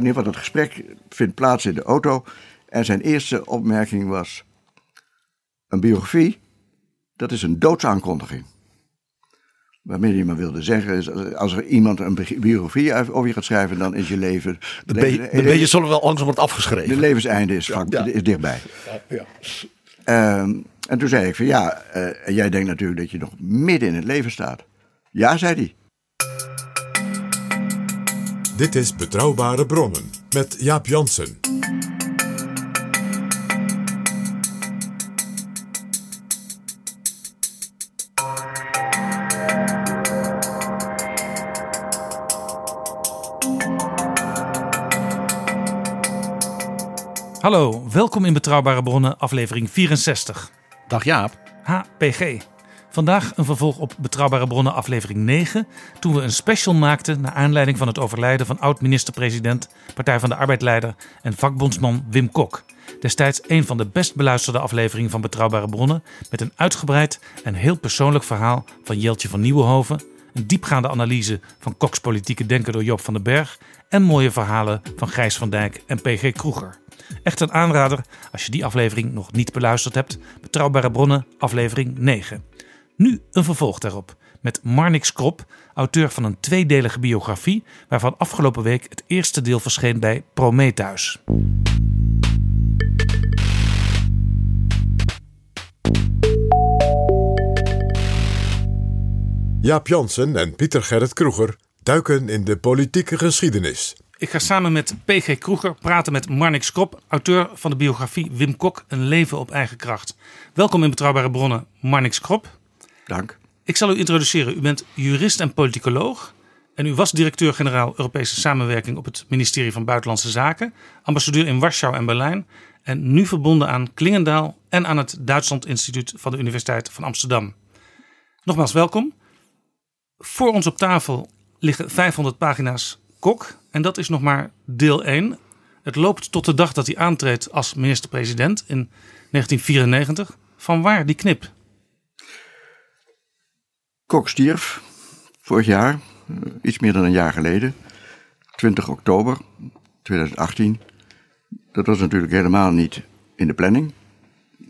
In ieder geval dat gesprek vindt plaats in de auto. En zijn eerste opmerking was: Een biografie, dat is een doodsaankondiging. Waarmee hij maar wilde zeggen is: als er iemand een bi- biografie over je gaat schrijven, dan is je leven. Dan ben je, dan ben je zo wel langzaam wordt de afgeschreven. levenseinde is, Ja. is dichtbij. Ja. Ehm, en toen zei ik: van ja, eh, en jij denkt natuurlijk dat je nog midden in het leven staat. Ja, zei hij. Dit is Betrouwbare Bronnen met Jaap Jansen. Hallo, welkom in Betrouwbare Bronnen, aflevering 64. Dag Jaap. HPG. Vandaag een vervolg op Betrouwbare Bronnen, aflevering 9. Toen we een special maakten naar aanleiding van het overlijden van oud-minister-president, Partij van de Arbeidleider en vakbondsman Wim Kok. Destijds een van de best beluisterde afleveringen van Betrouwbare Bronnen. Met een uitgebreid en heel persoonlijk verhaal van Jeltje van Nieuwenhoven. Een diepgaande analyse van Koks politieke denken door Joop van den Berg. En mooie verhalen van Gijs van Dijk en PG Kroeger. Echt een aanrader als je die aflevering nog niet beluisterd hebt. Betrouwbare bronnen, aflevering 9. Nu een vervolg daarop. Met Marnix Krop, auteur van een tweedelige biografie. Waarvan afgelopen week het eerste deel verscheen bij Prometheus. Jaap Jansen en Pieter Gerrit Kroeger duiken in de politieke geschiedenis. Ik ga samen met PG Kroeger praten met Marnix Krop, auteur van de biografie Wim Kok, Een leven op eigen kracht. Welkom in Betrouwbare Bronnen, Marnix Krop. Dank. Ik zal u introduceren. U bent jurist en politicoloog. En u was directeur-generaal Europese samenwerking op het ministerie van Buitenlandse Zaken. Ambassadeur in Warschau en Berlijn. En nu verbonden aan Klingendaal en aan het Duitsland Instituut van de Universiteit van Amsterdam. Nogmaals welkom. Voor ons op tafel liggen 500 pagina's Kok. En dat is nog maar deel 1. Het loopt tot de dag dat hij aantreedt als minister-president in 1994. Van waar die knip? Kok stierf vorig jaar, eh, iets meer dan een jaar geleden, 20 oktober 2018. Dat was natuurlijk helemaal niet in de planning,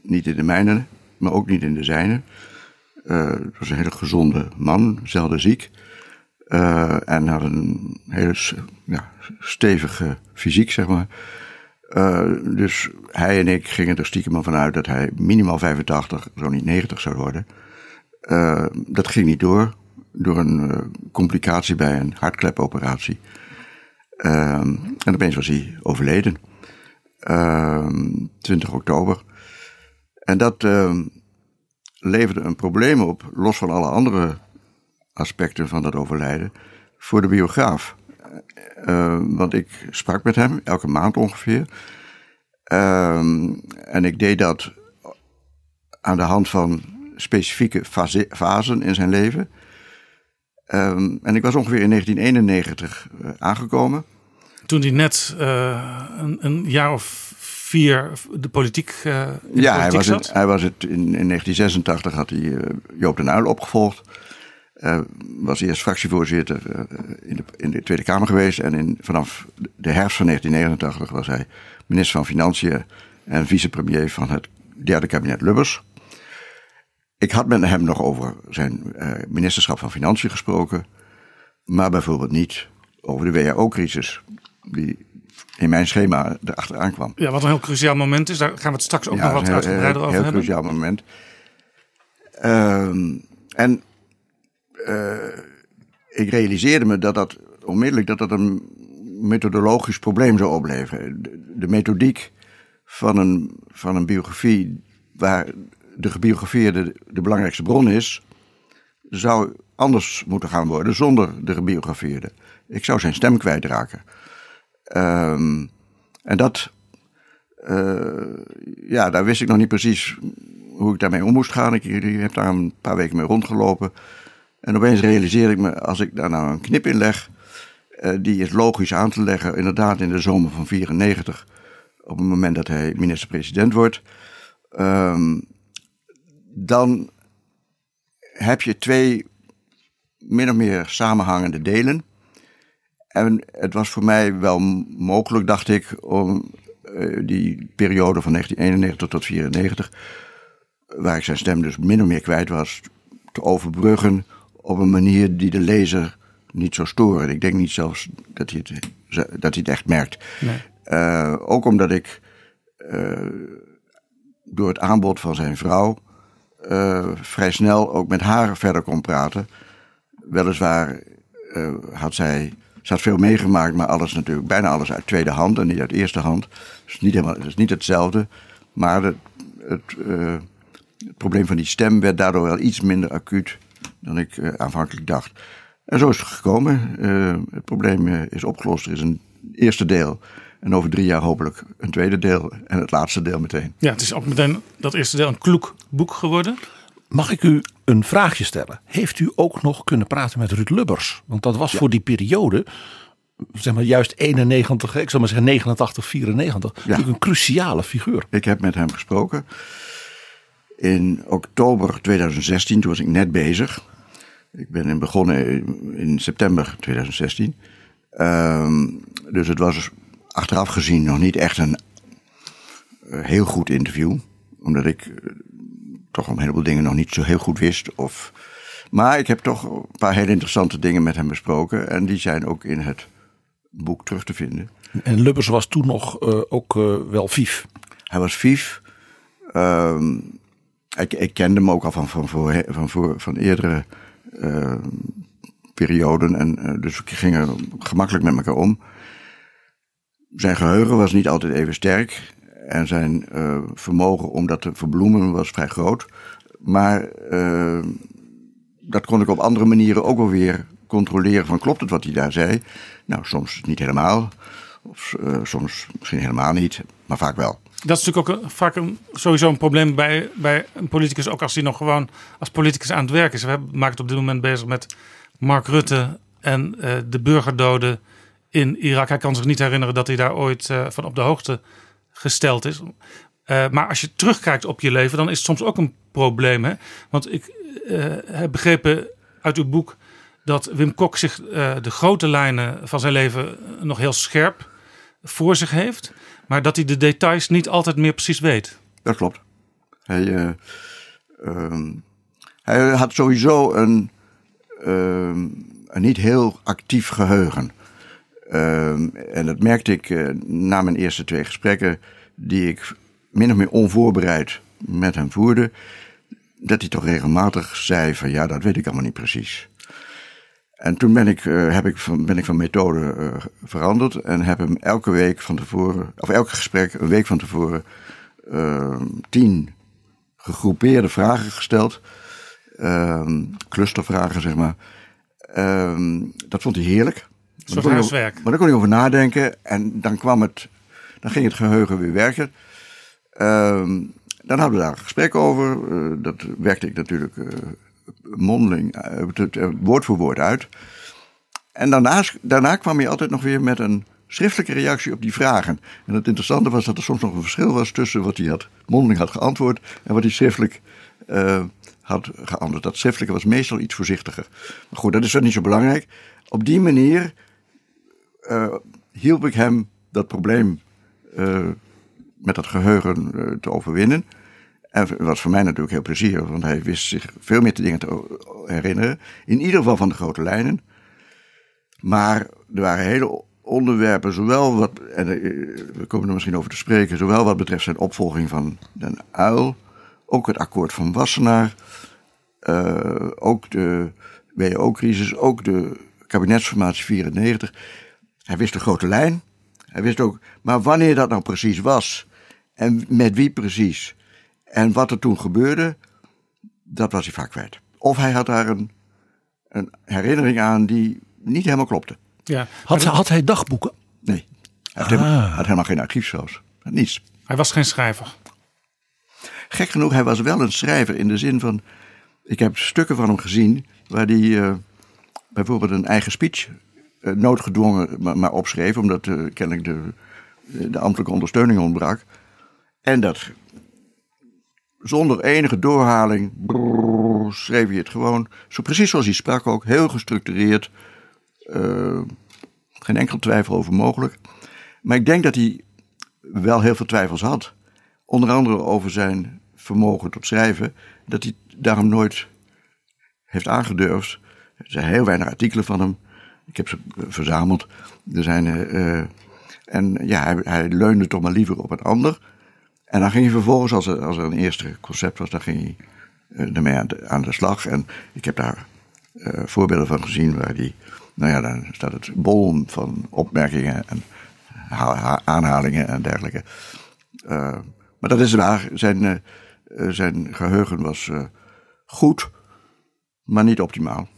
niet in de mijne, maar ook niet in de zijne. Eh, het was een hele gezonde man, zelden ziek. eh, en had een hele ja, stevige fysiek, zeg maar. Dus hij en ik gingen er stiekem van uit dat hij minimaal 85, zo niet 90 zou worden. Eh, dat ging niet door, door een eh, complicatie bij een hartklepoperatie. Ehm, en opeens was hij overleden. Ehm, 20 oktober. En dat ehm, leverde een probleem op, los van alle andere aspecten van dat overlijden, voor de biograaf. Want ik sprak met hem, elke maand ongeveer. Ehm, en ik deed dat aan de hand van specifieke fase- fasen in zijn leven. Ehm, en ik was ongeveer in 1991 eh, aangekomen. Toen hij net eh, een, een jaar of vier de politiek, in de Ja, hij politiek was, zat. het, hij was het in, in 1986 had hij Joop den Uyl opgevolgd. Was eerst fractievoorzitter in, de, in de Tweede Kamer geweest. En in, vanaf de herfst van 1989 was hij minister van Financiën en vicepremier van het derde kabinet Lubbers. Ik had met hem nog over zijn uh, ministerschap van Financiën gesproken, maar bijvoorbeeld niet over de WHO-crisis, die in mijn schema erachteraan kwam. Ja, wat een heel cruciaal moment is, daar gaan we het straks ook nog wat uitgebreider over hebben. Een heel cruciaal moment. Uh, en uh, ik realiseerde me dat dat onmiddellijk dat dat een methodologisch probleem zou opleveren. De, de methodiek van een, van een biografie waar de gebiografeerde de belangrijkste bron is, zou anders moeten gaan worden zonder de gebiografeerde. Ik zou zijn stem kwijtraken. Um, en dat, uh, ja, daar wist ik nog niet precies hoe ik daarmee om moest gaan. Ik, heb daar een paar weken mee rondgelopen. En opeens realiseerde ik me, als ik daar nou een knip in leg, uh, die is logisch aan te leggen, inderdaad in de zomer van 94, op het moment dat hij minister-president wordt. Um, dan heb je twee min of meer samenhangende delen. En het was voor mij wel mogelijk, dacht ik, om uh, die periode van 1991 tot 1994, waar ik zijn stem dus min of meer kwijt was, te overbruggen op een manier die de lezer niet zou storen. Ik denk niet zelfs dat hij het, dat hij het echt merkt. Nee. Uh, ook omdat ik uh, door het aanbod van zijn vrouw uh, vrij snel ook met haar verder kon praten. Weliswaar uh, had zij, ze had veel meegemaakt, maar alles natuurlijk, bijna alles uit tweede hand en niet uit eerste hand. Dus niet helemaal, het is niet hetzelfde. Maar het, het, uh, het, probleem van die stem werd daardoor wel iets minder acuut dan ik aanvankelijk dacht. En zo is het gekomen. het probleem is opgelost. Er is een eerste deel en over drie jaar hopelijk een tweede deel en het laatste deel meteen. Ja, het is ook meteen dat eerste deel een kloek boek geworden. Mag ik u een vraagje stellen? Heeft u ook nog kunnen praten met Ruud Lubbers? Want dat was ja. voor die periode, zeg maar juist 91, ik zal maar zeggen 89, 94, ja. natuurlijk een cruciale figuur. Ik heb met hem gesproken. In oktober 2016, toen was ik net bezig. Ik ben begonnen in september 2016. Um, dus het was achteraf gezien nog niet echt een uh, heel goed interview. Omdat ik uh, toch een heleboel dingen nog niet zo heel goed wist. Of, maar ik heb toch een paar hele interessante dingen met hem besproken. En die zijn ook in het boek terug te vinden. En Lubbers was toen nog uh, ook wel vief. Hij was vief. Um, ik, ik, kende hem ook al van, van, voor, van, voor, van eerdere perioden. En dus we gingen gemakkelijk met elkaar om. Zijn geheugen was niet altijd even sterk. En zijn uh, vermogen om dat te verbloemen was vrij groot. Maar uh, dat kon ik op andere manieren ook wel weer controleren. Van klopt het wat hij daar zei? Nou, soms niet helemaal. Of uh, soms misschien helemaal niet. Maar vaak wel. Dat is natuurlijk ook een, vaak een, sowieso een probleem bij, bij een politicus. Ook als hij nog gewoon als politicus aan het werk is. We maken het op dit moment bezig met Mark Rutte en de burgerdoden in Irak. Hij kan zich niet herinneren dat hij daar ooit uh, van op de hoogte gesteld is. Uh, maar als je terugkijkt op je leven, dan is het soms ook een probleem. Hè? Want ik uh, heb begrepen uit uw boek dat Wim Kok zich de grote lijnen van zijn leven nog heel scherp voor zich heeft. Maar dat hij de details niet altijd meer precies weet. Dat klopt. Hij, um, hij had sowieso een, um, een niet heel actief geheugen. Um, en dat merkte ik uh, na mijn eerste twee gesprekken, die ik min of meer onvoorbereid met hem voerde, dat hij toch regelmatig zei van ja, dat weet ik allemaal niet precies. En toen ben ik, uh, heb ik van, ben ik van methode uh, veranderd en heb hem elke week van tevoren, of elk gesprek een week van tevoren, tien gegroepeerde vragen gesteld. clustervragen, zeg maar. dat vond hij heerlijk. Soort huiswerk. Maar daar kon ik over nadenken en dan kwam het, dan ging het geheugen weer werken. Um, dan hadden we daar een gesprek over. Uh, dat werkte ik natuurlijk uh, mondeling, uh, woord voor woord uit. En daarna, daarna kwam je altijd nog weer met een schriftelijke reactie op die vragen. En het interessante was dat er soms nog een verschil was tussen wat hij had, mondeling had geantwoord en wat hij schriftelijk had geantwoord. Dat schriftelijke was meestal iets voorzichtiger. Maar goed, dat is wel niet zo belangrijk. Op die manier uh, hielp ik hem dat probleem uh, met dat geheugen uh, te overwinnen. En was voor mij natuurlijk heel plezierig, want hij wist zich veel meer te dingen te herinneren. In ieder geval van de grote lijnen. Maar er waren hele onderwerpen, zowel wat, en eh, we komen er misschien over te spreken, zowel wat betreft zijn opvolging van Den Uil, ook het akkoord van Wassenaar, ook de WO-crisis, ook de kabinetsformatie 94. Hij wist de grote lijn. Hij wist ook, maar wanneer dat nou precies was en met wie precies en wat er toen gebeurde, dat was hij vaak kwijt. Of hij had daar een, een herinnering aan die niet helemaal klopte. Ja, had, had hij dagboeken? Nee. Hij had, helemaal, ah. had helemaal geen archief zelfs. Niets. Hij was geen schrijver. Gek genoeg, hij was wel een schrijver in de zin van. Ik heb stukken van hem gezien waar hij uh, bijvoorbeeld een eigen speech noodgedwongen maar, maar, opschreef, omdat uh, kennelijk de, de ambtelijke ondersteuning ontbrak. En dat zonder enige doorhaling schreef hij het gewoon, zo precies zoals hij sprak ook, heel gestructureerd. geen enkel twijfel over mogelijk. Maar ik denk dat hij wel heel veel twijfels had. Onder andere over zijn vermogen tot schrijven. Dat hij daarom nooit heeft aangedurfd. Er zijn heel weinig artikelen van hem. Ik heb ze verzameld. Er zijn, uh, en ja, hij, hij, leunde toch maar liever op een ander. En dan ging hij vervolgens, als er, als er een eerste concept was, dan ging hij ermee aan de, aan de slag. En ik heb daar voorbeelden van gezien waar hij, nou ja, dan staat het bol van opmerkingen en aanhalingen en dergelijke. maar dat is waar. Zijn, zijn geheugen was goed, maar niet optimaal.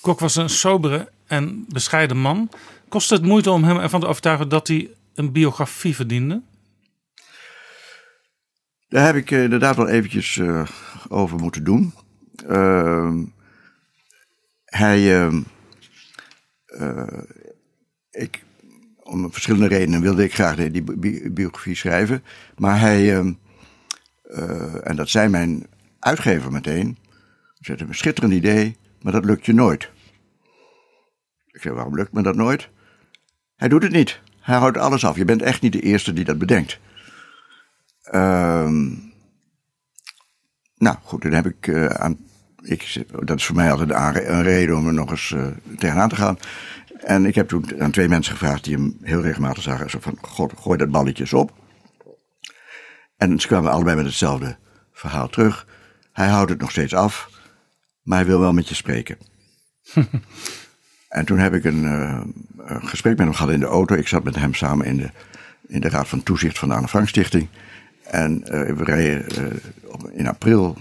Kok was een sobere en bescheiden man. Kost het moeite om hem ervan te overtuigen dat hij een biografie verdiende? Daar heb ik inderdaad wel eventjes uh, over moeten doen. Uh, hij. Uh, ik, om verschillende redenen wilde ik graag die bi biografie schrijven. Maar hij. Ehm, en dat zei mijn uitgever meteen. Ze had een schitterend idee, maar dat lukt je nooit. Ik zei, waarom lukt me dat nooit? Hij doet het niet. Hij houdt alles af. Je bent echt niet de eerste die dat bedenkt. Ehm, nou goed, dan heb ik uh, aan. Ik, dat is voor mij altijd een, reden om er nog eens uh, tegenaan te gaan. En ik heb toen aan twee mensen gevraagd die hem heel regelmatig zagen. Zo van, god, gooi dat balletjes op. En ze kwamen allebei met hetzelfde verhaal terug. Hij houdt het nog steeds af maar hij wil wel met je spreken. en toen heb ik een, uh, een, gesprek met hem gehad in de auto. Ik zat met hem samen in de, in de Raad van Toezicht van de Anne Frank Stichting. En uh, we reden uh, in april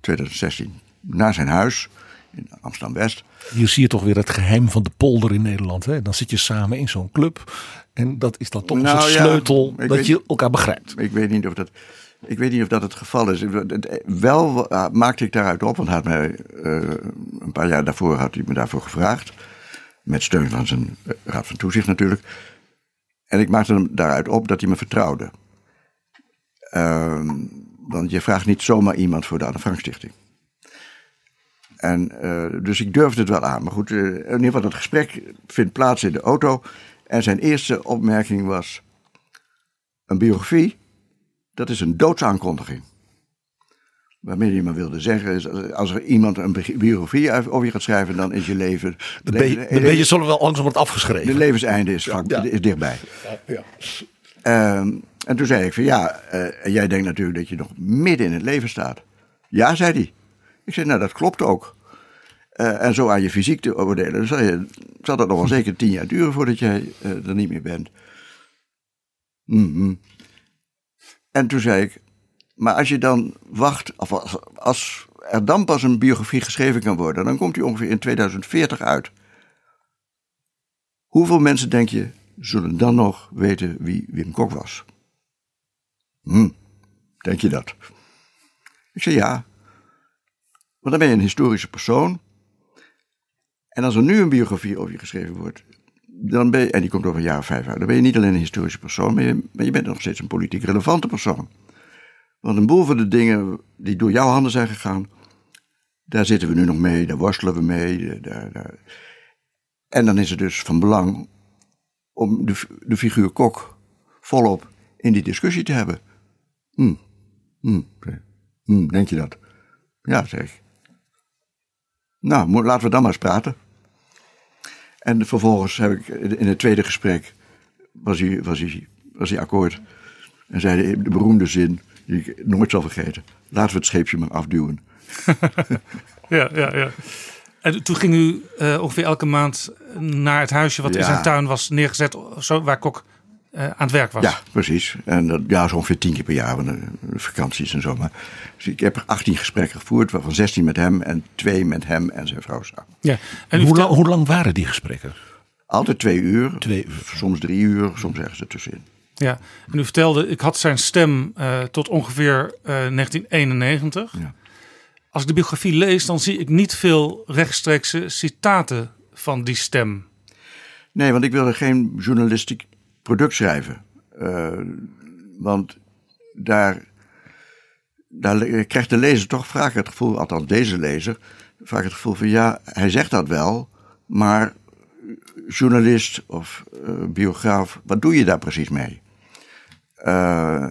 2016 naar zijn huis in Amsterdam-West. Hier zie je toch weer het geheim van de polder in Nederland. Hè? Dan zit je samen in zo'n club. En dat is dan toch nou, een sleutel dat je elkaar begrijpt. Ik weet niet of dat... Ik weet niet of dat het geval is. Wel eh, maakte ik daaruit op, want hij had mij, uh, een paar jaar daarvoor had hij me daarvoor gevraagd. Met steun van zijn eh, raad van toezicht natuurlijk. En ik maakte hem daaruit op dat hij me vertrouwde. Uh, want je vraagt niet zomaar iemand voor de Anne Frank Stichting. En, uh, dus ik durfde het wel aan. Maar goed, in ieder geval dat gesprek vindt plaats in de auto. En zijn eerste opmerking was: een biografie dat is een doodsaankondiging. Waarmee hij maar wilde zeggen is, als er iemand een biografie over je gaat schrijven, dan is je leven... Dan ben je, dan ben je zullen wel langzaam wordt afgeschreven. De levenseinde is, is dichtbij. Ja, ja. Um, en toen zei ik van ja, uh, jij denkt natuurlijk dat je nog midden in het leven staat. Ja, zei hij. Ik zei nou dat klopt ook. Uh, en zo aan je fysiek te oordelen, zal, je, zal dat nog wel zeker tien jaar duren voordat jij uh, er niet meer bent. Mm -hmm. En toen zei ik, maar als je dan wacht, of als, er dan pas een biografie geschreven kan worden, dan komt die ongeveer in 2040 uit. Hoeveel mensen, denk je, zullen dan nog weten wie Wim Kok was? Hm, denk je dat? Ik zei ja. Want dan ben je een historische persoon. En als er nu een biografie over je geschreven wordt, dan ben je, en die komt over een jaar of vijf uit, dan ben je niet alleen een historische persoon, maar je, maar je bent nog steeds een politiek relevante persoon. Want een boel van de dingen die door jouw handen zijn gegaan, daar zitten we nu nog mee, daar worstelen we mee. Daar, daar. En dan is het dus van belang om de, de figuur Kok volop in die discussie te hebben. Hm. Hm. Hm, denk je dat? Ja, zeg. Nou, laten we dan maar eens praten. En vervolgens heb ik in het tweede gesprek was hij, was hij, was hij akkoord. En zei de beroemde zin, die ik nooit zal vergeten. Laten we het scheepje maar afduwen. Ja, ja, ja. En toen ging u eh, ongeveer elke maand naar het huisje wat in zijn tuin was neergezet, zo, waar Kok eh, aan het werk was. Ja, precies. En dat, ja, zo ongeveer tien keer per jaar, want, eh, vakanties en zo. Maar, dus ik heb er 18 gesprekken gevoerd, waarvan 16 met hem en twee met hem en zijn vrouw samen. Ja. En u Hoe, vertel- lang, hoe lang waren die gesprekken? Altijd twee uur, Twee uur. soms drie uur, soms ergens ertussenin. Ja, en u vertelde, ik had zijn stem eh, tot ongeveer eh, 1991. Ja. Als ik de biografie lees, dan zie ik niet veel rechtstreekse citaten van die stem. Nee, want ik wilde geen journalistiek product schrijven. Eh, want daar, daar krijgt de lezer toch vaak het gevoel, althans deze lezer, vaak het gevoel van ja, hij zegt dat wel, maar journalist of eh, biograaf, wat doe je daar precies mee? Eh,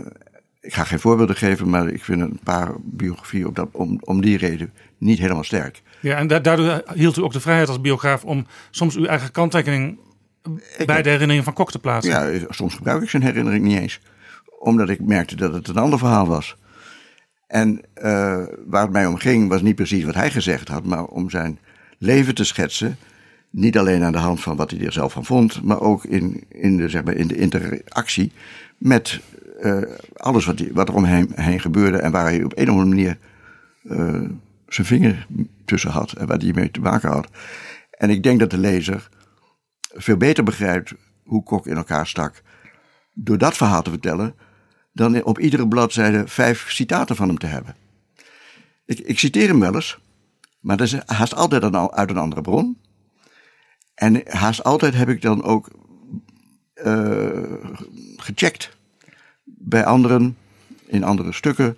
ik ga geen voorbeelden geven, maar ik vind een paar biografieën op dat, om, om die reden niet helemaal sterk. Ja, en da- daardoor hield u ook de vrijheid als biograaf om soms uw eigen kanttekening bij de herinnering van Kok te plaatsen. Ja, soms gebruik ik zijn herinnering niet eens. Omdat ik merkte dat het een ander verhaal was. En eh, waar het mij om ging was niet precies wat hij gezegd had, maar om zijn leven te schetsen. Niet alleen aan de hand van wat hij er zelf van vond, maar ook in, in, de, zeg maar, in de interactie met eh, alles wat, wat er omheen heen gebeurde en waar hij op een of andere manier eh, zijn vinger tussen had en waar hij mee te maken had. En ik denk dat de lezer veel beter begrijpt hoe Kok in elkaar stak. door dat verhaal te vertellen. dan op iedere bladzijde vijf citaten van hem te hebben. Ik, ik citeer hem wel eens, maar dat is haast altijd al- uit een andere bron. En haast altijd heb ik dan ook eh, gecheckt bij anderen, in andere stukken,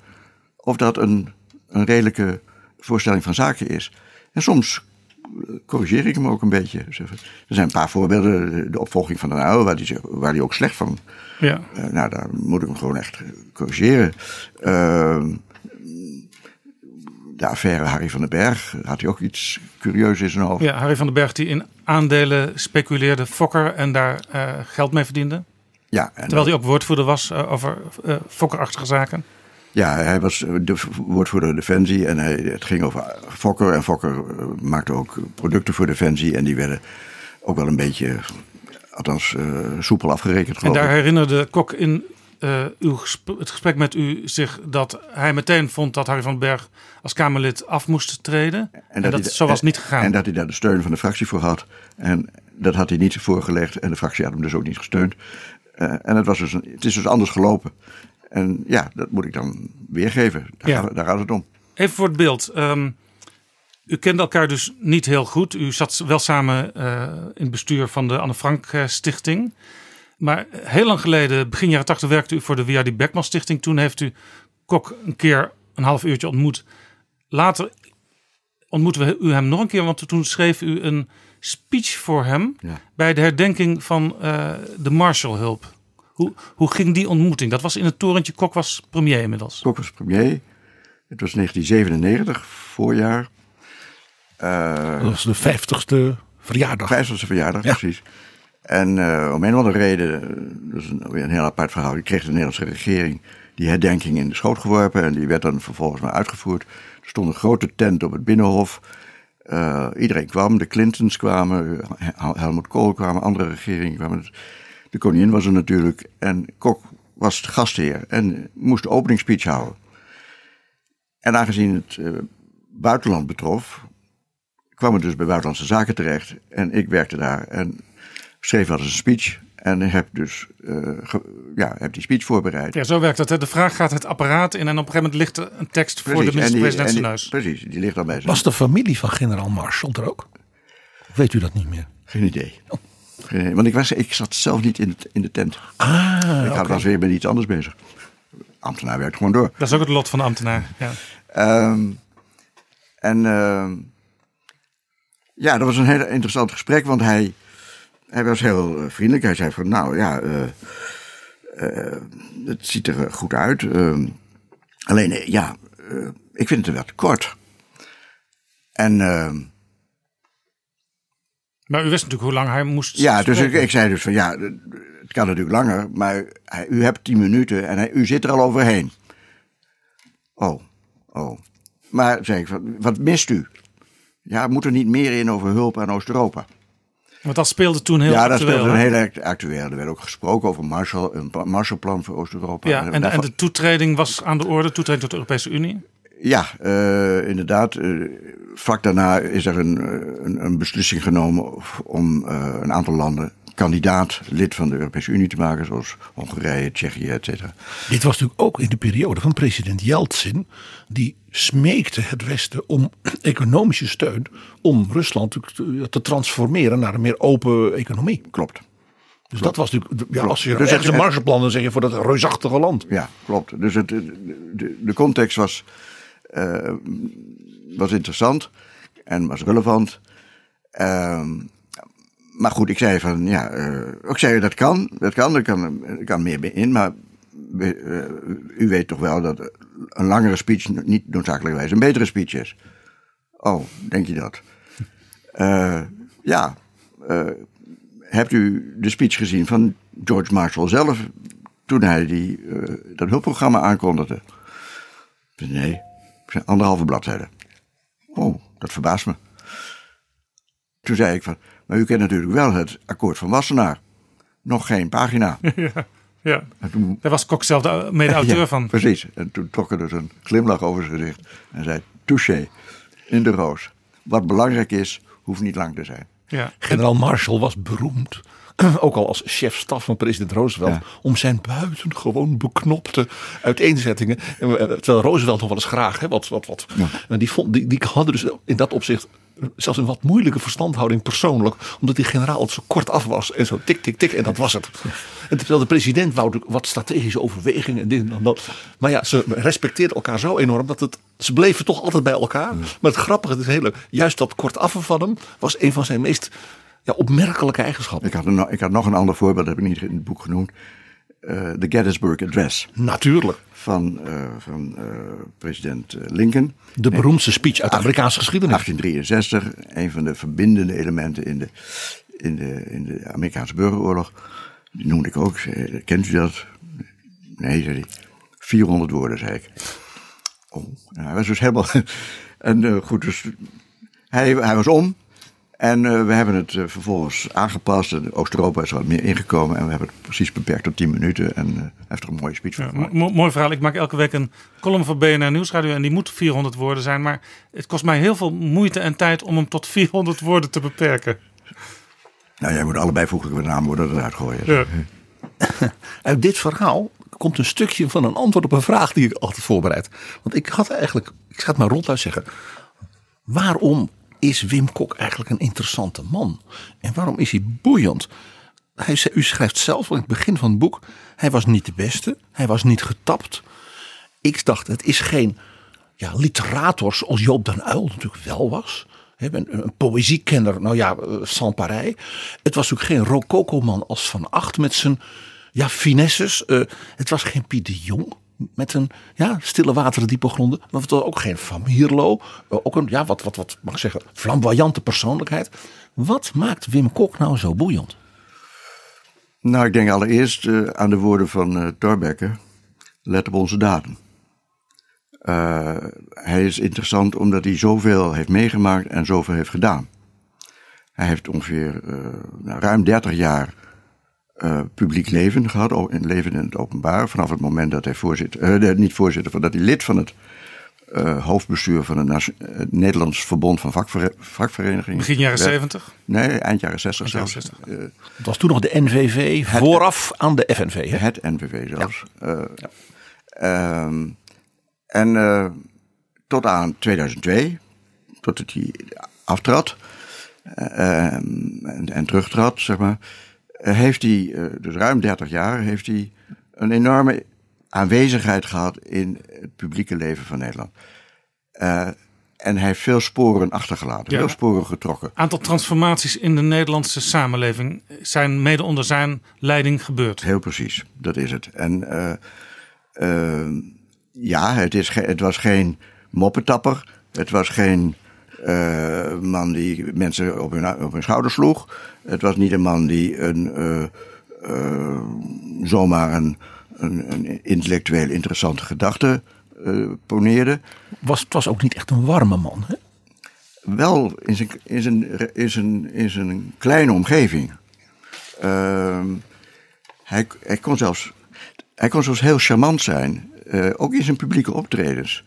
of dat een, een redelijke voorstelling van zaken is. En soms eh, corrigeer ik hem ook een beetje. Er zijn een paar voorbeelden. De opvolging van de oude, waar hij, waar hij ook slecht van. Ja. eh, nou, daar moet ik hem gewoon echt corrigeren. Ehm, de affaire Harry van den Berg had hij ook iets curieus in zijn hoofd. Ja, Harry van den Berg die in aandelen speculeerde, fokker en daar eh, geld mee verdiende. Ja, Terwijl hij ook woordvoerder was eh, over eh, fokkerachtige zaken. Ja, hij was eh, de woordvoerder Defensie en hij, het ging over Fokker. En Fokker maakte ook producten voor Defensie en die werden ook wel een beetje, althans soepel afgerekend En daar ik. herinnerde Kok in uw gesp- het gesprek met u zich dat hij meteen vond dat Harry van den Berg als Kamerlid af moest treden. En, dat, zo was niet gegaan. En dat hij daar de steun van de fractie voor had. En dat had hij niet voorgelegd en de fractie had hem dus ook niet gesteund. Eh, en het, was dus een, het is dus anders gelopen. En ja, dat moet ik dan weergeven. Daar, Ja. gaat, daar gaat het om. Even voor het beeld. Ehm, u kende elkaar dus niet heel goed. U zat wel samen eh, in het bestuur van de Anne Frank eh, Stichting. Maar heel lang geleden, begin jaren 80, werkte u voor de W.R.D. Beckman Stichting. Toen heeft u Kok een keer een half uurtje ontmoet. Later ontmoeten we u hem nog een keer, want toen schreef u een speech voor hem Ja. bij de herdenking van eh, de Marshallhulp. Hoe, hoe ging die ontmoeting? Dat was in het torentje. Kok was premier inmiddels. Kok was premier. Het was 1997, voorjaar. Eh, Dat was de vijftigste verjaardag. 50ste verjaardag, Ja. precies. En eh, om een of andere reden, dat is een, weer een heel apart verhaal, die kreeg de Nederlandse regering die herdenking in de schoot geworpen en die werd dan vervolgens maar uitgevoerd. Er stond een grote tent op het Binnenhof. Eh, iedereen kwam, de Clintons kwamen, Hel- Helmut Kool kwamen, andere regeringen kwamen. De koningin was er natuurlijk en Kok was gastheer en moest de openingsspeech houden. En aangezien het eh, buitenland betrof, kwam het dus bij Buitenlandse Zaken terecht. En ik werkte daar en schreef wel eens een speech. En heb dus eh, ge- ja, heb die speech voorbereid. Ja, zo werkt het. hè. De vraag gaat het apparaat in en op een gegeven moment ligt er een tekst voor de minister-president en zijn. Precies, die ligt al bij zijn. Was de familie van generaal Marshall er ook? Of weet u dat niet meer? Geen idee. Geen idee. Want ik, was, ik zat zelf niet in, het, in de tent. Ah, ik had- was weer met iets anders bezig. Ambtenaar werkt gewoon door. Dat is ook het lot van de ambtenaar. Ja. Ehm, en ehm, ja, dat was een heel interessant gesprek, want hij, hij was heel eh, vriendelijk. Hij zei van, nou ja, eh, eh, het ziet er goed uit. Ehm, alleen, ja, ik vind het wel kort. En... Uh, maar u wist natuurlijk hoe lang hij moest. Ja, dus ik, ik, zei dus van ja, het kan natuurlijk langer, maar hij, u hebt tien minuten en hij, u zit er al overheen. Oh, oh. Maar zei ik, wat mist u? Ja, moet er niet meer in over hulp aan Oost-Europa? Want dat speelde toen heel ja, actueel. Ja, dat speelde een heel actueel. Er werd ook gesproken over Marshall, een Marshallplan voor Oost-Europa. Ja, en, en, de toetreding was aan de orde, toetreding tot de Europese Unie? Ja, uh, inderdaad. Uh, vlak daarna is er een, een, een beslissing genomen om uh, een aantal landen kandidaat lid van de Europese Unie te maken, zoals Hongarije, Tsjechië, et cetera. Dit was natuurlijk ook in de periode van president Yeltsin, die smeekte het Westen om economische steun om Rusland te, transformeren naar een meer open economie. Klopt. Dus dat was natuurlijk, ja, als je dus ergens een margeplan dan zeg je voor dat reusachtige land. Ja, klopt. Dus het, de, de context was, uh, was interessant en was relevant. Uh, maar goed, ik zei van ja, uh, ik zei dat kan, dat kan, er kan, er kan meer in, maar uh, u weet toch wel dat een langere speech niet noodzakelijkerwijs een betere speech is. Oh, denk je dat? Uh, ja, hebt u de speech gezien van George Marshall zelf toen hij die, dat hulpprogramma aankondigde? Nee, anderhalve bladzijde. Oh, dat verbaast me. Toen zei ik van, maar u kent natuurlijk wel het akkoord van Wassenaar. Nog geen pagina. Ja, ja. daar was Kok zelf de mede-auteur ja, van. Precies. En toen trok er dus een glimlach over zijn gezicht. En zei, touché, in de roos. Wat belangrijk is, hoeft niet lang te zijn. Ja. Generaal Marshall was beroemd ook al als chef-staf van president Roosevelt, ja. om zijn buitengewoon beknopte uiteenzettingen. Terwijl Roosevelt nog wel eens graag, hè, wat, wat, wat. Ja. Die, vond, die, die hadden dus in dat opzicht zelfs een wat moeilijke verstandhouding persoonlijk, omdat die generaal het zo kort af was en zo tik, tik, tik en dat was het. En terwijl de president wou wat strategische overwegingen en dit en dat. Maar ja, ze respecteerden elkaar zo enorm dat het, ze bleven toch altijd bij elkaar. Maar het grappige, het hele, juist dat kort af van hem was een van zijn meest ja, opmerkelijke eigenschappen. Ik had, een, ik had nog een ander voorbeeld, dat heb ik niet in het boek genoemd. Uh, de Gettysburg Address. Natuurlijk. Van, uh, van uh, president Lincoln. De beroemdste speech uit de Amerikaanse geschiedenis. 1863, een van de verbindende elementen in de, in de, in de Amerikaanse burgeroorlog. Die noemde ik ook. Kent u dat? Nee, zei hij. 400 woorden, zei ik. Oh, nou, hij was dus helemaal. en goed, dus hij, hij was om. En uh, we hebben het uh, vervolgens aangepast. Oost-Europa is wat meer ingekomen. En we hebben het precies beperkt tot 10 minuten. En uh, heeft er een mooie speech van ja, Mooi verhaal. Ik maak elke week een column voor BNR Nieuwsradio. En die moet 400 woorden zijn. Maar het kost mij heel veel moeite en tijd om hem tot 400 woorden te beperken. Nou, jij moet allebei voeglijke naamwoorden eruit gooien. Ja. Uit dit verhaal komt een stukje van een antwoord op een vraag die ik altijd voorbereid. Want ik had eigenlijk, ik ga het maar ronduit zeggen. Waarom is Wim Kok eigenlijk een interessante man? En waarom is hij boeiend? Hij, u schrijft zelf in het begin van het boek: hij was niet de beste, hij was niet getapt. Ik dacht, het is geen ja, literator zoals Joop den Uyl natuurlijk wel was. Een, een poëziekenner, nou ja, uh, sans pareil. Het was natuurlijk geen rococo-man als Van Acht met zijn ja, finesses. Uh, het was geen Piet de Jong met een ja, stille wateren, diepe gronden. Maar het ook geen Van Mierlo. Ook een, ja, wat, wat, wat mag ik zeggen, flamboyante persoonlijkheid. Wat maakt Wim Kok nou zo boeiend? Nou, ik denk allereerst uh, aan de woorden van uh, Thorbecke. Let op onze daden. Hij is interessant omdat hij zoveel heeft meegemaakt en zoveel heeft gedaan. Hij heeft ongeveer nou, ruim 30 jaar uh, publiek leven gehad, een leven in het openbaar. Vanaf het moment dat hij voorzitter, uh, niet voorzitter, van dat hij lid van het uh, hoofdbestuur van het, het Nederlands Verbond van vakver Vakverenigingen. Begin jaren 70? Nee, eind jaren 60 zelfs. 60. het was toen nog de NVV, het, vooraf aan de FNV. Hè? Het NVV zelfs. Ja. ja. Um, en tot aan 2002, tot hij aftrad en, en terugtrad, zeg maar heeft hij, dus ruim 30 jaar, heeft hij een enorme aanwezigheid gehad in het publieke leven van Nederland. Uh, en hij heeft veel sporen achtergelaten, ja. veel sporen getrokken. Een aantal transformaties in de Nederlandse samenleving zijn mede onder zijn leiding gebeurd. Heel precies, dat is het. En uh, uh, ja, het, is het was geen moppetapper. Het was geen uh, man die mensen op hun, op hun schouder sloeg. Het was niet een man die een, uh, uh, zomaar een, een, een, intellectueel interessante gedachte poneerde. Was, het was ook niet echt een warme man, hè? Wel in zijn, in zijn, in zijn, in zijn kleine omgeving. Ehm, hij, hij, kon zelfs, hij kon zelfs heel charmant zijn. ook in zijn publieke optredens.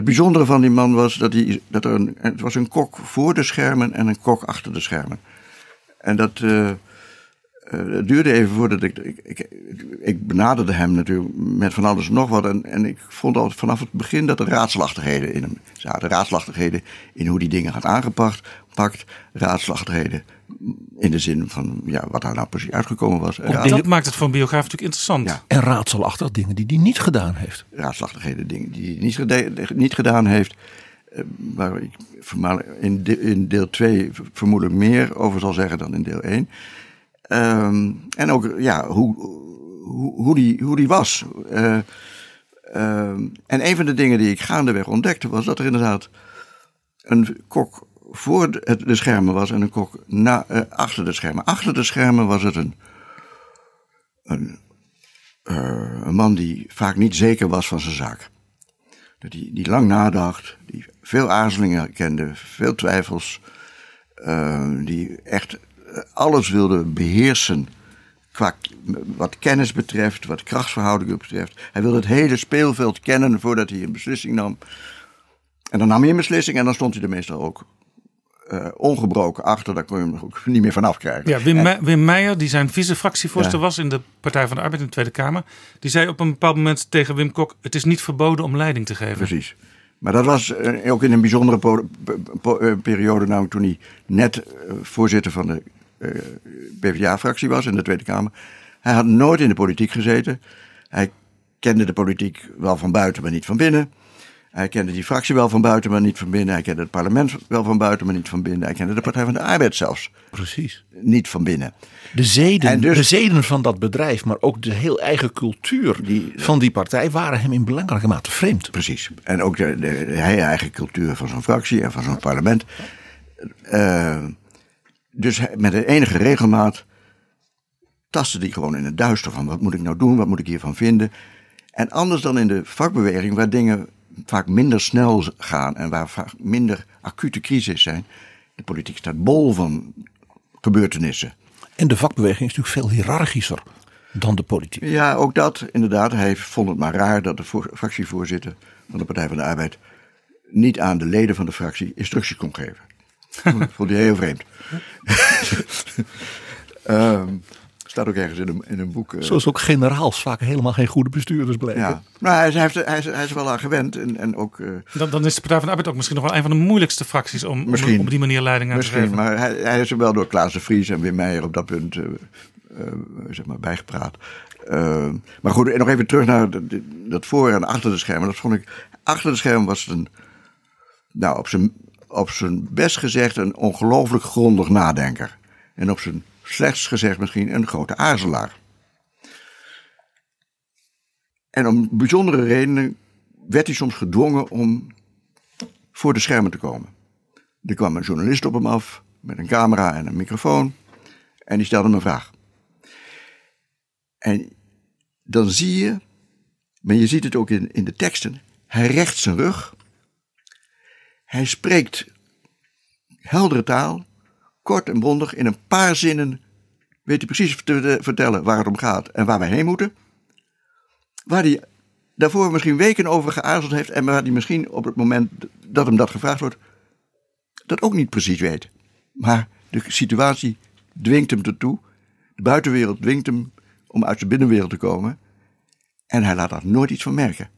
Het bijzondere van die man was dat, hij, dat er een, het was een kok voor de schermen en een kok achter de schermen. En dat, uh, het duurde even voordat ik, ik, ik, benaderde hem natuurlijk met van alles en nog wat. En, en ik vond al vanaf het begin dat er raadslachtigheden in hem zaten. Raadslachtigheden in hoe die dingen had aangepakt. Pakt, raadslachtigheden in de zin van ja, wat daar nou precies uitgekomen was. En dat maakt het voor een biograaf natuurlijk interessant. Ja. En raadselachtig dingen die hij niet gedaan heeft. Raadslachtigheden dingen die hij niet, niet gedaan heeft. Eh, waar ik in, in deel 2 vermoedelijk meer over zal zeggen dan in deel 1. Ehm, en ook ja, hoe, hoe, hoe, die, hoe die was. Uh, en een van de dingen die ik gaandeweg ontdekte was dat er inderdaad een kok voor de, schermen was en een kok na, uh, achter de schermen. Achter de schermen was het een, een, uh, een man die vaak niet zeker was van zijn zaak. Die, die lang nadacht, die veel aarzelingen kende, veel twijfels, uh, die echt alles wilde beheersen qua wat kennis betreft, wat krachtsverhoudingen betreft. Hij wilde het hele speelveld kennen voordat hij een beslissing nam. En dan nam hij een beslissing en dan stond hij er meestal ook uh, ongebroken achter. Daar kon je hem ook niet meer vanaf krijgen. Ja, Wim, en, Wim Meijer, die zijn vice-fractievoorzitter was in de Partij van de Arbeid in de Tweede Kamer. Die zei op een bepaald moment tegen Wim Kok: Het is niet verboden om leiding te geven. Precies. Maar dat was uh, ook in een bijzondere uh, periode, namelijk toen hij net voorzitter van de PvdA-fractie was in de Tweede Kamer. Hij had nooit in de politiek gezeten. Hij kende de politiek wel van buiten, maar niet van binnen. Hij kende die fractie wel van buiten, maar niet van binnen. Hij kende het parlement wel van buiten, maar niet van binnen. Hij kende de Partij van de Arbeid zelfs. Precies. Niet van binnen. De zeden, dus, de zeden van dat bedrijf, maar ook de heel eigen cultuur die, van die partij waren hem in belangrijke mate vreemd. Precies. En ook de, de, hele eigen cultuur van zo'n fractie en van zo'n parlement. Uh, dus met een enige regelmaat tastte hij gewoon in het duister van wat moet ik nou doen, wat moet ik hiervan vinden. En anders dan in de vakbeweging, waar dingen vaak minder snel gaan en waar vaak minder acute crisis zijn. De politiek staat bol van gebeurtenissen. En de vakbeweging is natuurlijk veel hiërarchischer dan de politiek. Ja, ook dat inderdaad. Hij vond het maar raar dat de fractievoorzitter van de Partij van de Arbeid niet aan de leden van de fractie instructies kon geven. Dat vond hij heel vreemd. um, Staat ook ergens in een, in een boek. Uh... Zoals ook generaals vaak helemaal geen goede bestuurders blijken. Ja, maar hij, hij, heeft, hij, is, hij is wel aan gewend. En, en ook, uh... dan, dan is de Partij van de Arbeid ook misschien nog wel een van de moeilijkste fracties om, om op die manier leiding aan misschien, te geven. Maar hij, hij is er wel door Klaas de Vries en Wim Meijer op dat punt uh, zeg maar bijgepraat. maar goed, nog even terug naar dat voor en achter de schermen. Dat vond ik, achter de schermen was het een, nou op zijn, op zijn best gezegd, een ongelooflijk grondig nadenker. En op zijn slechts gezegd misschien een grote aarzelaar. En om bijzondere redenen werd hij soms gedwongen om voor de schermen te komen. Er kwam een journalist op hem af met een camera en een microfoon en die stelde hem een vraag. En dan zie je, maar je ziet het ook in, in de teksten, hij recht zijn rug. Hij spreekt heldere taal kort en bondig, in een paar zinnen weet hij precies te vertellen waar het om gaat en waar wij heen moeten. Waar hij daarvoor misschien weken over geaarzeld heeft en waar hij misschien op het moment dat hem dat gevraagd wordt, dat ook niet precies weet. Maar de situatie dwingt hem ertoe. De buitenwereld dwingt hem om uit zijn binnenwereld te komen. En hij laat daar nooit iets van merken.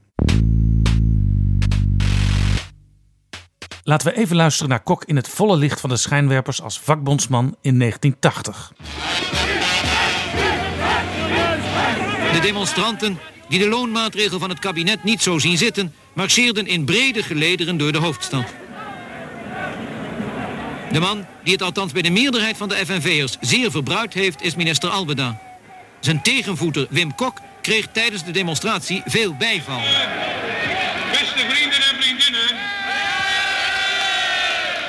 Laten we even luisteren naar Kok in het volle licht van de schijnwerpers als vakbondsman in 1980. De demonstranten, die de loonmaatregel van het kabinet niet zo zien zitten, marcheerden in brede gelederen door de hoofdstad. De man die het althans bij de meerderheid van de FNV'ers zeer verbruikt heeft, is minister Albeda. Zijn tegenvoeter Wim Kok kreeg tijdens de demonstratie veel bijval. Beste vrienden en vriendinnen.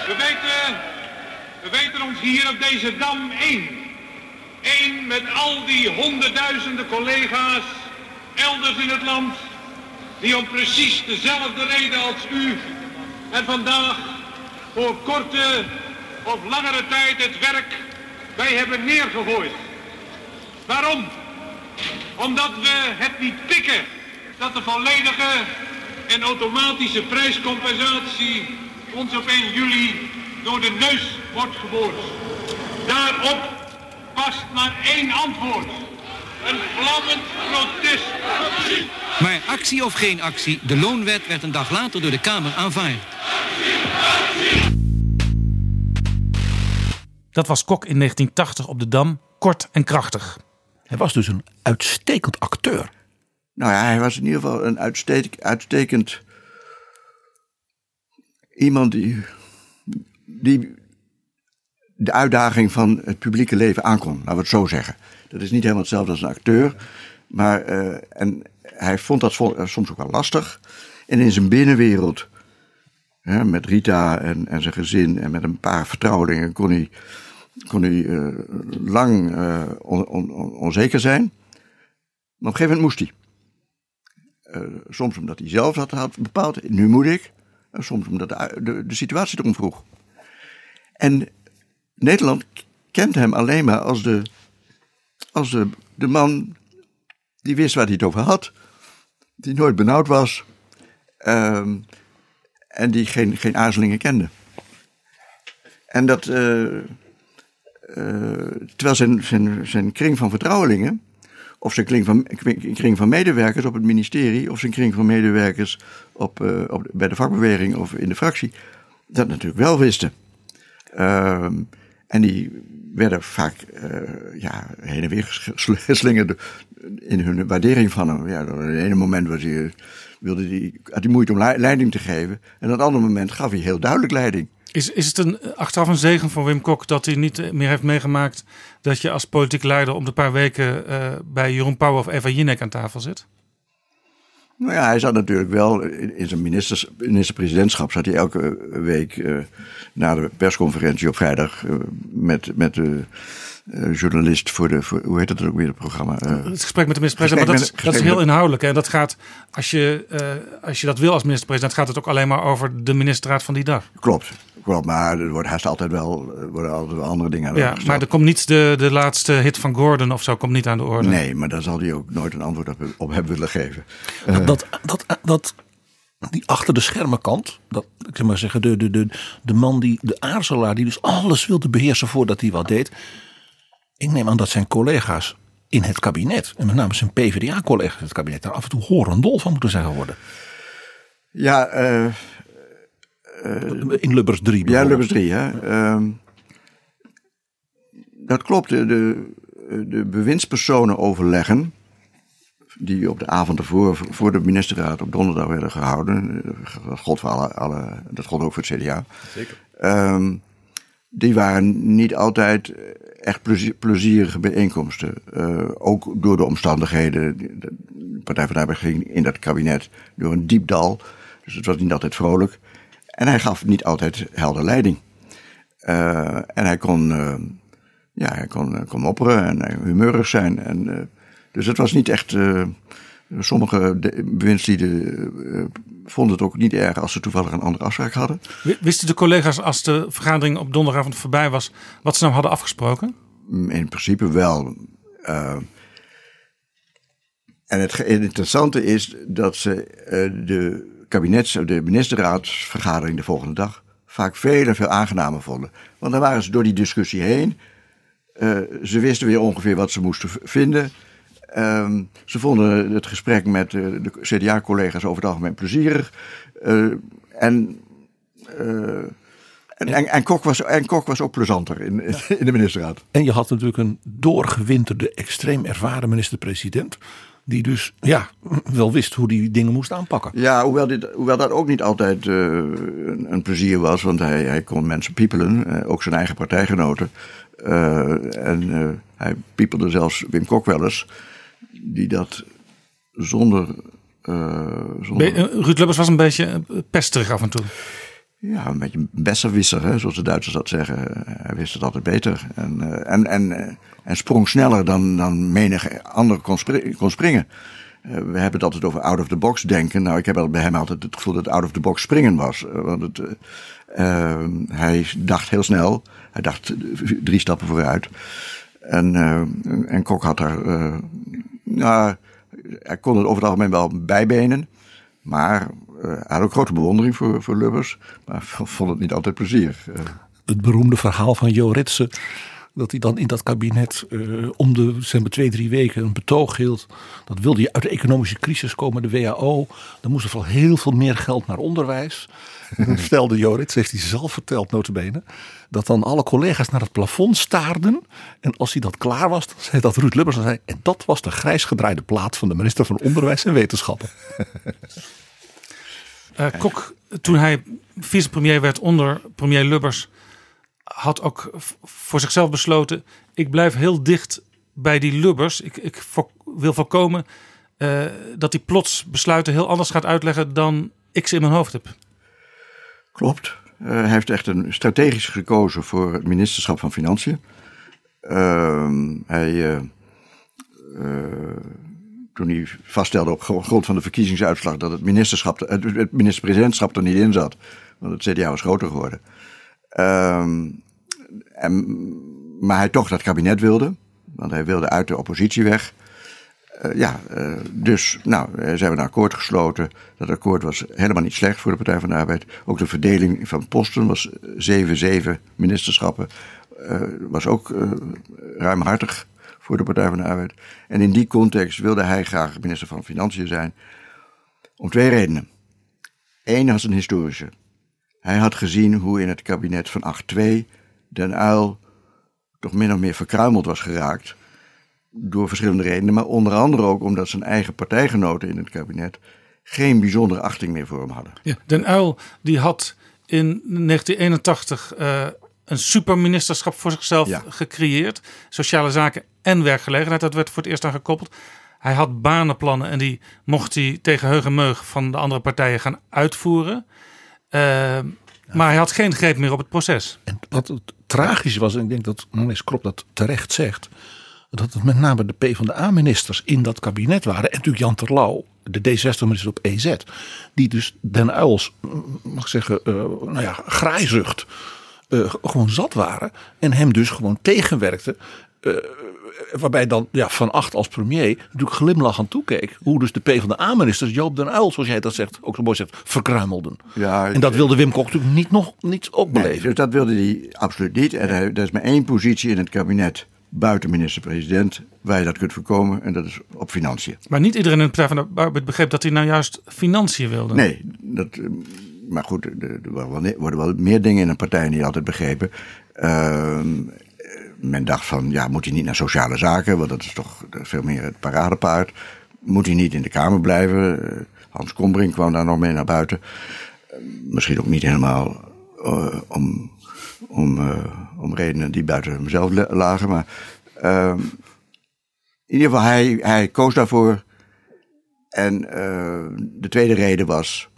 We weten, we weten ons hier op deze dam één. Eén met al die honderdduizenden collega's elders in het land. Die om precies dezelfde reden als u en vandaag voor korte of langere tijd het werk wij hebben neergegooid. Waarom? Omdat we het niet pikken dat de volledige en automatische prijscompensatie ons op 1 juli door de neus wordt geboord. Daarop past maar één antwoord. Een vlammend protest. Maar actie of geen actie, de loonwet werd een dag later door de Kamer aanvaard. Dat was Kok in 1980 op de Dam, kort en krachtig. Hij was dus een uitstekend acteur. Nou ja, hij was in ieder geval een uitstek, uitstekend iemand die, die de uitdaging van het publieke leven aankon, laten we het zo zeggen. Dat is niet helemaal hetzelfde als een acteur, maar uh, en hij vond dat soms ook wel lastig. En in zijn binnenwereld, hè, met Rita en, en zijn gezin en met een paar vertrouwelingen, kon hij, kon hij uh, lang on, on, onzeker zijn. Maar op een gegeven moment moest hij. soms omdat hij zelf dat had bepaald, nu moet ik. En soms omdat de, de, de situatie erom vroeg. En Nederland kent hem alleen maar als de, als de, de man die wist waar hij het over had, die nooit benauwd was uh, en die geen, geen aarzelingen kende. En dat, uh, terwijl zijn, zijn, zijn kring van vertrouwelingen, of zijn kring van, kring van medewerkers op het ministerie, of zijn kring van medewerkers op, uh, op, bij de vakbeweging of in de fractie, dat natuurlijk wel wisten. Ehm, en die werden vaak uh, ja, heen en weer geslingerd in hun waardering van hem. Ja, op het ene moment was hij, wilde hij, had hij moeite om leiding te geven. En op het andere moment gaf hij heel duidelijk leiding. Is, is het een achteraf een zegen voor Wim Kok dat hij niet meer heeft meegemaakt dat je als politiek leider om de paar weken uh, bij Jeroen Pauw of Eva Jinek aan tafel zit? Nou ja, hij zat natuurlijk wel in zijn ministers, minister-presidentschap. Zat hij elke week uh, na de persconferentie op vrijdag uh, met, met de uh, journalist voor de. Voor, hoe heet dat ook weer, het programma? het gesprek met de minister-president. Maar dat, is, dat is heel inhoudelijk. En dat gaat, als je, als je dat wil als minister-president, gaat het ook alleen maar over de ministerraad van die dag. Klopt. Klopt, maar er wordt haast altijd wel, er worden altijd wel andere dingen aan Ja, maar er komt niet de, de laatste hit van Gordon of zo, komt niet aan de orde. Nee, maar daar zal hij ook nooit een antwoord op, op hebben willen geven. Dat, dat, dat, dat, die achter de schermen kant, dat, ik zeg maar zeggen, de, de, de, de man die, de aarzelaar, die dus alles wilde beheersen voordat hij wat deed. Ik neem aan dat zijn collega's in het kabinet, en met name zijn PvdA-collega's in het kabinet, daar af en toe horendol van moeten zijn geworden. Ja, uh, uh, in Lubbers 3. Ja, Lubbers 3. Hè. Uh, dat klopt. De, de, de bewindspersonen overleggen, die op de avond ervoor voor de ministerraad op donderdag werden gehouden. Dat gold, voor alle, alle, dat gold ook voor het CDA. Zeker. Um, die waren niet altijd echt plezier, plezierige bijeenkomsten. Uh, ook door de omstandigheden. De Partij van de ging in dat kabinet door een diep dal. Dus het was niet altijd vrolijk. En hij gaf niet altijd helder leiding. Uh, en hij kon, uh, ja, hij kon, kon mopperen en humeurig zijn. En, dus het was niet echt. Sommige bewindslieden vonden het ook niet erg als ze toevallig een andere afspraak hadden. Wisten de collega's als de vergadering op donderdagavond voorbij was, wat ze nou hadden afgesproken? In principe wel. Uh, en het interessante is dat ze uh, de kabinets, de ministerraadsvergadering de volgende dag vaak veel en veel aangenamer vonden. Want dan waren ze door die discussie heen. Uh, ze wisten weer ongeveer wat ze moesten vinden. Um, ze vonden het gesprek met uh, de CDA-collega's over het algemeen plezierig. Uh, en, uh, en, en, en, Kok was, en Kok was ook plezanter in, in de ministerraad. En je had natuurlijk een doorgewinterde, extreem ervaren minister-president. Die dus ja, wel wist hoe die dingen moest aanpakken. Ja, hoewel, dit, hoewel dat ook niet altijd een, een, plezier was. Want hij, hij kon mensen piepelen, ook zijn eigen partijgenoten. en hij piepelde zelfs Wim Kok wel eens die dat zonder. Uh, zonder... Ruud Lubbers was een beetje pesterig af en toe. Ja, een beetje besserwisser, hè, zoals de Duitsers dat zeggen. Hij wist het altijd beter. En, en, en, en sprong sneller dan, dan menig ander kon, kon springen. we hebben het altijd over out of the box denken. Nou, ik heb bij hem altijd het gevoel dat out of the box springen was. Want het, uh, hij dacht heel snel. Hij dacht drie stappen vooruit. En, en Kok had daar. Nou, hij kon het over het algemeen wel bijbenen. Maar hij had ook grote bewondering voor, voor Lubbers. Maar vond het niet altijd plezier. Het beroemde verhaal van Jo Ritsen dat hij dan in dat kabinet uh, om de zeg twee, drie weken een betoog hield. Dat wilde je uit de economische crisis komen, de WHO. Dan moest er vooral heel veel meer geld naar onderwijs. Stelde Jorits, heeft hij zelf verteld notabene, dat dan alle collega's naar het plafond staarden. En als hij dat klaar was, zei dat Ruud Lubbers. zei, en dat was de grijs gedraaide plaat van de minister van Onderwijs en Wetenschappen. Uh, Kok, toen hij vicepremier werd onder premier Lubbers, had ook voor zichzelf besloten: ik blijf heel dicht bij die Lubbers. Ik, ik wil voorkomen uh, dat hij plots besluiten heel anders gaat uitleggen dan ik ze in mijn hoofd heb. Klopt. Uh, hij heeft echt een strategisch gekozen voor het ministerschap van Financiën. Uh, hij, uh, toen hij vaststelde op grond van de verkiezingsuitslag dat het ministerschap, het minister-presidentschap er niet in zat, want het CDA was groter geworden. Ehm, maar hij toch dat kabinet wilde, want hij wilde uit de oppositie weg. Uh, ja, uh, dus nou, uh, zijn we een akkoord gesloten. Dat akkoord was helemaal niet slecht voor de Partij van de Arbeid. Ook de verdeling van posten was 7-7 ministerschappen. was ook ruimhartig voor de Partij van de Arbeid. En in die context wilde hij graag minister van Financiën zijn. Om twee redenen. Eén als een historische. Hij had gezien hoe in het kabinet van 8-2 Den Uil toch min of meer verkruimeld was geraakt. Door verschillende redenen, maar onder andere ook omdat zijn eigen partijgenoten in het kabinet geen bijzondere achting meer voor hem hadden. Ja, Den Uil die had in 1981 uh, een superministerschap voor zichzelf ja. gecreëerd. Sociale zaken en werkgelegenheid, dat werd voor het eerst aan gekoppeld. Hij had banenplannen en die mocht hij tegen heug en meug van de andere partijen gaan uitvoeren. Uh, maar hij had geen greep meer op het proces. En wat het tragisch was, en ik denk dat meneer Krop dat terecht zegt. Dat het met name de PvdA-ministers in dat kabinet waren. En natuurlijk Jan Terlouw, de D60-minister op EZ. Die dus Den Uils, mag ik zeggen, uh, nou ja, graaizucht. Uh, gewoon zat waren. En hem dus gewoon tegenwerkten. Uh, waarbij dan ja, Van Acht als premier natuurlijk glimlachend toekeek. Hoe dus de PvdA-ministers Joop den Uyl, zoals jij dat zegt, ook zo mooi zegt, verkruimelden. Ja, en dat wilde Wim Kok natuurlijk niet, nog, niet ook beleven. Nee, dus dat wilde hij absoluut niet. En er is maar één positie in het kabinet buiten minister-president waar je dat kunt voorkomen. En dat is op financiën. Maar niet iedereen in de Partij van de Arbeid begreep dat hij nou juist financiën wilde. Nee, dat, maar goed, er worden wel meer dingen in een partij niet altijd begrepen. Uh, men dacht van, ja, moet hij niet naar sociale zaken, want dat is toch veel meer het paradepaard. Moet hij niet in de Kamer blijven? Eh, Hans Kombrink kwam daar nog mee naar buiten. Eh, misschien ook niet helemaal uh, om, om, om redenen die buiten hemzelf lagen, maar ehm, in ieder geval, hij, hij koos daarvoor. En de tweede reden was,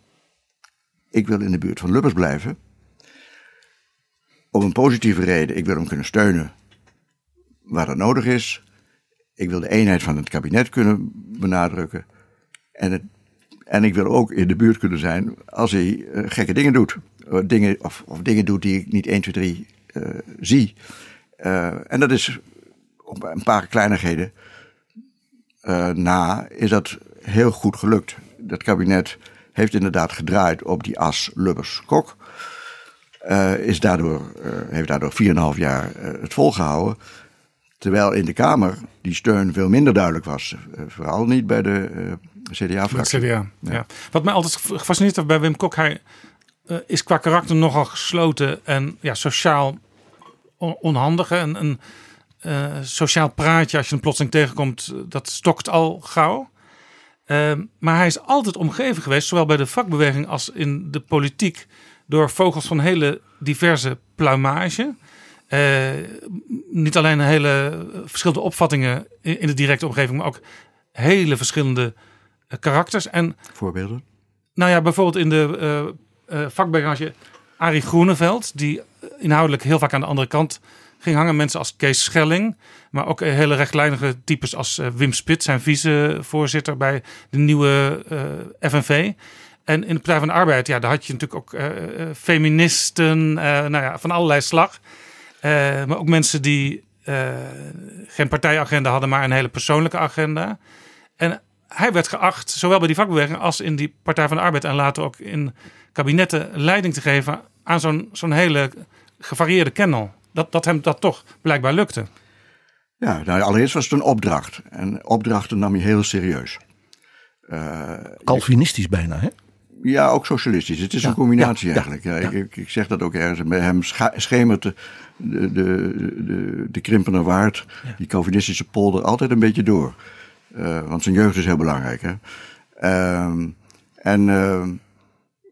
ik wil in de buurt van Lubbers blijven. Om een positieve reden, ik wil hem kunnen steunen waar dat nodig is. Ik wil de eenheid van het kabinet kunnen benadrukken. En, het, en ik wil ook in de buurt kunnen zijn als hij uh, gekke dingen doet. Uh, dingen, of, of, dingen doet die ik niet 1, 2, 3 uh, zie. Eh, en dat is op een paar kleinigheden eh, na is dat heel goed gelukt. Dat kabinet heeft inderdaad gedraaid op die as Lubbers-Kok. is daardoor, heeft daardoor 4,5 jaar het volgehouden. Terwijl in de Kamer die steun veel minder duidelijk was. Eh, vooral niet bij de uh, CDA-fractie. CDA, ja. Wat mij altijd gefascineerd heeft bij Wim Kok, hij uh, is qua karakter nogal gesloten en ja, sociaal on onhandig. En een sociaal praatje, als je een plotseling tegenkomt, dat stokt al gauw. Ehm, maar hij is altijd omgeven geweest, zowel bij de vakbeweging als in de politiek, door vogels van hele diverse pluimage. Uh, niet alleen hele verschillende opvattingen in de directe omgeving, maar ook hele verschillende karakters. En, Voorbeelden? Nou ja, bijvoorbeeld in de uh, uh, vakbranche Arie Groeneveld, die inhoudelijk heel vaak aan de andere kant ging hangen. Mensen als Kees Schelling, maar ook hele rechtlijnige types als uh, Wim Spit, zijn vicevoorzitter bij de nieuwe FNV. En in de Partij van de Arbeid, ja, daar had je natuurlijk ook feministen, nou ja, van allerlei slag. Maar ook mensen die geen partijagenda hadden, maar een hele persoonlijke agenda. En hij werd geacht, zowel bij die vakbeweging als in die Partij van de Arbeid en later ook in kabinetten, leiding te geven aan zo'n zo'n hele gevarieerde kennel. Dat, dat hem dat toch blijkbaar lukte. Ja, nou, allereerst was het een opdracht. En opdrachten nam je heel serieus. Uh, Calvinistisch bijna, hè? Ja, ook socialistisch. Het is een combinatie eigenlijk. Ja, ik, ik, zeg dat ook ergens. Bij hem schemert de, de, de, de, Krimpener Waard, die Calvinistische polder, altijd een beetje door. Uh, want zijn jeugd is heel belangrijk. Hè? Uh, en uh,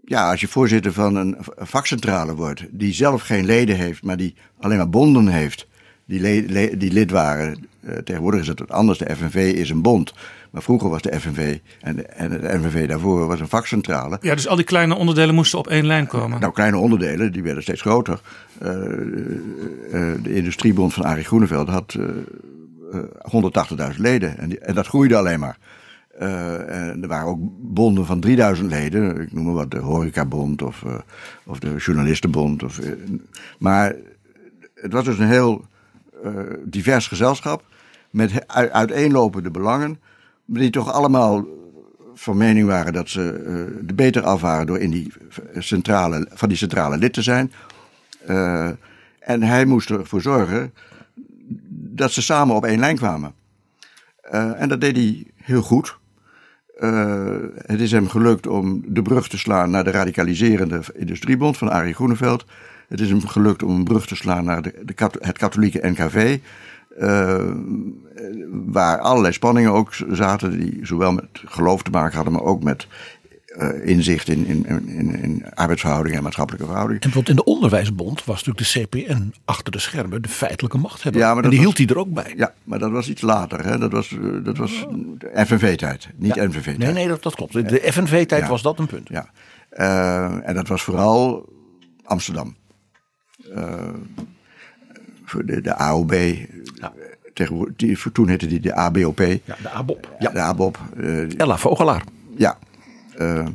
ja, als je voorzitter van een vakcentrale wordt, die zelf geen leden heeft, maar die alleen maar bonden heeft, die, le die lid waren. Uh, tegenwoordig is het wat anders. De FNV is een bond. Maar vroeger was de FNV en, en de FNV daarvoor was een vakcentrale. Ja, dus al die kleine onderdelen moesten op één lijn komen. Nou, kleine onderdelen, die werden steeds groter. Uh, de industriebond van Arie Groeneveld had 180.000 leden. En, die, en, dat groeide alleen maar. Uh, en er waren ook bonden van 3000 leden. Ik noem maar wat de Horecabond of, uh, of de Journalistenbond. Of, uh, maar het was dus een heel divers gezelschap. Met uiteenlopende belangen. Die toch allemaal van mening waren dat ze er beter af waren door in die centrale, van die centrale lid te zijn. en hij moest ervoor zorgen dat ze samen op één lijn kwamen. Uh, en dat deed hij heel goed. Het is hem gelukt om de brug te slaan naar de radicaliserende industriebond van Arie Groeneveld. Het is hem gelukt om een brug te slaan naar de, de, het katholieke NKV. Uh, waar allerlei spanningen ook zaten, die zowel met geloof te maken hadden, maar ook met uh, inzicht in, in, in, in, arbeidsverhoudingen en maatschappelijke verhoudingen. En bijvoorbeeld in de Onderwijsbond was natuurlijk de CPN achter de schermen de feitelijke machthebber. Ja, maar en die hield hij er ook bij. Ja, maar dat was iets later. Hè? Dat was, uh, dat was FNV-tijd, niet ja. NVV-tijd. Nee, nee, dat, dat klopt. De FNV-tijd ja. was dat een punt. Ja. Uh, en dat was vooral Amsterdam. voor de, de AOB. Ja. Tegenwoordig, die, toen heette die de ABOP. Ja, de ABOP. Ja, de ABOP. Ella Vogelaar. Ja, uh,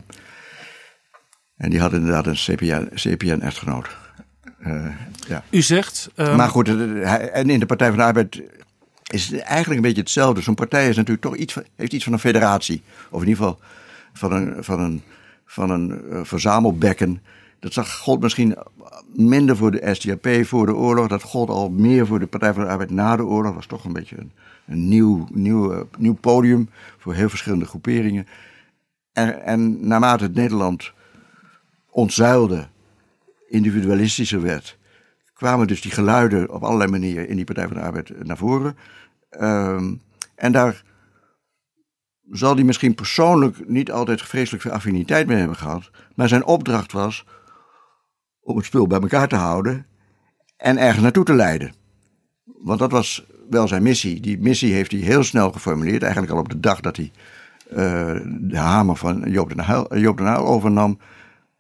en die had inderdaad een CPN-echtgenoot. Uh, ja. U zegt. Um... Maar goed, en in de Partij van de Arbeid is het eigenlijk een beetje hetzelfde. Zo'n partij is natuurlijk toch iets, heeft iets van een federatie. Of in ieder geval van een, van een, van een verzamelbekken. Dat zag, gold misschien minder voor de SDAP voor de oorlog. Dat gold al meer voor de Partij van de Arbeid na de oorlog. Dat was toch een beetje een, nieuw, nieuw, nieuw podium voor heel verschillende groeperingen. En, en naarmate het Nederland ontzuilde, individualistischer werd, kwamen dus die geluiden op allerlei manieren in die Partij van de Arbeid naar voren. Um, en daar zal hij misschien persoonlijk niet altijd vreselijk veel affiniteit mee hebben gehad. Maar zijn opdracht was om het spul bij elkaar te houden en ergens naartoe te leiden. Want dat was wel zijn missie. Die missie heeft hij heel snel geformuleerd, eigenlijk al op de dag dat hij uh, de hamer van Joop den, Uyl, Joop den Uyl overnam,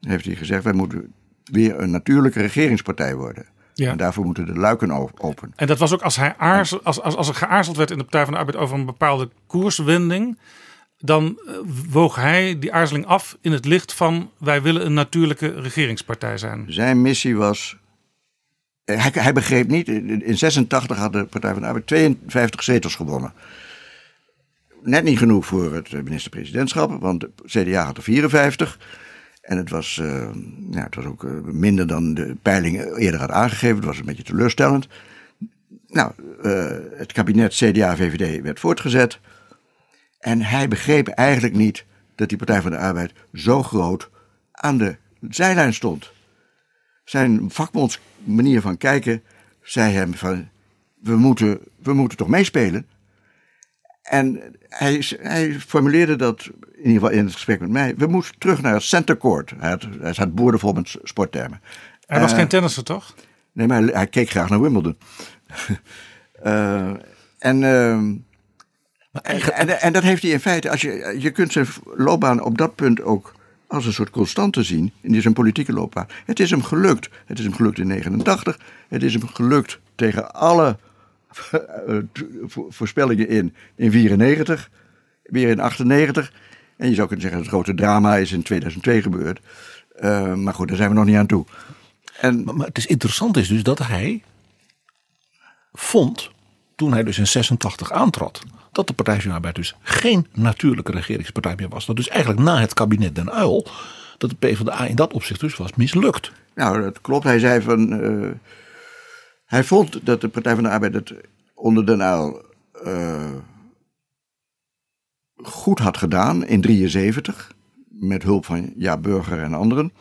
heeft hij gezegd: wij moeten weer een natuurlijke regeringspartij worden. Ja. En daarvoor moeten de luiken open. En dat was ook als, hij aarzel, als, als, als er geaarzeld werd in de Partij van de Arbeid over een bepaalde koerswending. Dan uh, woog hij die aarzeling af in het licht van wij willen een natuurlijke regeringspartij zijn. Zijn missie was. Hij, hij begreep niet, in 86 had de Partij van de Arbeid 52 zetels gewonnen net niet genoeg voor het minister-presidentschap, want de CDA had er 54. En het was, ja, het was ook minder dan de peiling eerder had aangegeven. Het was een beetje teleurstellend. Nou, het kabinet CDA-VVD werd voortgezet. En hij begreep eigenlijk niet dat die Partij van de Arbeid zo groot aan de zijlijn stond. Zijn vakbondsmanier van kijken zei hem van, we moeten, we moeten toch meespelen? En hij, hij, formuleerde dat in ieder geval in het gesprek met mij. We moeten terug naar het center court. Hij had, hij had boordevol met sporttermen. Hij was uh, geen tennisser, toch? Nee, maar hij, keek graag naar Wimbledon. uh, en... Uh, En, en, en dat heeft hij in feite, als je, je kunt zijn loopbaan op dat punt ook als een soort constante zien in zijn politieke loopbaan. Het is hem gelukt. Het is hem gelukt in 89. Het is hem gelukt tegen alle eh, voorspellingen in, in 94. Weer in 98. En je zou kunnen zeggen, het grote drama is in 2002 gebeurd. Uh, maar goed, daar zijn we nog niet aan toe. En, maar, maar het is interessant is dus dat hij vond, toen hij dus in 86 aantrad, dat de Partij van de Arbeid dus geen natuurlijke regeringspartij meer was. Dat dus eigenlijk na het kabinet Den Uil, dat de PvdA in dat opzicht dus was mislukt. Nou, dat klopt. Hij zei van, uh, hij vond dat de Partij van de Arbeid het onder Den Uil uh, goed had gedaan in 73. Met hulp van Ja Burger en anderen.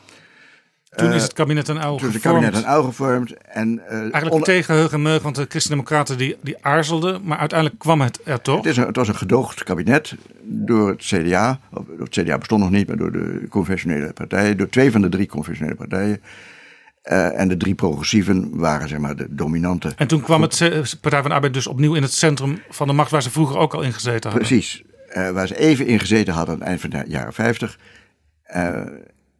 Toen is het kabinet een oude Toen is het kabinet een oude gevormd. En, uh, Eigenlijk tegen heug en meug, want de Christen-Democraten die, die aarzelden. Maar uiteindelijk kwam het er toch? Het, is een, het was een gedoogd kabinet door het CDA. Of, het CDA bestond nog niet, maar door de conventionele partijen. Door twee van de drie conventionele partijen. Uh, en de drie progressieven waren zeg maar de dominante. En toen kwam het Partij van de Arbeid dus opnieuw in het centrum van de macht waar ze vroeger ook al in gezeten hadden. Precies. Uh, waar ze even in gezeten hadden aan het eind van de jaren 50. Uh,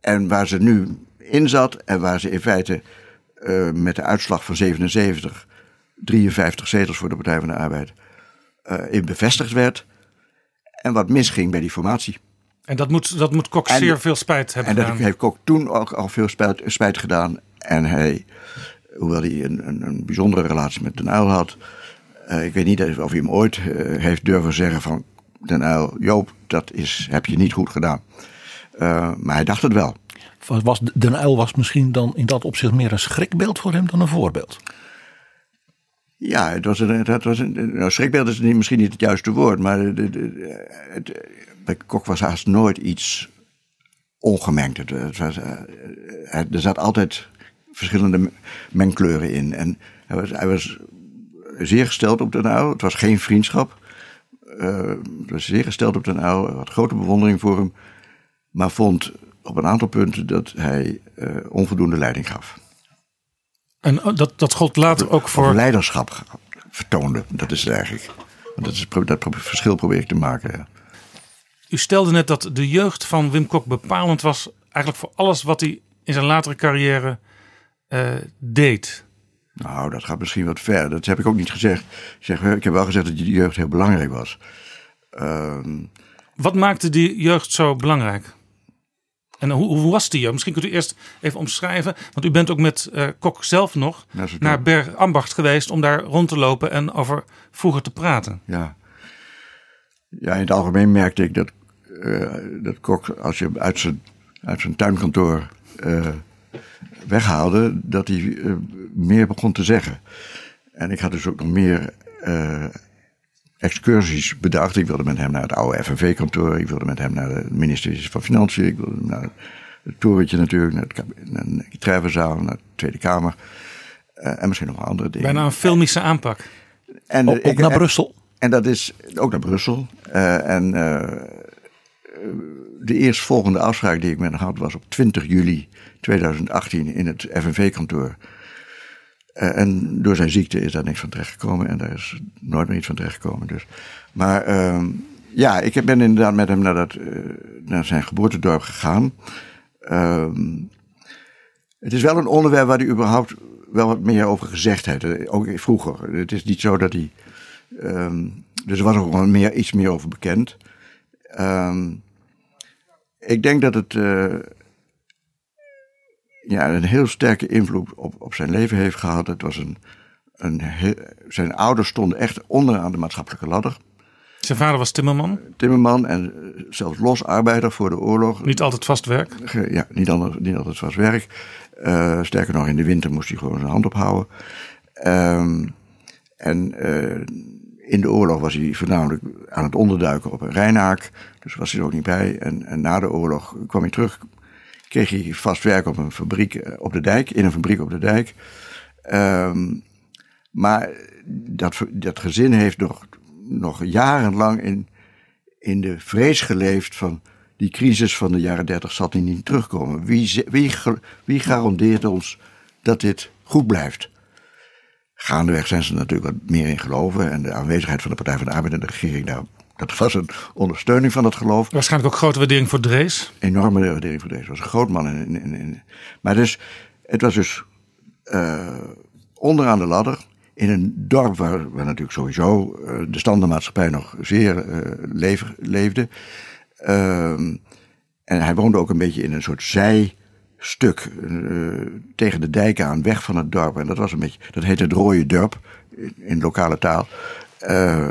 en waar ze nu in zat en waar ze in feite uh, met de uitslag van 77 53 zetels voor de Partij van de Arbeid in bevestigd werd. En wat misging bij die formatie. En dat moet, dat moet Kok zeer veel spijt hebben en gedaan. En dat heeft Kok toen ook al veel spijt, spijt gedaan. En hij, hoewel hij een, een, een bijzondere relatie met Den Uyl had. ik weet niet of hij hem ooit heeft durven zeggen van Den Uyl, Joop, dat is, heb je niet goed gedaan. Maar hij dacht het wel. Was, Den Uyl was misschien dan in dat opzicht meer een schrikbeeld voor hem dan een voorbeeld? Ja, het was een, het was een nou, schrikbeeld is misschien niet het juiste woord, maar de, het, bij Kok was haast nooit iets ongemengd. Het, het was, er zat altijd verschillende mengkleuren in. En hij was, hij was zeer gesteld op Den Uyl. Het was geen vriendschap. Uh, was zeer gesteld op Den Uyl, had grote bewondering voor hem, maar vond op een aantal punten dat hij uh, onvoldoende leiding gaf. En dat, dat gold later ook voor. Of leiderschap vertoonde, dat is het eigenlijk. Dat, is, dat verschil probeer ik te maken. Ja. U stelde net dat de jeugd van Wim Kok bepalend was, eigenlijk voor alles wat hij in zijn latere carrière uh, deed. Nou, dat gaat misschien wat ver. Dat heb ik ook niet gezegd. Ik, zeg, ik heb wel gezegd dat die jeugd heel belangrijk was. Uh, Wat maakte die jeugd zo belangrijk? En hoe, hoe, was die? Misschien kunt u eerst even omschrijven. Want u bent ook met uh, Kok zelf nog naar Berg Ambacht geweest om daar rond te lopen en over vroeger te praten. Ja, ja in het algemeen merkte ik dat, uh, dat Kok, als je uit zijn, uit zijn tuinkantoor uh, weghaalde, dat hij meer begon te zeggen. En ik had dus ook nog meer excursies bedacht. Ik wilde met hem naar het oude FNV-kantoor. Ik wilde met hem naar het ministerie van Financiën. Ik wilde naar het torentje natuurlijk, naar, het, naar de Trevenzaal, naar de Tweede Kamer. Uh, en misschien nog wel andere dingen. Bijna een filmische aanpak. En, ook, ook naar en, Brussel. En dat is ook naar Brussel. Uh, en de eerstvolgende afspraak die ik met hem had was op 20 juli 2018 in het FNV-kantoor. Uh, en door zijn ziekte is daar niks van terechtgekomen en daar is nooit meer iets van terechtgekomen. Dus. Maar uh, ja, ik ben inderdaad met hem naar, dat, uh, naar zijn geboortedorp gegaan. Ehm, het is wel een onderwerp waar hij überhaupt wel wat meer over gezegd heeft. Ook vroeger. Het is niet zo dat hij. Um, dus er was ook wel meer, iets meer over bekend. Ik denk dat het ja, een heel sterke invloed op, op zijn leven heeft gehad. Het was een, een heel, zijn ouders stonden echt onderaan de maatschappelijke ladder. Zijn vader was timmerman? Timmerman en zelfs losarbeider voor de oorlog. Niet altijd vast werk? Ja, niet, anders, niet altijd vast werk. Uh, sterker nog, in de winter moest hij gewoon zijn hand ophouden. Um, en uh, in de oorlog was hij voornamelijk aan het onderduiken op een Rijnaak. Dus was hij er ook niet bij. En, en na de oorlog kwam hij terug. Kreeg hij vast werk op een fabriek op de dijk. In een fabriek op de dijk. Um, maar dat, dat gezin heeft nog, nog jarenlang in, in de vrees geleefd van... die crisis van de jaren dertig zal die niet terugkomen. Wie, wie, wie garandeert ons dat dit goed blijft? Gaandeweg zijn ze natuurlijk wat meer in geloven. En de aanwezigheid van de Partij van de Arbeid en de regering daar dat was een ondersteuning van het geloof. Waarschijnlijk ook grote waardering voor Drees. Enorme waardering voor Drees. Hij was een groot man. In, in, in. Maar dus, het was dus uh, onderaan de ladder. In een dorp waar, waar natuurlijk sowieso uh, de standaardmaatschappij nog zeer uh, leef, leefde. Ehm, en hij woonde ook een beetje in een soort zijstuk tegen de dijk aan, weg van het dorp. En dat was een beetje, dat heette het Rode Dorp in, in lokale taal.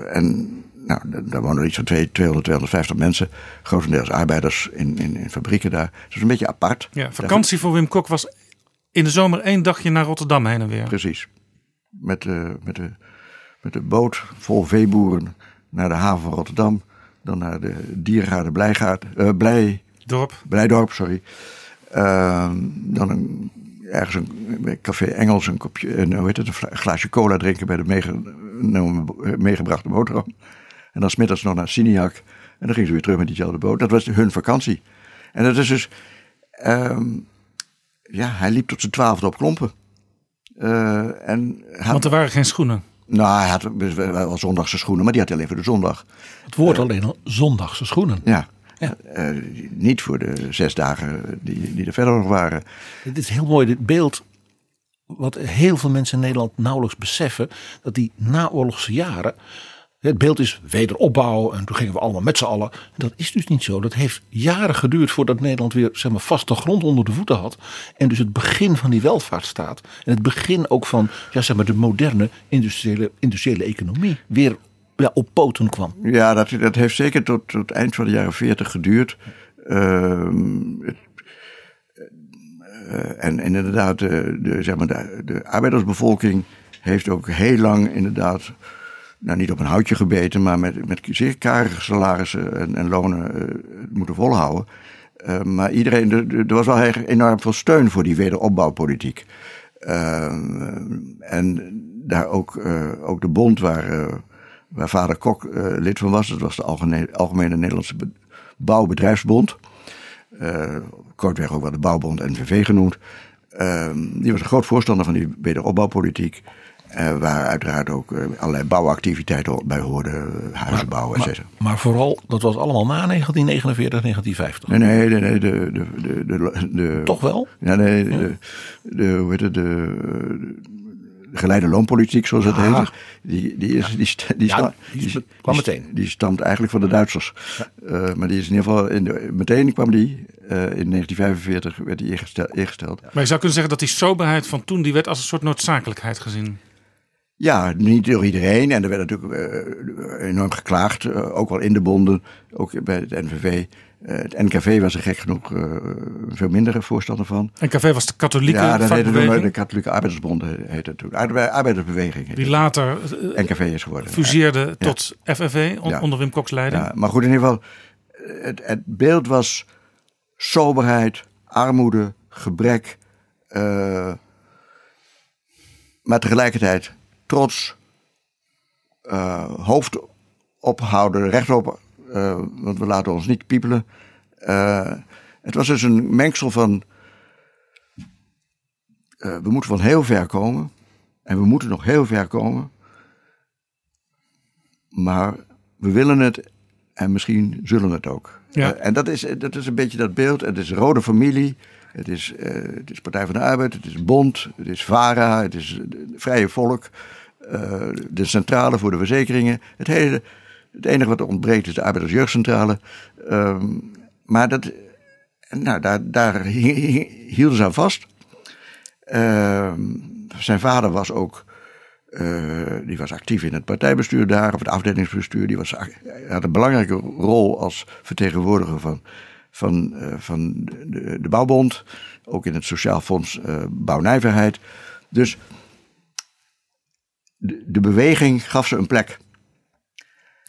en nou, daar wonen iets van 200, 250 mensen. Grotendeels arbeiders in, in, in fabrieken daar. Dus een beetje apart. Ja, vakantie voor Wim Kok was in de zomer één dagje naar Rotterdam heen en weer. Precies. Met, uh, met, de, met de boot vol veeboeren naar de haven van Rotterdam. Dan naar de diergaarde Blijgaard, uh, Blij, Dorp. Blijdorp. Sorry. Uh, dan een, ergens een café Engels een, kopje, een, hoe heet het, een glaasje cola drinken bij de meege, meegebrachte boterham. En dan smiddags nog naar Siniak. En dan gingen ze weer terug met diezelfde boot. Dat was hun vakantie. En dat is dus. Um, ja, hij liep tot zijn twaalfde op klompen. Uh, en had, Want er waren geen schoenen. Nou, hij had wel zondagse schoenen, maar die had alleen voor de zondag. Het woord uh, alleen al zondagse schoenen. Ja. ja. Uh, niet voor de zes dagen die, die er verder nog waren. Het is heel mooi, dit beeld. Wat heel veel mensen in Nederland nauwelijks beseffen. Dat die naoorlogse jaren het beeld is wederopbouw en toen gingen we allemaal met z'n allen. Dat is dus niet zo. Dat heeft jaren geduurd voordat Nederland weer zeg maar, vaste grond onder de voeten had. En dus het begin van die welvaartsstaat. En het begin ook van ja, zeg maar, de moderne industriële, industriële economie weer ja, op poten kwam. Ja, dat, dat heeft zeker tot, tot eind van de jaren 40 geduurd. Uh, het, uh, en, en, inderdaad, de, de, zeg maar, de, de arbeidersbevolking heeft ook heel lang inderdaad nou niet op een houtje gebeten, maar met, met zeer karige salarissen en, en lonen uh, moeten volhouden. Uh, maar iedereen, er, er was wel enorm veel steun voor die wederopbouwpolitiek. Uh, en daar ook, ook de bond waar, waar vader Kok lid van was, dat was de Algemene, Algemene Nederlandse Bouwbedrijfsbond. kortweg ook wel de Bouwbond NVV genoemd. Die was een groot voorstander van die wederopbouwpolitiek. Uh, waar uiteraard ook uh, allerlei bouwactiviteiten bij hoorden, huizenbouw, et cetera. Maar, maar, vooral, dat was allemaal na 1949, 1950? Nee, nee, nee, nee de, de, de, de, de Toch wel? Ja, nee, ja. De, de, hoe heet het, de, de geleide loonpolitiek, zoals het heet. Die, die, is, die, die, ja, die, die, kwam meteen. Die stamt eigenlijk van de Duitsers. Ja. Uh, maar die is in ieder geval, in de, meteen kwam die. Uh, in 1945 werd die ingesteld. ingesteld. Maar je zou kunnen zeggen dat die soberheid van toen, die werd als een soort noodzakelijkheid gezien. Ja, niet door iedereen. En er werd natuurlijk uh, enorm geklaagd, uh, ook wel in de bonden, ook bij het NVV. Uh, het NKV was er gek genoeg veel minder voorstander van. NKV was de katholieke Ja, dat heette toen de katholieke arbeidersbond, heette het toen. Arbeidersbeweging. Die later NKV is geworden. fuseerde ja. tot FNV, on, ja. onder Wim Koks leiding. Ja, maar goed, in ieder geval, het, het beeld was soberheid, armoede, gebrek, maar tegelijkertijd trots, uh, hoofd ophouden, rechtop, uh, want we laten ons niet piepelen. Uh, het was dus een mengsel van, we moeten van heel ver komen en we moeten nog heel ver komen, maar we willen het en misschien zullen we het ook. Ja. en dat is, dat is een beetje dat beeld. Het is rode familie. Het is, het is Partij van de Arbeid, het is Bond, het is VARA, het is Vrije Volk, uh, de centrale voor de verzekeringen. Het, enige wat ontbreekt is de arbeidersjeugdcentrale. Um, maar dat, nou, daar, daar hielden ze aan vast. Uh, zijn vader was ook, uh, die was actief in het partijbestuur daar, of het afdelingsbestuur. Die was, had een belangrijke rol als vertegenwoordiger van van, uh, van de, de, bouwbond. Ook in het Sociaal Fonds Bouwnijverheid. Dus de, de, beweging gaf ze een plek.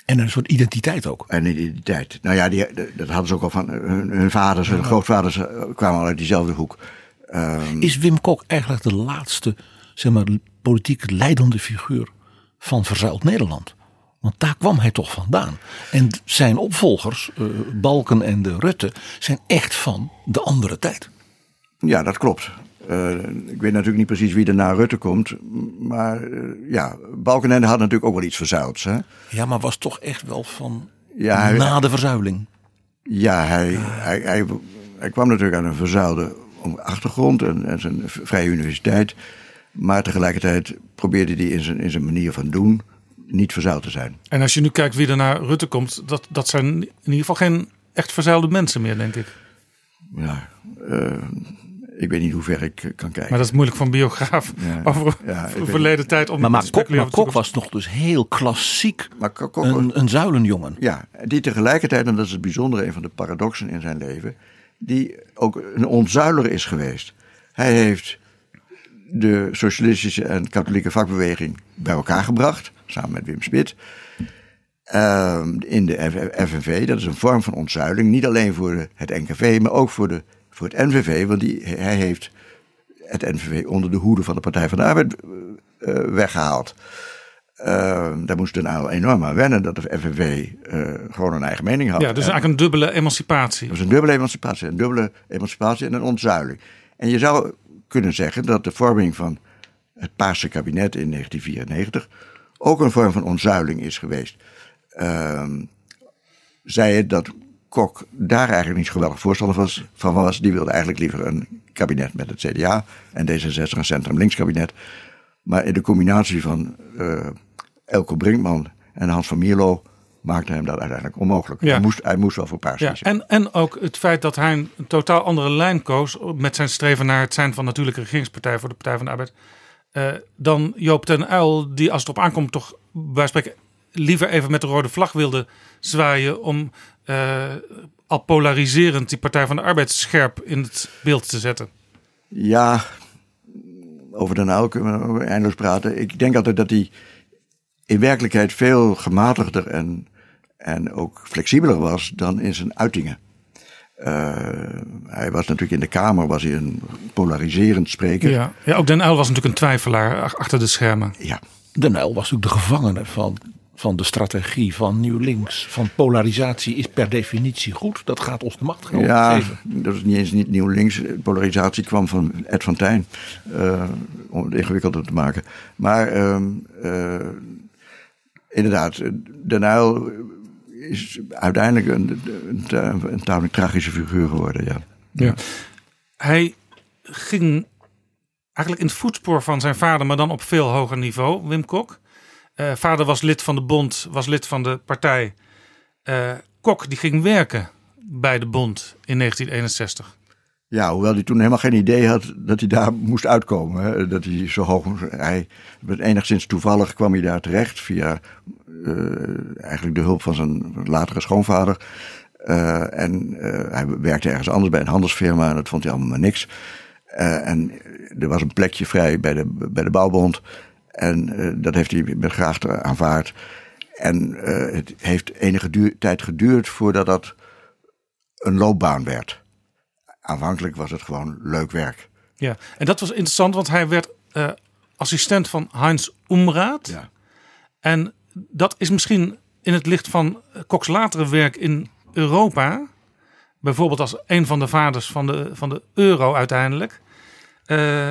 En een soort identiteit ook. En identiteit. Nou ja, die, dat hadden ze ook al van hun, hun vaders, hun grootvaders kwamen al uit diezelfde hoek. Um, Is Wim Kok eigenlijk de laatste, zeg maar, politiek leidende figuur van verzuild Nederland? Want daar kwam hij toch vandaan. En zijn opvolgers, uh, Balken en de Rutte, zijn echt van de andere tijd. Ja, dat klopt. Uh, ik weet natuurlijk niet precies wie er na Rutte komt. Maar uh, ja, Balkenende had natuurlijk ook wel iets verzeild. Hè? Ja, maar was toch echt wel van Ja, hij- na de verzuiling. Ja, hij, hij, hij, hij kwam natuurlijk aan een verzuilde achtergrond en, en zijn vrije universiteit. Maar tegelijkertijd probeerde hij in zijn, in zijn manier van doen niet verzuild te zijn. En als je nu kijkt wie er naar Rutte komt, dat, dat zijn in ieder geval geen echt verzuilde mensen meer, denk ik. Ja, eh, ik weet niet hoe ver ik eh, kan kijken. Maar dat is moeilijk van biograaf Ja, over ja, de verleden tijd om Maar, maar, te Kok, maar Kok was nog dus heel klassiek Maar Kok- Kok- een, een zuilenjongen. Ja, die tegelijkertijd, en dat is het bijzondere, een van de paradoxen in zijn leven, die ook een ontzuiler is geweest. Hij heeft de socialistische en katholieke vakbeweging bij elkaar gebracht, samen met Wim Spit. Ehm, in de FNV, dat is een vorm van ontzuiling, niet alleen voor de, het NKV, maar ook voor, de, voor het NVV, want die, hij heeft het NVV onder de hoede van de Partij van de Arbeid eh, eh, weggehaald. Ehm, daar moest Den Uyl enorm aan wennen dat de FNV eh, gewoon een eigen mening had. Ja, dus En- eigenlijk een dubbele emancipatie. dat was een dubbele emancipatie. Een dubbele emancipatie en een ontzuiling. En je zou kunnen zeggen dat de vorming van het Paarse kabinet in 1994 ook een vorm van ontzuiling is geweest. Ehm zei het dat Kok daar eigenlijk niet geweldig voorstander was, van was. Die wilde eigenlijk liever een kabinet met het CDA en D66 een centrum-links kabinet. Maar in de combinatie van eh Elko Brinkman en Hans van Mierlo maakte hem dat uiteindelijk onmogelijk. Ja. Hij, moest, hij moest wel voor Paars Ja, en, en ook het feit dat hij een totaal andere lijn koos met zijn streven naar het zijn van natuurlijke regeringspartij voor de Partij van de Arbeid. eh, dan Joop ten Uyl, die als het op aankomt toch bij spreken liever even met de rode vlag wilde zwaaien om eh, al polariserend die Partij van de Arbeid scherp in het beeld te zetten. Ja, over Den Uyl kunnen we eindeloos praten. Ik denk altijd dat hij in werkelijkheid veel gematigder en, en ook flexibeler was dan in zijn uitingen. Eh, hij was natuurlijk in de Kamer was hij een polariserend spreker. Ja. ja, ook Den Uyl was natuurlijk een twijfelaar ach- achter de schermen. Ja. Den Uyl was natuurlijk de gevangene van, van de strategie van Nieuw Links. Van polarisatie is per definitie goed. Dat gaat ons de macht geven. Ja, dat is niet eens niet nieuw links. Polarisatie kwam van Ed van Tijn. eh, om het ingewikkelder te maken. Maar ehm, eh, inderdaad, Den Uyl is uiteindelijk een, een, een tamelijk tragische figuur geworden. Ja. Ja. Hij ging eigenlijk in het voetspoor van zijn vader, maar dan op veel hoger niveau, Wim Kok. Eh, vader was lid van de bond, was lid van de partij. Eh, Kok die ging werken bij de bond in 1961. Ja, hoewel hij toen helemaal geen idee had dat hij daar moest uitkomen. Hè? Dat hij zo hoog. Hij, enigszins toevallig kwam hij daar terecht via eh, eigenlijk de hulp van zijn latere schoonvader. En hij werkte ergens anders bij een handelsfirma en dat vond hij allemaal maar niks. En er was een plekje vrij bij de, bij de bouwbond. En eh, dat heeft hij met graagte aanvaard. En eh, het heeft enige duur- tijd geduurd voordat dat een loopbaan werd. Aanvankelijk was het gewoon leuk werk. Ja, en dat was interessant, want hij werd eh, assistent van Heinz Umraat. Ja. En dat is misschien in het licht van Koks latere werk in Europa, bijvoorbeeld als een van de vaders van de, van de euro uiteindelijk,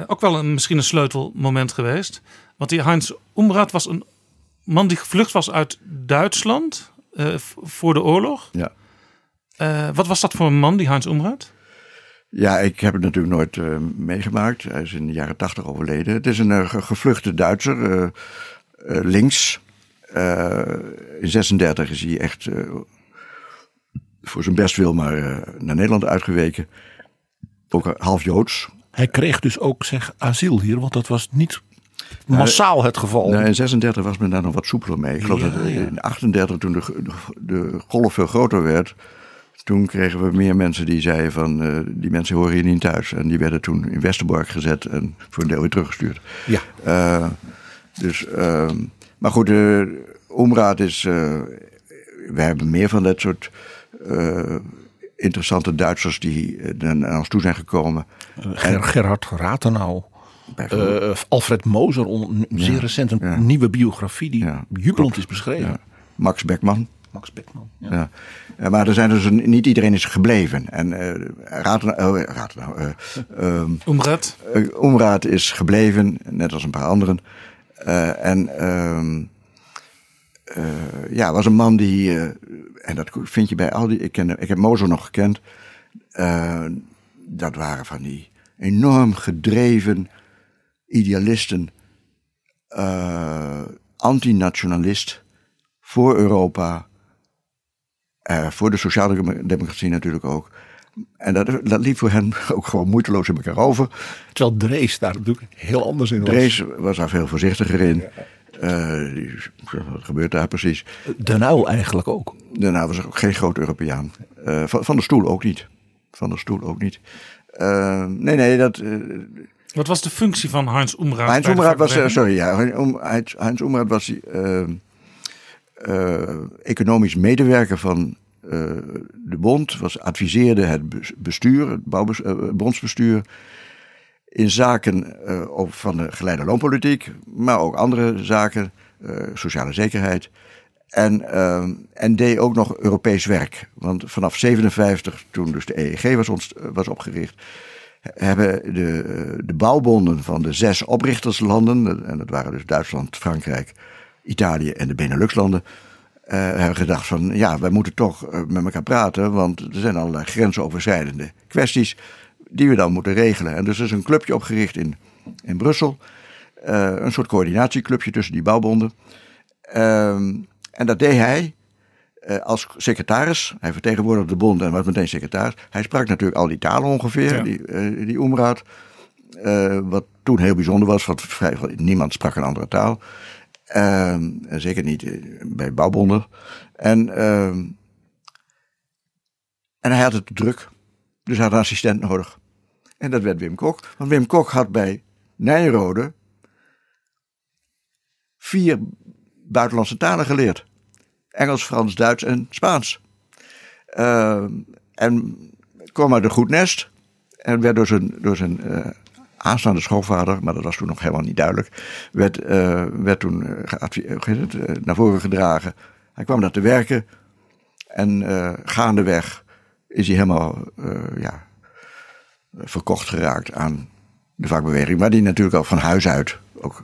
ook wel een, misschien een sleutelmoment geweest. Want die Heinz Umraat was een man die gevlucht was uit Duitsland eh, voor de oorlog. Ja. Eh, wat was dat voor een man, die Heinz Umraat? Ja, ik heb het natuurlijk nooit eh, meegemaakt. Hij is in de jaren tachtig overleden. Het is een ge- gevluchte Duitser, eh, eh, links. Eh, in 36 is hij echt eh, voor zijn best wil maar eh, naar Nederland uitgeweken. Ook half Joods. Hij kreeg dus ook zeg asiel hier, want dat was niet massaal het geval. Nou, in 36 was men daar nog wat soepeler mee. Ik geloof Ja, dat in 38, toen de, de, golf veel groter werd, toen kregen we meer mensen die zeiden van eh, die mensen horen hier niet thuis. En die werden toen in Westerbork gezet en voor een deel weer teruggestuurd. Ja. Eh, dus, ehm, maar goed, de omraad is. eh, we hebben meer van dat soort interessante Duitsers die naar ons toe zijn gekomen. Ger- Gerhard Ratenau. Eh, Alfred Moser, on- zeer recent een nieuwe biografie die jubelend is beschreven. Ja. Max Beckman. Max Beckman. Ja. Eh, maar er zijn dus een- niet iedereen is gebleven. En eh Ratenau, eh, Ratenau, eh, ehm, Umraat? eh, Umraat is gebleven, net als een paar anderen. Eh, en ehm, eh, ja, was een man die eh, en dat vind je bij al die. Ik, ken, ik heb Mozo nog gekend. Uh, dat waren van die enorm gedreven idealisten. Uh, antinationalist. Voor Europa. Uh, voor de sociale democratie natuurlijk ook. En dat, dat liep voor hen ook gewoon moeiteloos in elkaar over. Terwijl Drees daar natuurlijk heel anders in was. Drees was daar veel voorzichtiger in. Uh, wat gebeurt daar precies? De Nuil eigenlijk ook. De Nuil was ook geen groot Europeaan. Uh, van, van de Stoel ook niet. Van de Stoel ook niet. Uh, nee, nee, dat... wat was de functie van Heinz Umraad? Heinz Umraad was... sorry, ja. Heinz, Heinz Umraad was economisch medewerker van de bond. Was, adviseerde het bestuur, het, bouwbes, het bondsbestuur in zaken van de geleide loonpolitiek, maar ook andere zaken, sociale zekerheid. En, uh, en deed ook nog Europees werk. Want vanaf 57, toen dus de EEG was, was opgericht, hebben de, de bouwbonden van de zes oprichterslanden, en dat waren dus Duitsland, Frankrijk, Italië en de Beneluxlanden, hebben gedacht van ja, wij moeten toch met elkaar praten, want er zijn allerlei grensoverschrijdende kwesties die we dan moeten regelen. En dus is een clubje opgericht in, in Brussel. Uh, een soort coördinatieclubje tussen die bouwbonden. Uh, en dat deed hij uh, als secretaris. Hij vertegenwoordigde de bond en was meteen secretaris. Hij sprak natuurlijk al die talen ongeveer, ja. die, uh, die Oemraad. wat toen heel bijzonder was, want vrij, niemand sprak een andere taal. Ehm, zeker niet bij bouwbonden. En, ehm, en hij had het druk. Dus hij had een assistent nodig. En dat werd Wim Kok. Want Wim Kok had bij Nijrode vier buitenlandse talen geleerd: Engels, Frans, Duits en Spaans. Uh, en kwam uit een goed nest. En werd door zijn, door zijn uh, aanstaande schoonvader, maar dat was toen nog helemaal niet duidelijk, werd, uh, werd toen het, naar voren gedragen. Hij kwam daar te werken. En gaandeweg is hij helemaal ja, verkocht geraakt aan de vakbeweging. Waar die natuurlijk al van huis uit ook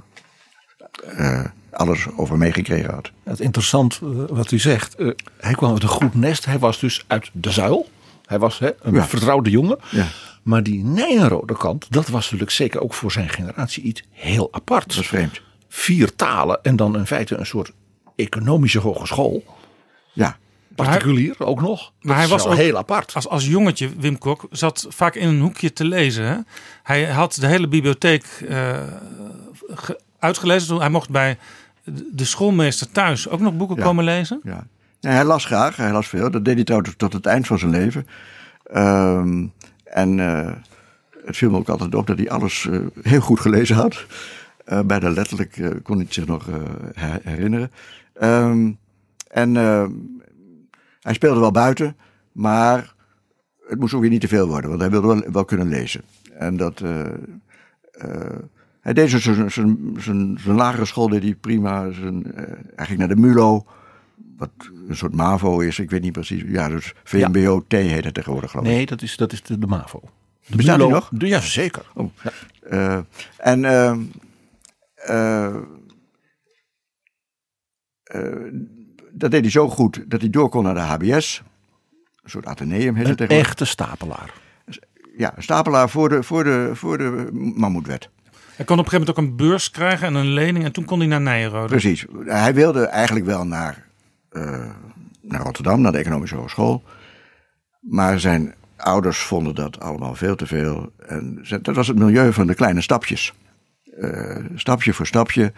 alles over meegekregen had. Het interessant uh, wat u zegt. Uh, hij kwam uit een goed nest. Hij was dus uit de zuil. Hij was hè, een ja. vertrouwde jongen. Ja. Maar die Nijrode kant, dat was natuurlijk zeker ook voor zijn generatie iets heel apart. Dat is vreemd. Vier talen en dan in feite een soort economische hogeschool. Ja. Particulier ook nog. Maar hij was ook heel apart. Als, als jongetje, Wim Kok, zat vaak in een hoekje te lezen. Hè? Hij had de hele bibliotheek uh, uitgelezen. Hij mocht bij de schoolmeester thuis ook nog boeken ja. komen lezen. Ja. ja. hij las graag. Hij las veel. Dat deed hij trouwens tot het eind van zijn leven. Um, en uh, het viel me ook altijd op dat hij alles uh, heel goed gelezen had. Uh, bijna letterlijk kon hij het zich nog herinneren. Um, en hij speelde wel buiten, maar het moest ook weer niet te veel worden, want hij wilde wel, wel kunnen lezen. En dat. Uh, hij deed zijn, zijn, zijn, zijn lagere school deed hij prima. Zijn, uh, hij ging naar de MULO, wat een soort MAVO is, ik weet niet precies. Ja, dus VMBO-T heet het tegenwoordig, geloof ik. Nee, dat is, dat is de, de MAVO. De Bestaat die nog? De, ja, zeker. Oh. Ja. en. dat deed hij zo goed dat hij door kon naar de HBS. Een soort ateneum heet een het Een echte stapelaar. Ja, een stapelaar voor de, voor de, voor de mammoetwet. Hij kon op een gegeven moment ook een beurs krijgen en een lening. En toen kon hij naar Nijrode. Precies. Hij wilde eigenlijk wel naar, uh, naar Rotterdam, naar de Economische Hogeschool. Maar zijn ouders vonden dat allemaal veel te veel. En dat was het milieu van de kleine stapjes. Uh, stapje voor stapje.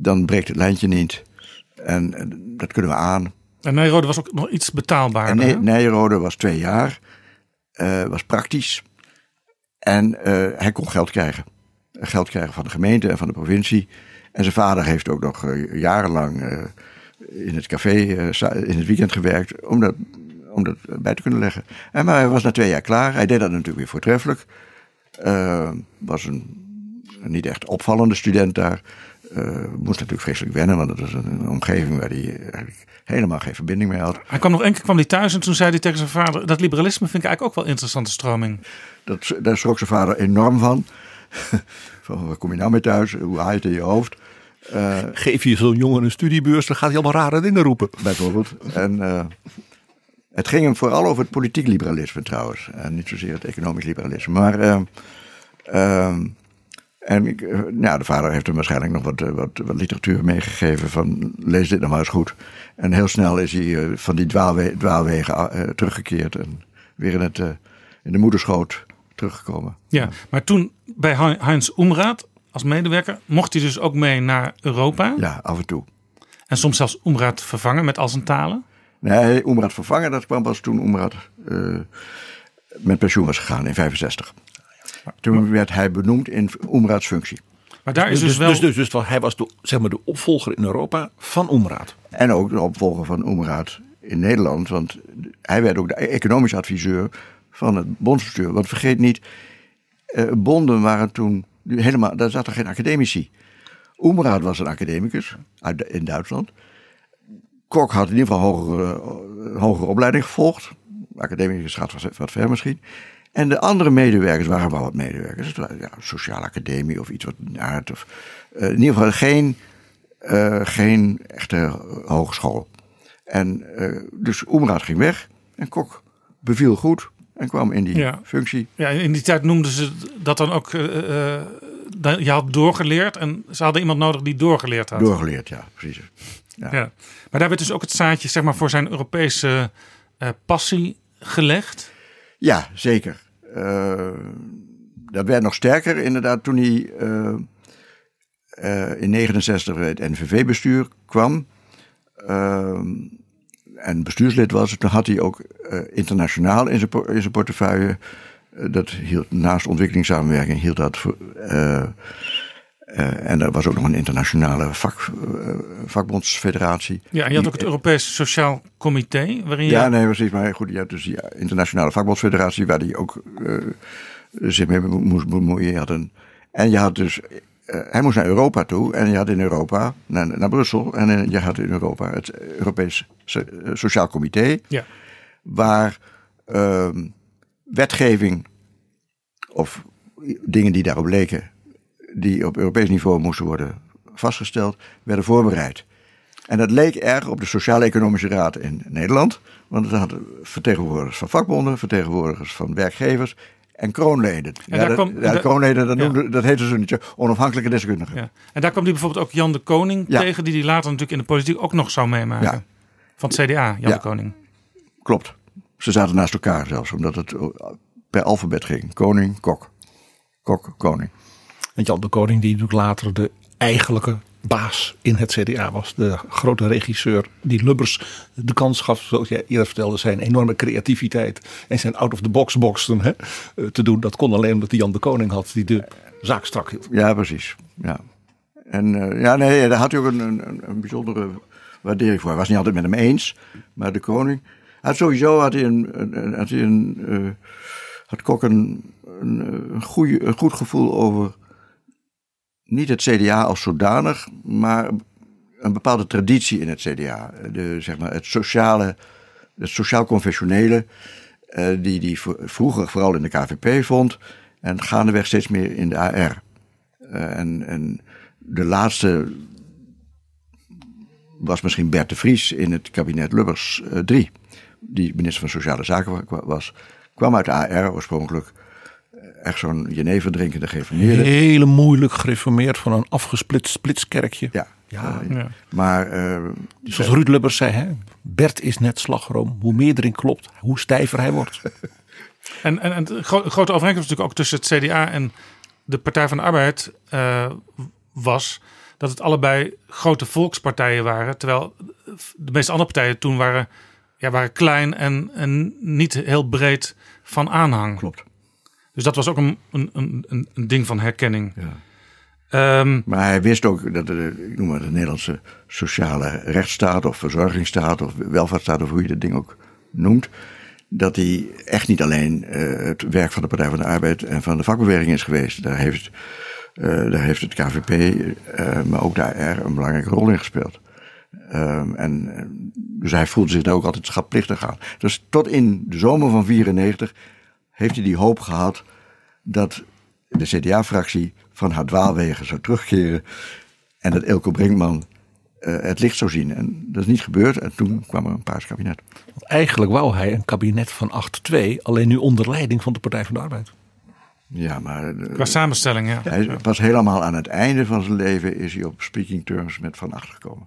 Dan breekt het lijntje niet. En, en dat kunnen we aan. En Nijrode was ook nog iets betaalbaarder. En Nijrode was twee jaar. Uh, was praktisch. En uh, hij kon geld krijgen. Geld krijgen van de gemeente en van de provincie. En zijn vader heeft ook nog uh, jarenlang in het café in het weekend gewerkt. Om dat, om dat bij te kunnen leggen. En maar hij was na twee jaar klaar. Hij deed dat natuurlijk weer voortreffelijk. was een, niet echt opvallende student daar. Moest natuurlijk vreselijk wennen, want het was een, een omgeving waar hij eigenlijk helemaal geen verbinding mee had. Hij kwam nog één keer kwam hij thuis en toen zei hij tegen zijn vader: Dat liberalisme vind ik eigenlijk ook wel een interessante stroming. Dat, daar schrok zijn vader enorm van. van waar kom je nou mee thuis? Hoe haal je het in je hoofd? Geef je zo'n jongen een studiebeurs, dan gaat hij allemaal rare dingen roepen. Bijvoorbeeld. En uh, het ging hem vooral over het politiek liberalisme trouwens. En niet zozeer het economisch liberalisme. Maar uh, en ik, ja, de vader heeft hem waarschijnlijk nog wat, wat, wat literatuur meegegeven van lees dit nou maar eens goed. En heel snel is hij van die dwaalwe dwaalwegen teruggekeerd en weer in, het, in de moederschoot teruggekomen. Ja, maar toen bij Heinz Umraat als medewerker mocht hij dus ook mee naar Europa. Ja, af en toe. En soms zelfs Umraat vervangen met al zijn talen. Nee, Umraat vervangen, dat kwam pas toen Umraat uh, met pensioen was gegaan in 65. Toen werd hij benoemd in Umraats functie. Maar daar is dus, dus wel... Dus, dus, dus, dus hij was de, zeg maar de opvolger in Europa van Umraat. En ook de opvolger van Umraat in Nederland. Want hij werd ook de economisch adviseur van het bondsbestuur. Want vergeet niet, uh, bonden waren toen helemaal, daar zaten geen academici. Oemraad was een academicus uit, in Duitsland. Kok had in ieder geval hogere, hogere opleiding gevolgd. Academicus gaat wat, wat ver misschien. En de andere medewerkers waren wel wat medewerkers. Het was, ja, sociale academie of iets wat aard. Of, uh, in ieder geval geen, uh, geen echte hogeschool. En dus Oemraad ging weg en Kok beviel goed en kwam in die ja. functie. Ja, in die tijd noemden ze dat dan ook. Uh, je had doorgeleerd en ze hadden iemand nodig die doorgeleerd had. Doorgeleerd, ja, precies. Ja. ja. Maar daar werd dus ook het zaadje zeg maar, voor zijn Europese uh, passie gelegd. Ja, zeker. dat werd nog sterker inderdaad toen hij in 69 het NVV-bestuur kwam en bestuurslid was, toen had hij ook uh, internationaal in zijn, in zijn portefeuille. Uh, dat hield naast ontwikkelingssamenwerking hield dat. Uh, en er was ook nog een internationale vak, vakbondsfederatie. Ja, en je had ook het Europees Sociaal Comité. Waarin je... Ja, nee, precies. Maar goed, je had dus die internationale vakbondsfederatie waar hij ook zich mee moest bemoeien. Je had een, en je had dus uh, hij moest naar Europa toe en je had in Europa, naar, naar Brussel, en je had in Europa het Europees Sociaal Comité, ja. waar uh, wetgeving of dingen die daarop leken, die op Europees niveau moesten worden vastgesteld, werden voorbereid. En dat leek erg op de Sociaal-Economische Raad in Nederland, want het had vertegenwoordigers van vakbonden, vertegenwoordigers van werkgevers en kroonleden. En ja, daar dat, kwam- ja, kroonleden, dat, Ja. noemde, dat heette ze niet, onafhankelijke deskundigen. Ja. En daar kwam hij bijvoorbeeld ook Jan de Koning Ja. tegen, die hij later natuurlijk in de politiek ook nog zou meemaken. Ja. Van het CDA, Jan Ja. de Koning. Klopt. Ze zaten naast elkaar zelfs, omdat het per alfabet ging. Koning, kok. Kok, koning. En Jan de Koning, die natuurlijk later de eigenlijke baas in het CDA was. De grote regisseur die Lubbers de kans gaf, zoals jij eerder vertelde, zijn enorme creativiteit en zijn out-of-the-box boxen hè, eh, te doen. Dat kon alleen omdat hij Jan de Koning had, die de zaak strak hield. Ja, precies. Ja. En eh, ja, nee, daar had hij ook een, een, een bijzondere waardering voor. Hij was niet altijd met hem eens, maar de koning. Had sowieso had hij een, had hij een, eh, had Kok een, een, een goed gevoel over niet het CDA als zodanig, maar een bepaalde traditie in het CDA. De, zeg maar, het sociale, het sociaal-confessionele, eh, die die vroeger vooral in de KVP vond en gaandeweg steeds meer in de AR. Eh, en, en de laatste was misschien Bert de Vries in het kabinet Lubbers 3, die minister van Sociale Zaken wa- wa- was. Kwam uit de AR oorspronkelijk, eh, echt zo'n jenever drinkende gereformeerde. Hele moeilijk gereformeerd van een afgesplitst splitskerkje. Ja, Ja, eh, maar eh, zoals Ruud Lubbers zei, hè, Bert is net slagroom. Hoe meer erin klopt, hoe stijver hij wordt. En, en, en de gro- grote overeenkomst natuurlijk ook tussen het CDA en de Partij van de Arbeid eh, was dat het allebei grote volkspartijen waren. Terwijl de meeste andere partijen toen waren, ja, waren klein en, en niet heel breed van aanhang. klopt. Dus dat was ook een, een, een, een- ding van herkenning. Ja. Ehm, Maar hij wist ook dat de, ik noem maar de Nederlandse sociale rechtsstaat of verzorgingsstaat of welvaartsstaat of hoe je dat ding ook noemt. Dat hij echt niet alleen eh, het werk van de Partij van de Arbeid en van de vakbeweging is geweest. Daar heeft, eh, daar heeft het KVP, eh, maar ook de AR een belangrijke rol in gespeeld. Ehm, en, dus hij voelde zich daar ook altijd schatplichtig aan. Dus tot in de zomer van 94 heeft hij die hoop gehad dat de CDA-fractie van haar dwaalwegen zou terugkeren En dat Ilko Brinkman eh, het licht zou zien. En dat is niet gebeurd. En toen kwam er een paars kabinet. Eigenlijk wou hij een kabinet van 8-2, alleen nu onder leiding van de Partij van de Arbeid. Ja, maar... eh, Qua samenstelling, ja. Hij was helemaal aan het einde van zijn leven is hij op speaking terms met Van Acht gekomen.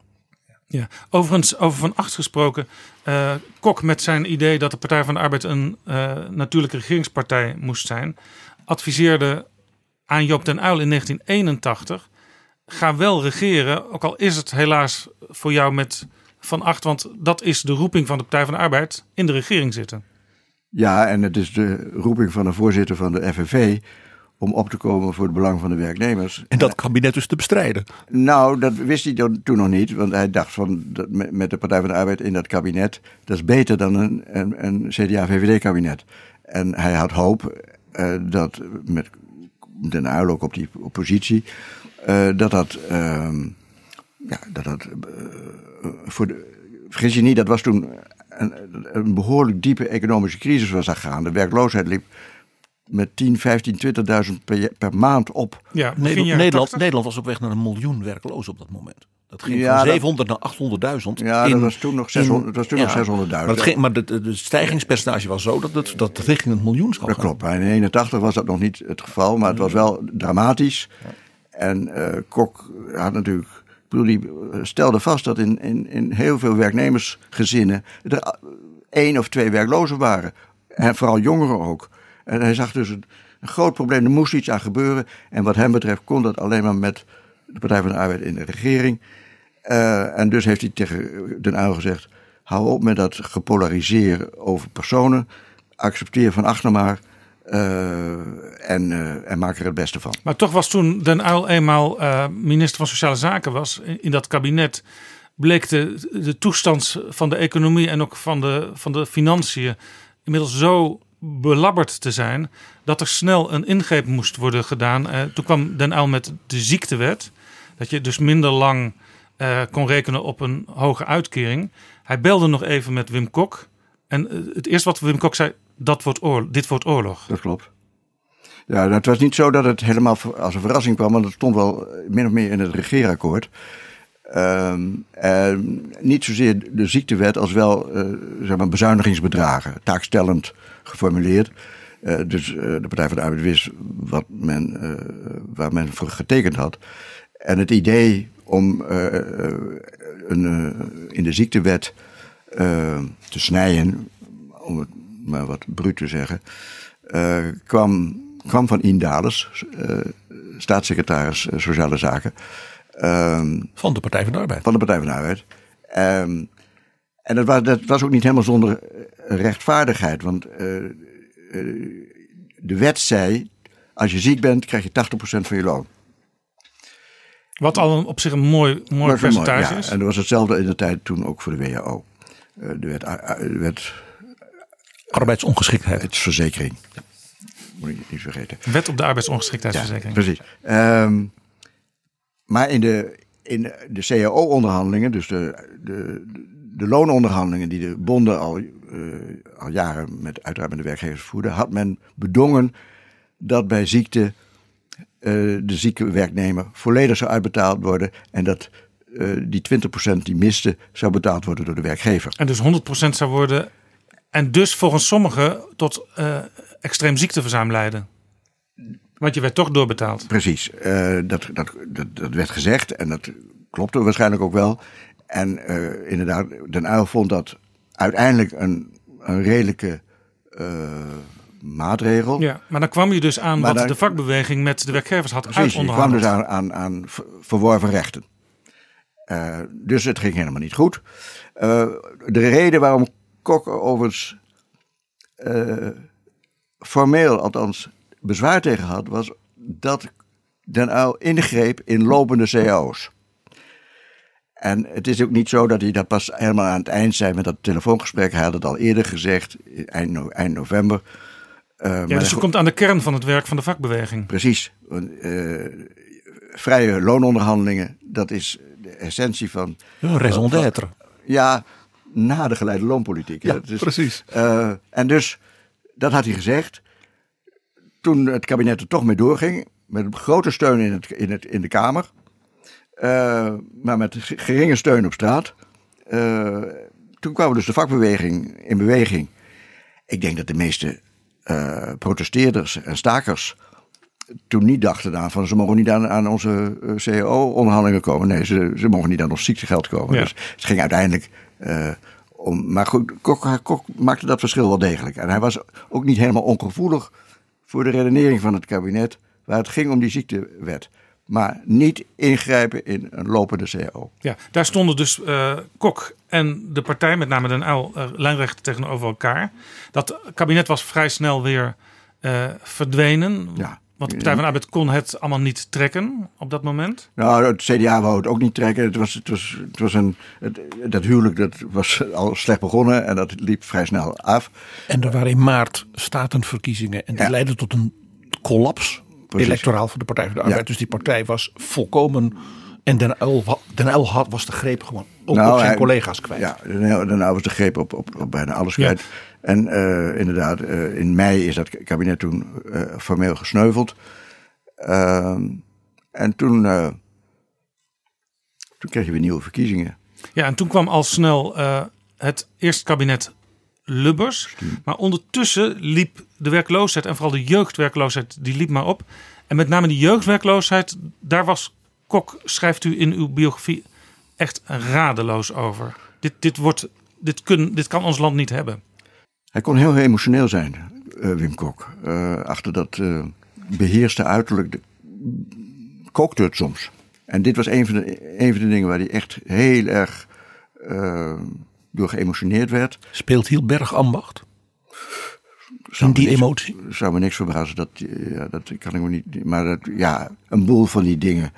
Ja, overigens, over Van Acht gesproken. eh, Kok met zijn idee dat de Partij van de Arbeid een eh, natuurlijke regeringspartij moest zijn, adviseerde aan Joop den Uyl in 1981: ga wel regeren, ook al is het helaas voor jou met Van Acht, want dat is de roeping van de Partij van de Arbeid in de regering zitten. Ja, en het is de roeping van de voorzitter van de FNV om op te komen voor het belang van de werknemers. En dat kabinet dus te bestrijden. Nou, dat wist hij toen nog niet, want hij dacht van met de Partij van de Arbeid in dat kabinet, dat is beter dan een, een, een CDA-VVD-kabinet. En hij had hoop eh, dat met Den Uyl ook op die oppositie, eh, dat dat, ehm, ja, dat dat eh, voor de, vergis je niet, dat was toen een, een behoorlijk diepe economische crisis was daar gaande. De werkloosheid liep met 10, 15, 20.000 per, ja- per maand op. Ja, Nederland, Nederland, 80. Nederland was op weg naar een miljoen werklozen op dat moment. Dat ging Ja, van dat- 700 naar 800.000. Ja, dat was toen nog 600 dat was toen nog 600.000. Maar, het ging, maar de, stijgingspercentage was zo dat het, dat het richting het miljoen zou Dat gaan. klopt. Maar in 81 was dat nog niet het geval, maar het was wel dramatisch. En eh, Kok had natuurlijk. Ik bedoel, die eh, stelde vast dat in, in, in heel veel werknemersgezinnen er eh, één of twee werklozen waren. En vooral jongeren ook. En hij zag dus een, groot probleem. Er moest iets aan gebeuren. En wat hem betreft kon dat alleen maar met de Partij van de Arbeid in de regering. Eh, en dus heeft hij tegen Den Uyl gezegd: hou op met dat gepolariseer over personen. Accepteer van achter maar. eh, en, eh, en maak er het beste van. Maar toch was toen Den Uyl eenmaal minister van Sociale Zaken was in, in dat kabinet, bleek de, de toestand van de economie en ook van de, van de financiën inmiddels zo belabberd te zijn dat er snel een ingreep moest worden gedaan. Eh, toen kwam Den Uyl met de ziektewet, dat je dus minder lang eh, kon rekenen op een hoge uitkering. Hij belde nog even met Wim Kok en eh, het eerste wat Wim Kok zei, dat wordt oorlog, dit wordt oorlog. Dat klopt. Ja, het was niet zo dat het helemaal als een verrassing kwam, want het stond wel min of meer in het regeerakkoord. Ehm, niet zozeer de ziektewet als wel zeg maar bezuinigingsbedragen, taakstellend geformuleerd. Eh, dus eh, de Partij van de Arbeid wist wat men, eh, waar men voor getekend had. En het idee om een, in de ziektewet te snijden, om het maar wat bruut te zeggen, kwam, kwam van Indales, staatssecretaris Sociale Zaken. ehm, Van de Partij van de Arbeid. van de Partij van de Arbeid. En dat was, dat was ook niet helemaal zonder eh, rechtvaardigheid. Want eh, eh, de wet zei, als je ziek bent, krijg je 80% van je loon. Wat al een- op zich een mooi, mooi Dat wel mooi, percentage ja. is. En dat was hetzelfde in de tijd toen ook voor de WHO. Eh, de wet, de wet Arbeidsongeschiktheid. verzekering. Moet ik niet vergeten. Wet op de arbeidsongeschiktheidsverzekering. Precies. Ehm, maar in de, in de CAO-onderhandelingen, dus de, de, de loononderhandelingen die de bonden al, eh, al jaren met, uiteraard met de werkgevers voerden, had men bedongen dat bij ziekte eh, de zieke werknemer volledig zou uitbetaald worden en dat eh, die 20% die miste zou betaald worden door de werkgever. En dus 100% zou worden. En dus volgens sommigen tot extreem ziekteverzuim leiden. Want je werd toch doorbetaald. Precies, dat, dat, dat, dat werd gezegd en dat klopte waarschijnlijk ook wel. En eh, inderdaad, Den Uyl vond dat uiteindelijk een, een redelijke eh, maatregel. Ja, maar dan kwam je dus aan Maar wat dan- de vakbeweging met de werkgevers had Precies, je kwam uitonderhandeld. dus aan, aan, aan ver- verworven rechten. Eh, dus het ging helemaal niet goed. De reden waarom Kok er overigens formeel althans bezwaar tegen had, was dat Den Uyl ingreep in lopende cao's. En het is ook niet zo dat hij dat pas helemaal aan het eind zei met dat telefoongesprek. Hij had het al eerder gezegd, eind, no- eind november. Eh, maar Ja, dus dat- je komt aan de kern van het werk van de vakbeweging. Precies. Eh, vrije loononderhandelingen, dat is de essentie van. Ja, raison d'être. Ja, na de geleide loonpolitiek. Ja, Dat is- precies. eh, en dus, dat had hij gezegd. Toen het kabinet er toch mee doorging, met grote steun in, het, in, het, in de Kamer, uh, maar met geringe steun op straat. Uh, toen kwam dus de vakbeweging in beweging. Ik denk dat de meeste uh, protesteerders en stakers toen niet dachten aan van ze mogen niet aan, aan onze CEO-onderhandelingen komen. Nee, ze, ze mogen niet aan ons ziektegeld komen. Dus het ging uiteindelijk om. Maar goed, Kok, Kok maakte dat verschil wel degelijk. En hij was ook niet helemaal ongevoelig voor de redenering van het kabinet waar het ging om die ziektewet. Maar niet ingrijpen in een lopende CAO. Ja, daar stonden dus uh, Kok en de partij, met name Den Uyl, uh, lijnrecht tegenover elkaar. Dat kabinet was vrij snel weer uh, verdwenen. Ja. Want de Partij van de Arbeid kon het allemaal niet trekken op dat moment. Nou, het CDA wou het ook niet trekken. Het was, het was, het was een, het, dat huwelijk dat was al slecht begonnen en dat liep vrij snel af. En er waren in maart statenverkiezingen en die ja. leidden tot een collaps Precies. electoraal voor de Partij van de Arbeid. Ja. Dus die partij was volkomen. En Den Uyl, Den Uyl had, was de greep gewoon ook nou, op zijn hij, collega's kwijt. Ja, Den Uyl was de greep op, op, op bijna alles kwijt. Ja. En uh, inderdaad, uh, in mei is dat kabinet toen uh, formeel gesneuveld. Ehm, en toen, toen kregen we nieuwe verkiezingen. Ja, en toen kwam al snel het eerste kabinet Lubbers. Maar ondertussen liep de werkloosheid en vooral de jeugdwerkloosheid, die liep maar op. En met name die jeugdwerkloosheid, daar was Kok, schrijft u in uw biografie, echt radeloos over. Dit, dit, wordt, dit, kun, dit kan ons land niet hebben. Hij kon heel emotioneel zijn, uh, Wim Kok. Uh, achter dat uh, beheerste uiterlijk de, kookte het soms. En dit was een van, de, een van de dingen waar hij echt heel erg door geëmotioneerd werd. Speelt heel Bergambacht? In die niks, emotie? Zou me niks verbazen, dat, ja, dat kan ik me niet. Maar dat, ja, een boel van die dingen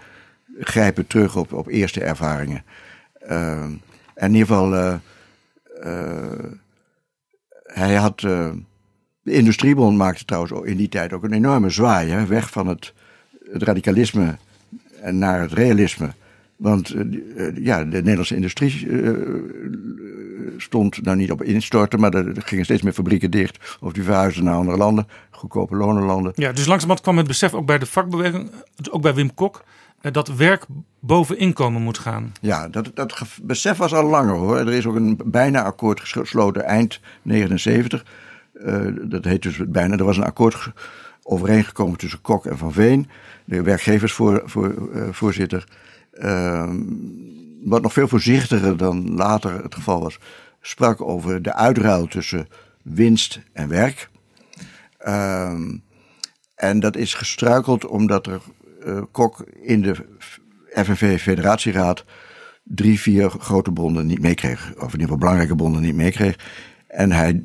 grijpen terug op, op eerste ervaringen. Uh, en in ieder geval, uh, uh, hij had. De Industriebond maakte trouwens in die tijd ook een enorme zwaai. Hè, weg van het, het radicalisme en naar het realisme. Want uh, ja, de Nederlandse industrie uh, stond nou niet op instorten, maar er gingen steeds meer fabrieken dicht. Of die verhuisden naar andere landen, goedkope lonenlanden. Ja, dus langzamerhand kwam het besef ook bij de vakbeweging, ook bij Wim Kok, dat werk boven inkomen moet gaan. Ja, dat, dat besef was al langer hoor. Er is ook een bijna akkoord gesloten eind 79. dat heet dus bijna, er was een akkoord overeengekomen tussen Kok en Van Veen, de werkgeversvoorzitter. Voor, uh, wat nog veel voorzichtiger dan later het geval was, sprak over de uitruil tussen winst en werk. Uh, en dat is gestruikeld omdat er uh, Kok in de FNV-federatieraad drie, vier grote bonden niet meekreeg. Of in ieder geval belangrijke bonden niet meekreeg. En hij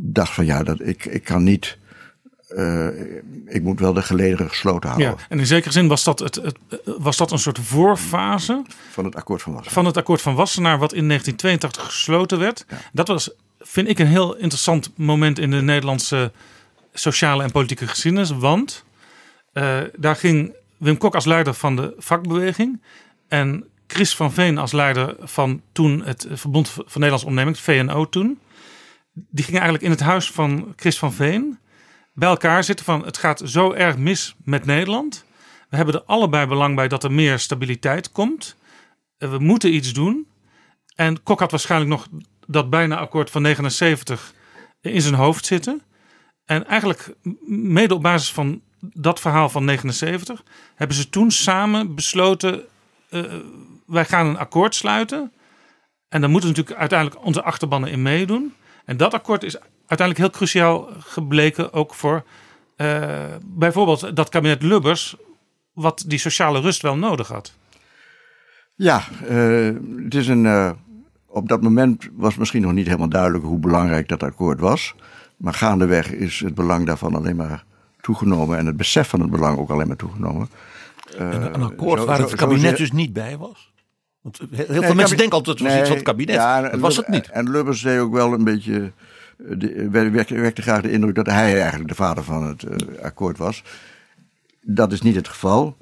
dacht van ja, dat, ik, ik kan niet uh, ik moet wel de gelederen gesloten houden. Ja, en in zekere zin was dat, het, het, was dat een soort voorfase. Van het akkoord van Wassenaar. Van het akkoord van Wassenaar, wat in 1982 gesloten werd. Ja. Dat was, vind ik, een heel interessant moment in de Nederlandse sociale en politieke geschiedenis. Want uh, daar ging Wim Kok als leider van de vakbeweging. En Chris van Veen als leider van toen het Verbond van Nederlandse Onderneming, VNO toen. Die gingen eigenlijk in het huis van Chris van Veen bij elkaar zitten van het gaat zo erg mis met Nederland. We hebben er allebei belang bij dat er meer stabiliteit komt. Eh, we moeten iets doen. En Kok had waarschijnlijk nog dat bijna akkoord van 79 in zijn hoofd zitten. En eigenlijk mede op basis van dat verhaal van 79 hebben ze toen samen besloten: uh, wij gaan een akkoord sluiten. En dan moeten natuurlijk uiteindelijk onze achterbannen in meedoen. En dat akkoord is uiteindelijk heel cruciaal gebleken ook voor uh, bijvoorbeeld dat kabinet Lubbers, wat die sociale rust wel nodig had. Ja, uh, het is een. Uh, op dat moment was misschien nog niet helemaal duidelijk hoe belangrijk dat akkoord was. Maar gaandeweg is het belang daarvan alleen maar toegenomen en het besef van het belang ook alleen maar toegenomen. een akkoord zo, waar het kabinet zo, dus niet bij was? Want heel veel nee, mensen denken altijd dat het was nee, iets van het kabinet. Ja, dat was het niet. En Lubbers deed ook wel een beetje wekte, wekte graag de indruk dat hij eigenlijk de vader van het uh, akkoord was. Dat is niet het geval.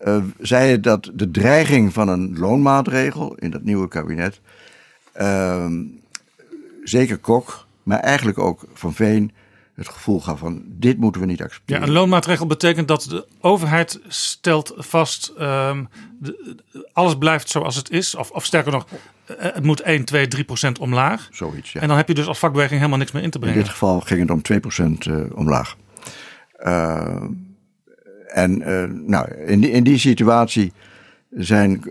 Uh, zei dat de dreiging van een loonmaatregel in dat nieuwe kabinet. Uh, zeker Kok, maar eigenlijk ook Van Veen. Het gevoel gaf van dit moeten we niet accepteren. Ja, een loonmaatregel betekent dat de overheid stelt vast, ehm, de, alles blijft zoals het is. Of, of sterker nog, eh, het moet 1, 2, 3 procent omlaag. Zoiets, ja. En dan heb je dus als vakbeweging helemaal niks meer in te In brengen. dit geval ging het om 2% eh, omlaag. Eh, en nou, in, die, in die situatie zijn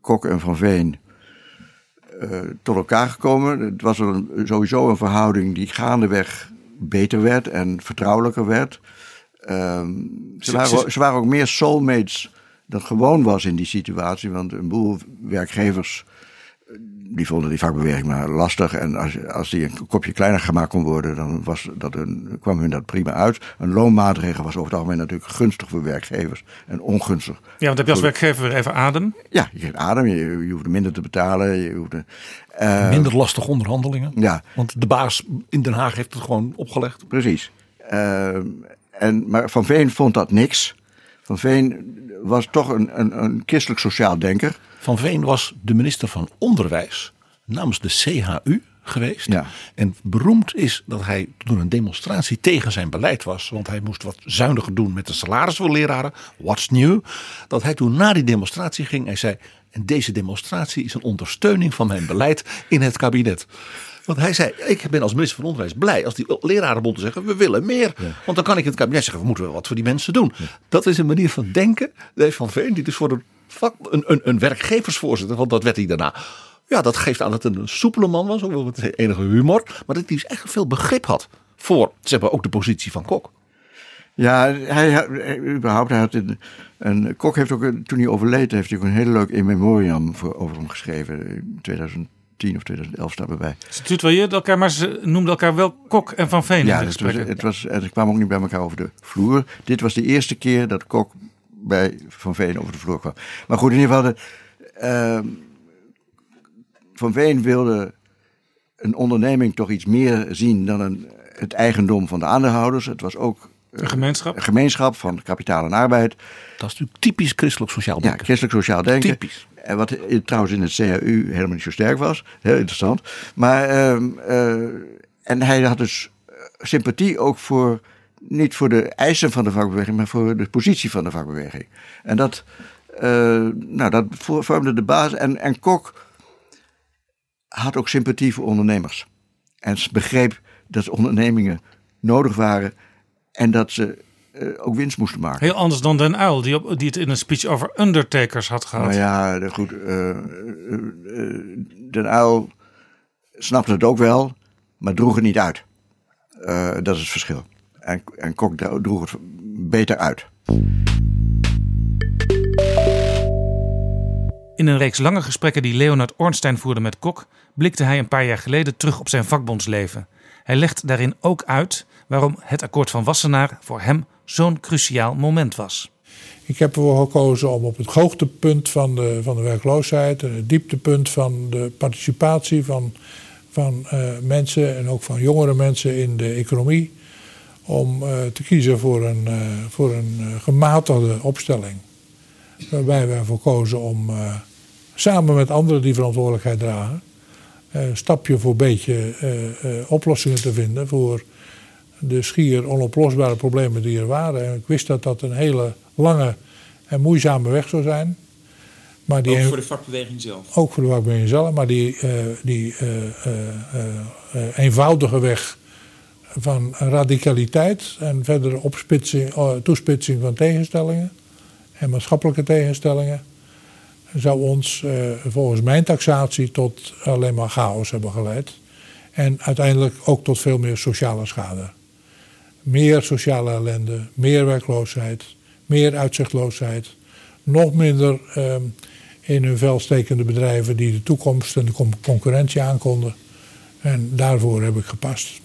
Kok en Van Veen tot elkaar gekomen. Het was een, sowieso een verhouding die gaandeweg beter werd en vertrouwelijker werd. Ehm, ze, waren, ze- ze waren ook meer soulmates dan gewoon was in die situatie. Want een boel werkgevers die vonden die vakbeweging maar lastig. En als, als die een kopje kleiner gemaakt kon worden, dan was dat een, kwam hun dat prima uit. Een loonmaatregel was over het algemeen natuurlijk gunstig voor werkgevers en ongunstig. Ja, want heb je als werkgever weer even adem. Ja, je geeft adem, je, je hoeft minder te betalen. Je hoeft, eh, Minder lastige onderhandelingen. Ja, Want de baas in Den Haag heeft het gewoon opgelegd. precies. Ehm, en, maar Van Veen vond dat niks. Van Veen was toch een, een, een christelijk sociaal denker. Van Veen was de minister van Onderwijs namens de CHU geweest. Ja. En beroemd is dat hij toen een demonstratie tegen zijn beleid was. Want hij moest wat zuiniger doen met de salarissen voor leraren. What's new? Dat hij toen na die demonstratie ging en zei... En deze demonstratie is een ondersteuning van mijn beleid in het kabinet. Want hij zei, ik ben als minister van Onderwijs blij als die lerarenbonden zeggen, we willen meer. Want dan kan ik in het kabinet zeggen, we moeten wel wat voor die mensen doen. Dat is een manier van denken. Deze Van Veen, die dus voor een, vak, een, een, een werkgeversvoorzitter, want dat werd hij daarna. Ja, dat geeft aan dat het een soepele man was, ook wel met enige humor. Maar dat hij dus echt veel begrip had voor, zeg maar, ook de positie van Kok. Ja, hij, hij, überhaupt, hij had een, een Kok heeft ook, toen hij overleed, heeft hij ook een hele leuk in memoriam voor, over hem geschreven. In 2010 of 2011 staat erbij. Ze tutoyeerden elkaar, maar ze noemden elkaar wel Kok en Van Veen Ja, het was, het was, en ze kwamen ook niet bij elkaar over de vloer. Dit was de eerste keer dat Kok bij Van Veen over de vloer kwam. Maar goed, in ieder geval, de, ehm, Van Veen wilde een onderneming toch iets meer zien dan een, het eigendom van de aandeelhouders. Het was ook Een gemeenschap. een gemeenschap van kapitaal en arbeid. Dat is natuurlijk typisch christelijk sociaal Ja, denken. christelijk sociaal denken. Typisch. En wat trouwens in het CAU helemaal niet zo sterk was. Heel interessant. Maar, ehm, eh, en hij had dus eh, sympathie ook voor, niet voor de eisen van de vakbeweging, maar voor de positie van de vakbeweging. En dat, eh, nou, dat vo- vormde de basis. En, en Kok had ook sympathie voor ondernemers. En ze begreep dat ondernemingen nodig waren en dat ze eh, ook winst moesten maken. Heel anders dan Den Uil, die, op, die het in een speech over undertakers had gehad. Nou ja, de- goed. eh, eh, Den Uil snapte het ook wel, maar droeg het niet uit. Dat is het verschil. En, en Kok dro- droeg het beter uit. In een reeks lange gesprekken die Leonard Ornstein voerde met Kok, blikte hij een paar jaar geleden terug op zijn vakbondsleven. Hij legt daarin ook uit waarom het akkoord van Wassenaar voor hem zo'n cruciaal moment was. Ik heb ervoor gekozen om op het hoogtepunt van de, van de werkloosheid en het dieptepunt van de participatie van, van eh, mensen en ook van jongere mensen in de economie, om eh, te kiezen voor een, eh, voor een gematigde opstelling. Waarbij wij ervoor kozen om samen met anderen die verantwoordelijkheid dragen, stapje voor beetje oplossingen te vinden voor de schier onoplosbare problemen die er waren. En ik wist dat dat een hele lange en moeizame weg zou zijn. Maar die Ook voor de vakbeweging zelf. ook voor de vakbeweging zelf, maar die, eh, die eh, eenvoudige weg van radicaliteit en verdere opspitsing, toespitsing van tegenstellingen en maatschappelijke tegenstellingen zou ons eh, volgens mijn taxatie tot alleen maar chaos hebben geleid. En uiteindelijk ook tot veel meer sociale schade. Meer sociale ellende, meer werkloosheid, meer uitzichtloosheid. Nog minder ehm, in hun vel stekende bedrijven die de toekomst en de con- concurrentie aankonden. En daarvoor heb ik gepast.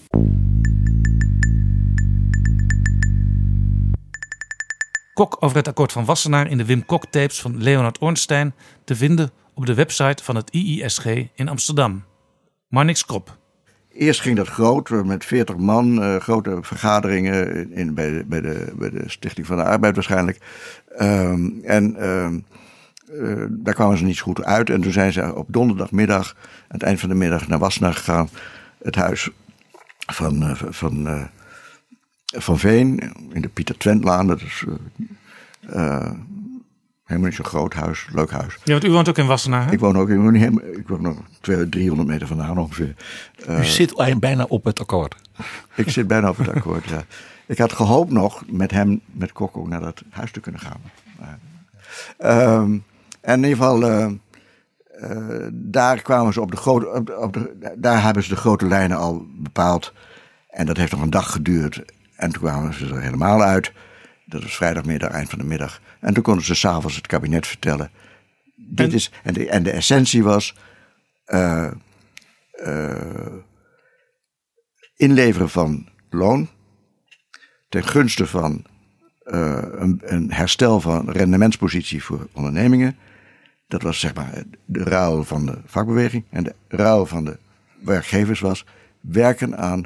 Kok over het akkoord van Wassenaar in de Wim Kok tapes van Leonard Ornstein te vinden op de website van het IISG in Amsterdam. Marnix Krop. Eerst ging dat groot, met 40 man, eh, grote vergaderingen in, bij, de, bij, de, bij de Stichting van de Arbeid waarschijnlijk. Ehm, en ehm, eh, daar kwamen ze niet zo goed uit. En toen zijn ze op donderdagmiddag, aan het eind van de middag, naar Wassenaar gegaan. Het huis van, eh, van, van Veen in de Pieter Twentlaan. Dat is helemaal niet zo'n groot huis, leuk huis. Ja, want u woont ook in Wassenaar, hè? Ik woon ook helemaal, ik woon nog 200, 300 meter vandaan ongeveer. Eh, U zit eind- bijna op het akkoord. ik zit bijna op het akkoord, ja. Ik had gehoopt nog met hem, met Kok ook naar dat huis te kunnen gaan. Ehm, en in ieder geval, eh, eh, daar kwamen ze op de grote, op de, op de- daar hebben ze de grote lijnen al bepaald. En dat heeft nog een dag geduurd. En toen kwamen ze er helemaal uit. Dat was vrijdagmiddag, eind van de middag. En toen konden ze s'avonds het kabinet vertellen. Dit En- is, en, de, en de essentie was. eh, eh, inleveren van loon ten gunste van eh, een, een herstel van rendementspositie voor ondernemingen. Dat was zeg maar de ruil van de vakbeweging. En de ruil van de werkgevers was werken aan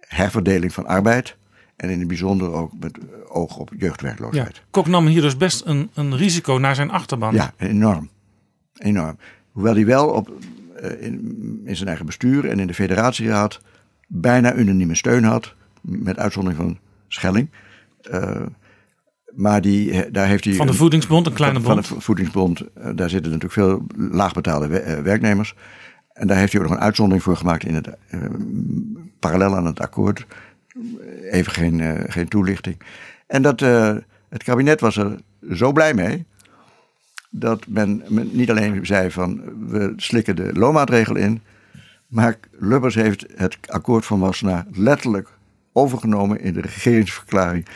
herverdeling van arbeid. En in het bijzonder ook met oog op Ja. jeugdwerkloosheid. Kok nam hier dus best een, een risico naar zijn achterban. Ja, enorm. Enorm. Hoewel hij wel op, eh, in, in zijn eigen bestuur en in de federatieraad bijna unanieme steun had. Met uitzondering van Schelling. Eh, maar die, daar heeft hij. Van de Voedingsbond, een kleine bond. Van de Voedingsbond. eh, daar zitten natuurlijk veel laagbetaalde we- werknemers. En daar heeft hij ook nog een uitzondering voor gemaakt in het, parallel aan het akkoord. Even geen, eh, geen toelichting. En dat, eh, het kabinet was er zo blij mee. Dat men, niet alleen zei van we slikken de loonmaatregel in. Maar Lubbers heeft het akkoord van Wassenaar letterlijk overgenomen in de regeringsverklaring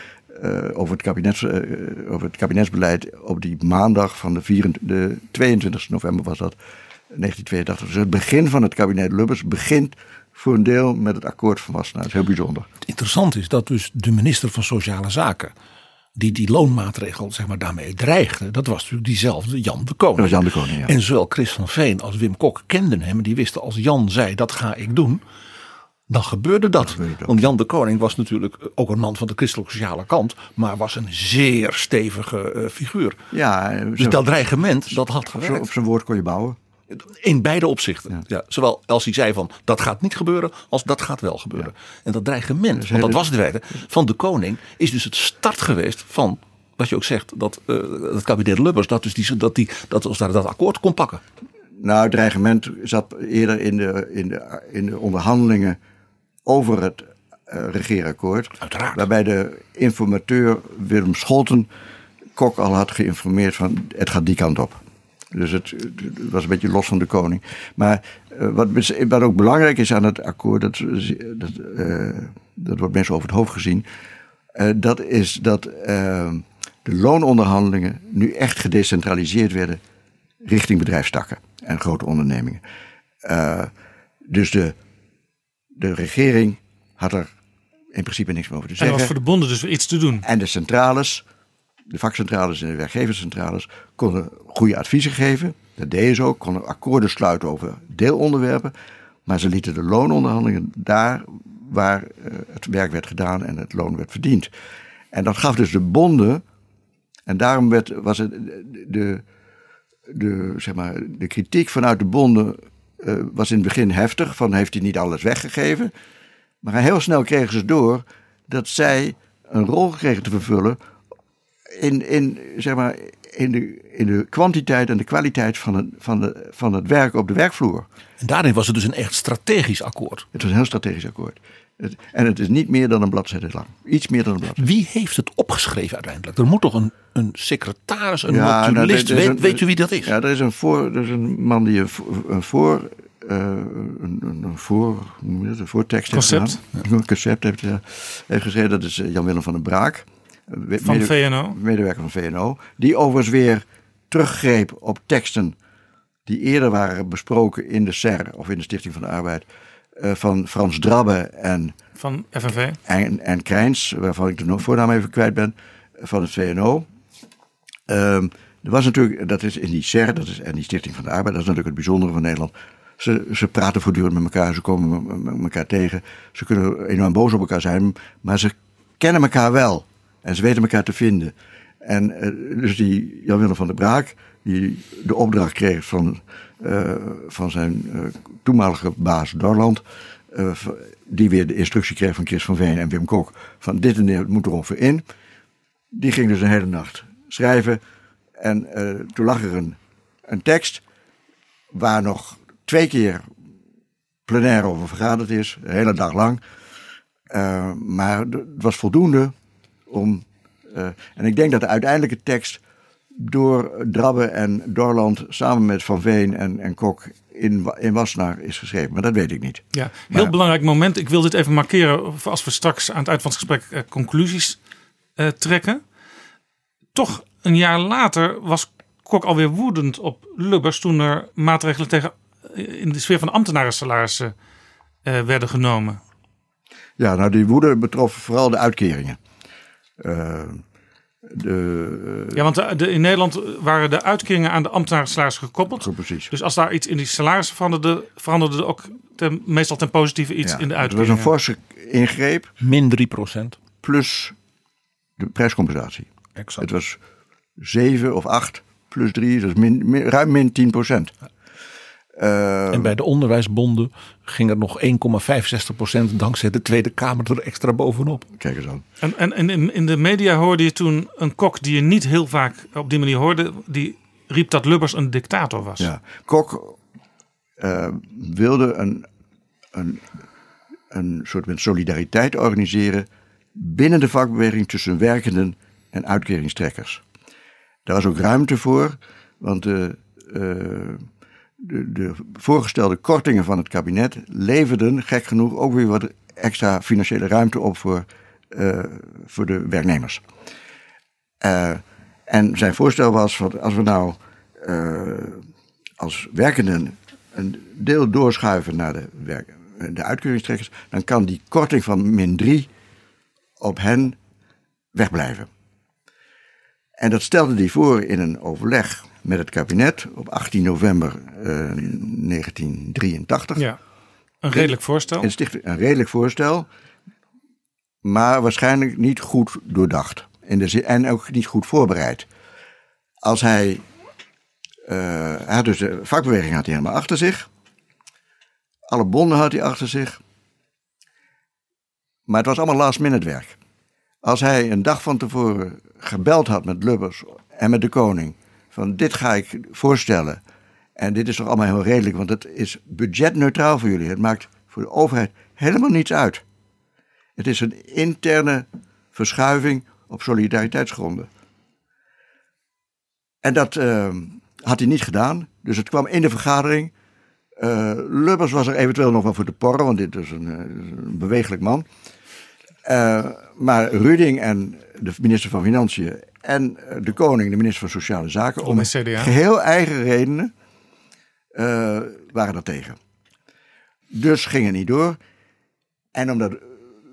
eh, over, het kabinets, eh, over het kabinetsbeleid op die maandag van de, 24, de 22 november was dat, 1982. Dus het begin van het kabinet Lubbers begint voor een deel met het akkoord van Wassenaar. Dat is heel bijzonder. Het interessante is dat dus de minister van Sociale Zaken, die die loonmaatregel zeg maar, daarmee dreigde, dat was natuurlijk diezelfde Jan de Koning. Dat was Jan de Koning, ja. En zowel Chris van Veen als Wim Kok kenden hem en die wisten als Jan zei dat ga ik doen, dan gebeurde dat. Want Jan de Koning was natuurlijk ook een man van de christelijke sociale kant, maar was een zeer stevige eh, figuur. Ja, Dus dat dreigement, dat had gewerkt. op zijn woord kon je bouwen. In beide opzichten. Ja. zowel als hij zei van dat gaat niet gebeuren, als dat gaat wel gebeuren. En dat dreigement, want dat was het weten, van de koning, is dus het start geweest van, wat je ook zegt, dat eh, het kabinet Lubbers, dat, dus die, dat, die, dat ons daar dat akkoord kon pakken. Nou, het dreigement zat eerder in de, in de, in de onderhandelingen over het eh, regeerakkoord. Uiteraard. Waarbij de informateur Willem Scholten Kok al had geïnformeerd van het gaat die kant op. Dus het, het was een beetje los van de koning. Maar eh, wat, wat ook belangrijk is aan het akkoord, dat, dat, eh, dat wordt mensen over het hoofd gezien. eh, dat is dat eh, de loononderhandelingen nu echt gedecentraliseerd werden richting bedrijfstakken en grote ondernemingen. Dus de, de regering had er in principe niks meer over te En zeggen. was voor de bonden dus iets te doen. En de centrales, de vakcentrales en de werkgeverscentrales, konden goede adviezen geven. Dat deden ze ook, konden akkoorden sluiten over deelonderwerpen. Maar ze lieten de loononderhandelingen daar waar eh, het werk werd gedaan en het loon werd verdiend. En dat gaf dus de bonden, en daarom werd, was het de, de, zeg maar, de kritiek vanuit de bonden eh, was in het begin heftig, van heeft hij niet alles weggegeven. Maar heel snel kregen ze door dat zij een rol kregen te vervullen in, in, zeg maar, in, de, in de kwantiteit en de kwaliteit van het, van, de, van het werk op de werkvloer. En daarin was het dus een echt strategisch akkoord. Het was een heel strategisch akkoord. Het, en het is niet meer dan een bladzijde lang. Iets meer dan een bladzijde. Wie heeft het opgeschreven uiteindelijk? Er moet toch een, een secretaris, een nou, notulist, er is weet, een- weet u wie dat is? Ja, er is een, voor, er is een man die een, voor- een voor... eh, een, een, voor, hoe noem je dat, een voortekst heeft Concept. gedaan. Een concept heeft, eh, heeft geschreven. Dat is eh, Jan-Willem van den Braak. Van VNO. Medewerker van VNO. Die overigens weer teruggreep op teksten die eerder waren besproken in de SER of in de Stichting van de Arbeid. eh, van Frans Drabbe en Van FNV. en, en Krijns, waarvan ik de voornaam even kwijt ben, van het VNO. Ehm, er was natuurlijk, dat is in die SER, dat is, en die Stichting van de Arbeid, dat is natuurlijk het bijzondere van Nederland. Ze, ze praten voortdurend met elkaar, ze komen me- me- elkaar tegen. Ze kunnen enorm boos op elkaar zijn, maar ze kennen elkaar wel. En ze weten elkaar te vinden. En eh, dus die Jan-Willem van der Braak, die de opdracht kreeg van, eh, van zijn eh, toenmalige baas Dorland. die weer de instructie kreeg van Chris van Veen en Wim Kok. Van dit en dit moet er ongeveer in. Die ging dus een hele nacht schrijven. En toen lag er een, een tekst waar nog twee keer plenair over vergaderd is. Een hele dag lang. Maar het was voldoende om... eh, en ik denk dat de uiteindelijke tekst door Drabbe en Dorland samen met Van Veen en, en Kok in, in Wassenaar is geschreven. Maar dat weet ik niet. Ja, heel Maar- belangrijk moment. Ik wil dit even markeren voor als we straks aan het eind van het gesprek eh, conclusies eh, trekken. Toch een jaar later was Kok alweer woedend op Lubbers toen er maatregelen tegen in de sfeer van ambtenarensalarissen eh, werden genomen. Ja, nou die woede betrof vooral de uitkeringen. Eh, de, Ja, want de, de- in Nederland waren de uitkeringen aan de ambtenarensalarissen gekoppeld. precies. Dus als daar iets in die salarissen veranderde, veranderde er ook ten, meestal ten positieve iets Ja, in de Het was uitkeringen. een forse ingreep. Min 3 procent. Plus de prijscompensatie. Exact. Het was 7 of 8 plus 3, dus min, min- ruim min 10 procent. Eh, En bij de onderwijsbonden ging er nog 1,65 procent dankzij de Tweede Kamer er extra bovenop. Kijk eens aan. En, en, en in, in de media hoorde je toen een kok die je niet heel vaak op die manier hoorde. Die riep dat Lubbers een dictator was. Ja, Kok eh, wilde een, een, een soort van solidariteit organiseren binnen de vakbeweging tussen werkenden en uitkeringstrekkers. Daar was ook ruimte voor, want de, eh, de, de voorgestelde kortingen van het kabinet leverden, gek genoeg, ook weer wat extra financiële ruimte op voor, eh, voor de werknemers. Eh, en zijn voorstel was: van, als we nou eh, als werkenden een deel doorschuiven naar de, werk, de uitkeringstrekkers, dan kan die korting van min 3 op hen wegblijven. En dat stelde hij voor in een overleg met het kabinet op 18 november eh, 1983. Ja, een redelijk voorstel. Een, redelijk voorstel, maar waarschijnlijk niet goed doordacht. In de zin, en ook niet goed voorbereid. Als hij, eh, hij had dus de vakbeweging had hij helemaal achter zich. Alle bonden had hij achter zich. Maar het was allemaal last minute werk. Als hij een dag van tevoren gebeld had met Lubbers en met de koning. Van dit ga ik voorstellen. En dit is toch allemaal heel redelijk, want het is budgetneutraal voor jullie. Het maakt voor de overheid helemaal niets uit. Het is een interne verschuiving op solidariteitsgronden. En dat eh, had hij niet gedaan. Dus het kwam in de vergadering. Eh, Lubbers was er eventueel nog wel voor te porren, want dit is een, eh, een bewegelijk man. Eh, maar Ruding en de minister van Financiën en eh, de koning, de minister van Sociale Zaken, om geheel eigen redenen, eh, waren er tegen. Dus ging het niet door. En omdat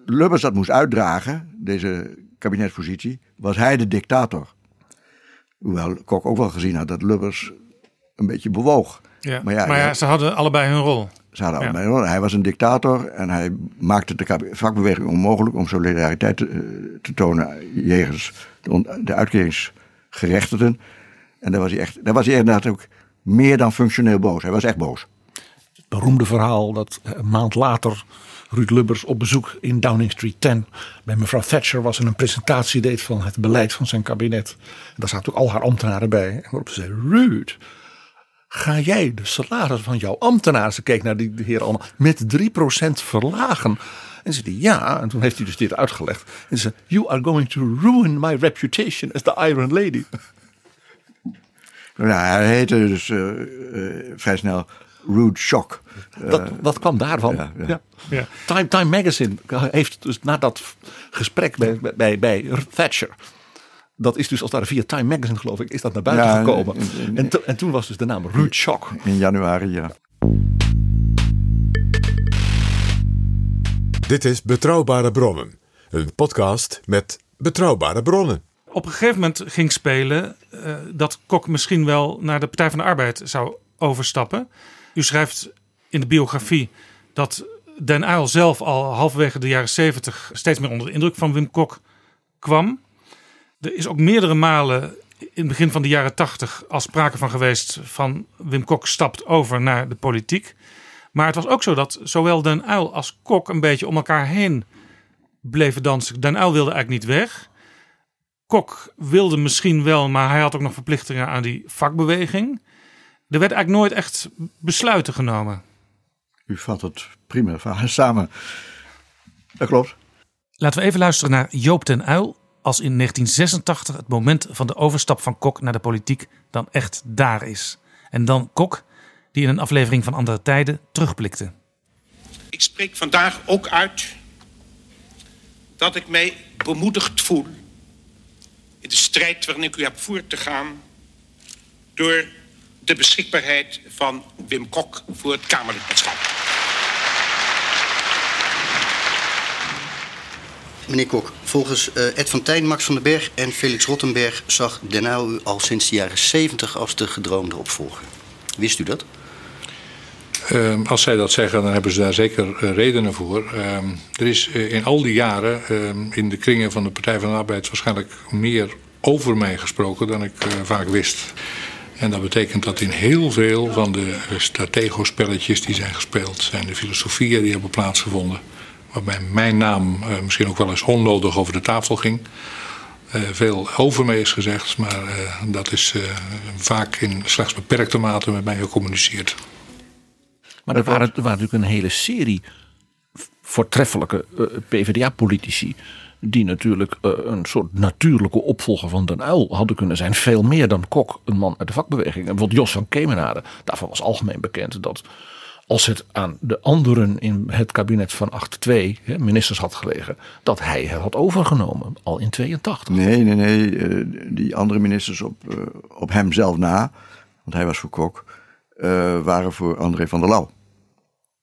Lubbers dat moest uitdragen, deze kabinetspositie, was hij de dictator. Hoewel Kok ook wel gezien had dat Lubbers een beetje bewoog. Ja. Maar ja, maar ja. ze hadden allebei hun rol. Ja. Hij was een dictator en hij maakte de vakbeweging onmogelijk om solidariteit te, eh, te tonen jegens de, uitkeringsgerechtigden. En daar was, hij echt, daar was hij inderdaad ook meer dan functioneel boos. Hij was echt boos. beroemde verhaal dat een maand later Ruud Lubbers op bezoek in Downing Street 10 bij mevrouw Thatcher was en een presentatie deed van het beleid van zijn kabinet. En daar zaten ook al haar ambtenaren bij. En waarop ze zei: Ruud, ga jij de salaris van jouw ambtenaren, ze keek naar die heer allemaal, met 3% verlagen? En ze zei ja, en toen heeft hij dus dit uitgelegd. En ze zei: You are going to ruin my reputation as the Iron Lady. Nou, hij heette dus eh, eh, vrij snel Rude Shock. Dat, Eh, dat kwam daarvan. ja, ja. Ja. Ja. Time, Time Magazine heeft dus na dat gesprek bij, bij, bij Thatcher. Dat is dus als daar via Time Magazine geloof ik, is dat naar buiten Ja, gekomen. in- in- en, to- en toen was dus de naam Ruud Shock. In januari, ja. Dit is Betrouwbare Bronnen, een podcast met betrouwbare bronnen. Op een gegeven moment ging spelen eh, dat Kok misschien wel naar de Partij van de Arbeid zou overstappen. U schrijft in de biografie dat Den Uyl zelf al halverwege de jaren 70 steeds meer onder de indruk van Wim Kok kwam. Er is ook meerdere malen in het begin van de jaren 80 al sprake van geweest van Wim Kok stapt over naar de politiek. Maar het was ook zo dat zowel Den Uyl als Kok een beetje om elkaar heen bleven dansen. Den Uyl wilde eigenlijk niet weg. Kok wilde misschien wel, maar hij had ook nog verplichtingen aan die vakbeweging. Er werd eigenlijk nooit echt besluiten genomen. U vat het prima samen. Dat klopt. Laten we even luisteren naar Joop den Uyl als in 1986 het moment van de overstap van Kok naar de politiek dan echt daar is. En dan Kok, die in een aflevering van Andere Tijden terugblikte. Ik spreek vandaag ook uit dat ik mij bemoedigd voel in de strijd waarin ik u heb voort te gaan door de beschikbaarheid van Wim Kok voor het Kamerlidmaatschap. Meneer Kok, volgens uh, Ed van Tijn, Max van den Berg en Felix Rottenberg zag Den Uyl u al sinds de jaren 70 als de gedroomde opvolger. Wist u dat? Uh, als zij dat zeggen, dan hebben ze daar zeker uh, redenen voor. Uh, er is uh, in al die jaren ehm, in de kringen van de Partij van de Arbeid waarschijnlijk meer over mij gesproken dan ik vaak wist. En dat betekent dat in heel veel van de stratego-spelletjes die zijn gespeeld, zijn de filosofieën die hebben plaatsgevonden waarbij mijn naam uh, misschien ook wel eens onnodig over de tafel ging. Uh, veel over me is gezegd, maar uh, dat is vaak in slechts beperkte mate met mij gecommuniceerd. Maar er waren, waren natuurlijk een hele serie voortreffelijke PvdA-politici die natuurlijk een soort natuurlijke opvolger van Den Uyl hadden kunnen zijn. Veel meer dan Kok, een man uit de vakbeweging. En bijvoorbeeld Jos van Kemenade, daarvan was algemeen bekend dat als het aan de anderen in het kabinet van 8-2 ministers had gelegen, dat hij het had overgenomen, al in 82. Nee, nee, nee. Eh, die andere ministers op, eh, op hem zelf na, want hij was voor Kok, uh, waren voor André van der Lauw.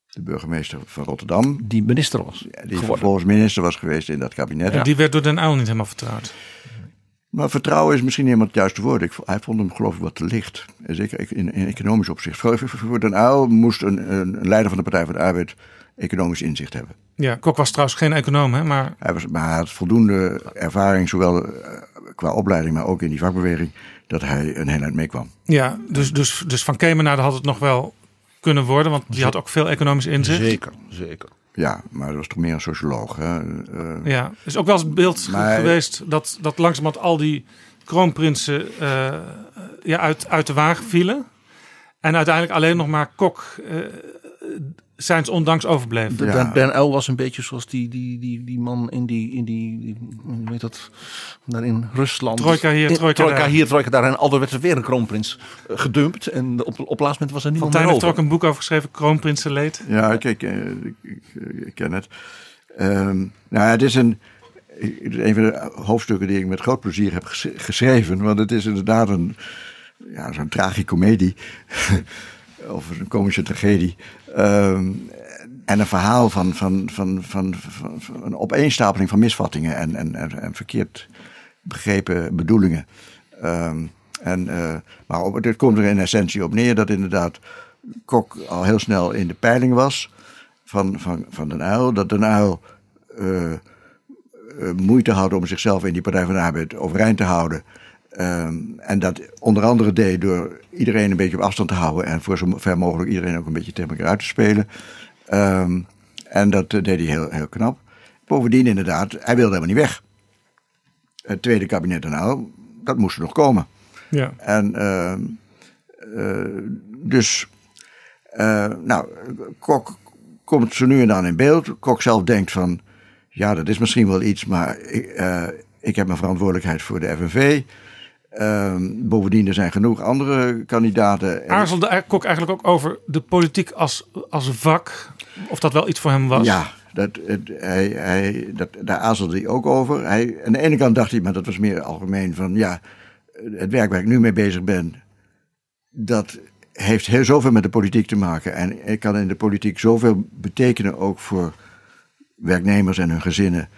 De burgemeester van Rotterdam. Die minister was. Die geworden. vervolgens minister was geweest in dat kabinet. Ja, die werd door Den Uyl niet helemaal vertrouwd. Maar vertrouwen is misschien niet helemaal het juiste woord. Ik, hij vond hem geloof ik wat te licht. Zeker in, in economisch opzicht. Voor, voor Den Uyl moest een, een, leider van de Partij van de Arbeid economisch inzicht hebben. Ja, Kok was trouwens geen econoom, hè? Maar... Hij, was, maar hij had voldoende ervaring, zowel eh, qua opleiding, maar ook in die vakbeweging, dat hij een heel eind meekwam. Ja, dus, dus, dus van Kemenade had het nog wel kunnen worden, want die had ook veel economisch inzicht. Zeker, zeker. Ja, maar dat was toch meer een socioloog. Hè? Uh, ja, is ook wel eens het beeld geweest dat, dat langzamerhand al die kroonprinsen uh, ja, uit, uit de wagen vielen. En uiteindelijk alleen nog maar Kok uh, zijn ze ondanks overbleven. Ja. Ben Uyl was een beetje zoals die, die, die, die man in die, in die, die hoe heet dat, daar in Rusland. Trojka hier, trojka, trojka daar. hier, trojka daar. En alweer werd er weer een kroonprins eh, gedumpt. En op, op laatst moment was er niemand meer over. heeft er ook een boek over geschreven, Kroonprinsenleed. Ja, kijk, ik, ik, ik, ik ken het. Um, nou, het is een, een van de hoofdstukken die ik met groot plezier heb geschreven. Want het is inderdaad een, ja, zo'n tragicomedie. of een komische tragedie. Um, en een verhaal van, van, van, van, een opeenstapeling van misvattingen en, en, en, verkeerd begrepen bedoelingen. Um, en, uh, maar dit komt er in essentie op neer dat inderdaad Kok al heel snel in de peiling was van, van, van Den Uyl. Dat Den Uyl uh, uh, moeite had om zichzelf in die Partij van de Arbeid overeind te houden. Um, en dat onder andere deed door iedereen een beetje op afstand te houden en voor zo ver mogelijk iedereen ook een beetje tegen elkaar uit te spelen. Um, en dat uh, deed hij heel, heel knap. Bovendien inderdaad, hij wilde helemaal niet weg. Het tweede kabinet nou, dat moest er nog komen. Ja. En uh, uh, dus, uh, nou, Kok komt zo nu en dan in beeld. Kok zelf denkt van, ja, dat is misschien wel iets, maar ik, ik heb mijn verantwoordelijkheid voor de FNV. Um, bovendien, er zijn genoeg andere kandidaten. Aarzelde Kok eigenlijk ook over de politiek als, als vak? Of dat wel iets voor hem was? Ja, dat, het, hij, hij, dat, daar aarzelde hij ook over. Hij, aan de ene kant dacht hij, maar dat was meer algemeen, van ja, het werk waar ik nu mee bezig ben, dat heeft heel zoveel met de politiek te maken. En ik kan in de politiek zoveel betekenen, ook voor werknemers en hun gezinnen.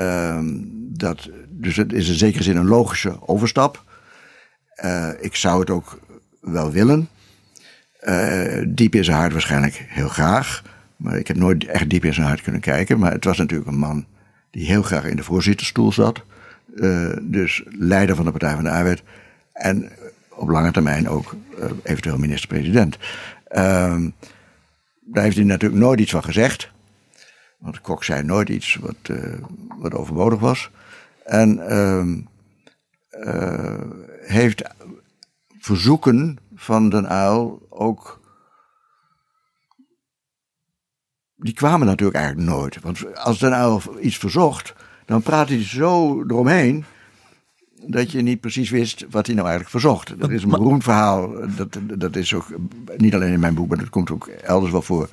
Um, dat, dus het is in zekere zin een logische overstap. Uh, ik zou het ook wel willen. Uh, diep in zijn hart waarschijnlijk heel graag. Maar ik heb nooit echt diep in zijn hart kunnen kijken. Maar het was natuurlijk een man die heel graag in de voorzitterstoel zat. Uh, dus leider van de Partij van de Arbeid. En op lange termijn ook eventueel minister-president. Ehm, daar heeft hij natuurlijk nooit iets van gezegd. Want Kok zei nooit iets wat, wat overbodig was. En uh, heeft verzoeken van Den Uil ook. Die kwamen natuurlijk eigenlijk nooit. Want als Den Uil iets verzocht, dan praatte hij zo eromheen dat je niet precies wist wat hij nou eigenlijk verzocht. Dat is een beroemd verhaal. Dat, dat is ook niet alleen in mijn boek, maar dat komt ook elders wel voor.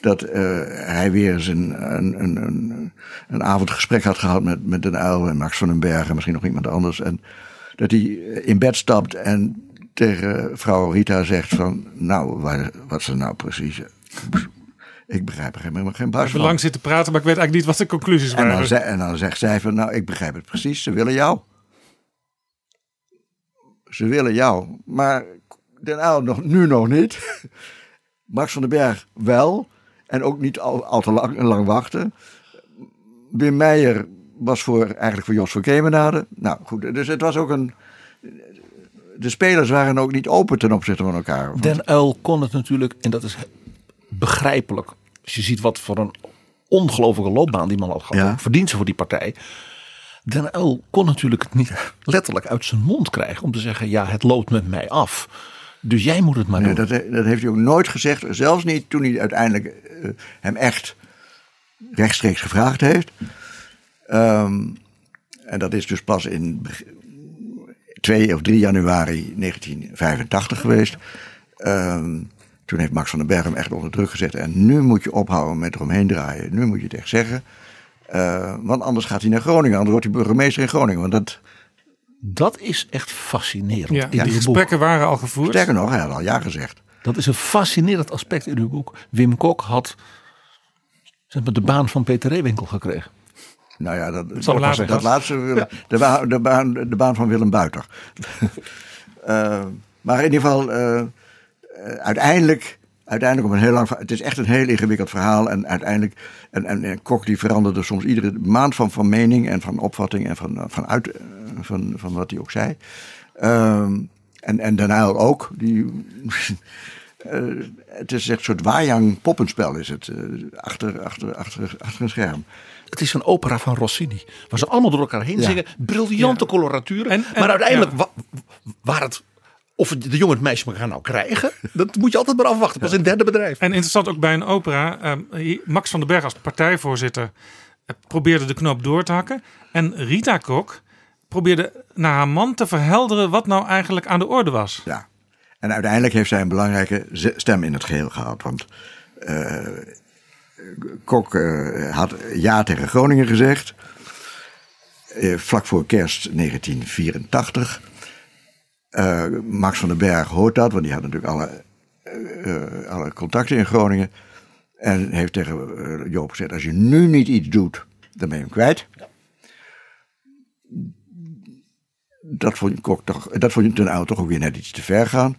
Dat uh, hij weer eens een, een, een, een, avondgesprek had gehad met, met Den Uyl en Max van den Berg en misschien nog iemand anders. En dat hij in bed stapt en tegen vrouw Rita zegt van... Nou, wat is er nou precies? Ik begrijp er helemaal geen bas van. lang zitten praten, maar ik weet eigenlijk niet wat de conclusies en waren. Dan, en dan zegt zij van, nou, ik begrijp het precies. Ze willen jou. Ze willen jou. Maar Den Uyl nog, nu nog niet. Max van den Berg wel. En ook niet al, al te lang, lang wachten. Wim Meijer was voor, eigenlijk voor Jos van Kemenade. Nou goed, dus het was ook een... De spelers waren ook niet open ten opzichte van elkaar. Den Uil kon het natuurlijk, en dat is begrijpelijk. Als je ziet wat voor een ongelofelijke loopbaan die man had gehad. Ja. Verdient ze voor die partij. Den Uil kon natuurlijk het niet letterlijk uit zijn mond krijgen om te zeggen: ja, het loopt met mij af. Dus jij moet het maar nee, doen. Dat, dat, heeft hij ook nooit gezegd. Zelfs niet toen hij uiteindelijk uh, hem echt rechtstreeks gevraagd heeft. Um, en dat is dus pas in 2 of 3 januari 1985 geweest. Um, toen heeft Max van den Berg hem echt onder druk gezet. En nu moet je ophouden met eromheen draaien. Nu moet je het echt zeggen. Uh, want anders gaat hij naar Groningen. Anders wordt hij burgemeester in Groningen. Want dat, dat is echt fascinerend. Ja, die gesprekken boek. waren al gevoerd. Sterker nog, hij had al ja gezegd. Dat is een fascinerend aspect in uw boek. Wim Kok had zeg maar, de baan van Peter Reewinkel gekregen. Nou ja, dat, dat, dat, dat laatste, ja. de, baan, de, baan, de baan van Willem Buiter. uh, maar in ieder geval, uh, uiteindelijk uiteindelijk op een heel lang Het is echt een heel ingewikkeld verhaal. En uiteindelijk. En, en, en Kok die veranderde soms iedere maand van, van mening en van opvatting en van, van, uit, van, van wat hij ook zei. Um, en, en daarna ook. Die, uh, het is echt een soort wajang poppenspel is het. Uh, achter, achter, achter, achter een scherm. Het is een opera van Rossini. Waar ze allemaal door elkaar heen ja. zingen. Briljante ja. coloraturen. En, en, maar uiteindelijk, ja. waar het of de jongen het meisje gaan nou krijgen, dat moet je altijd maar afwachten. Pas in het derde bedrijf. En interessant ook bij een opera. Uh, Max van den Berg als partijvoorzitter uh, probeerde de knoop door te hakken. En Rita Kok probeerde naar haar man te verhelderen wat nou eigenlijk aan de orde was. Ja, en uiteindelijk heeft zij een belangrijke stem in het geheel gehad. Want uh, Kok had ja tegen Groningen gezegd. vlak voor kerst 1984. Uh, Max van den Berg hoort dat, want die had natuurlijk alle, alle contacten in Groningen. En heeft tegen Joop gezegd: Als je nu niet iets doet, dan ben je hem kwijt. Ja. Dat vond Kok toch, dat vond ten oude toch ook weer net iets te ver gaan.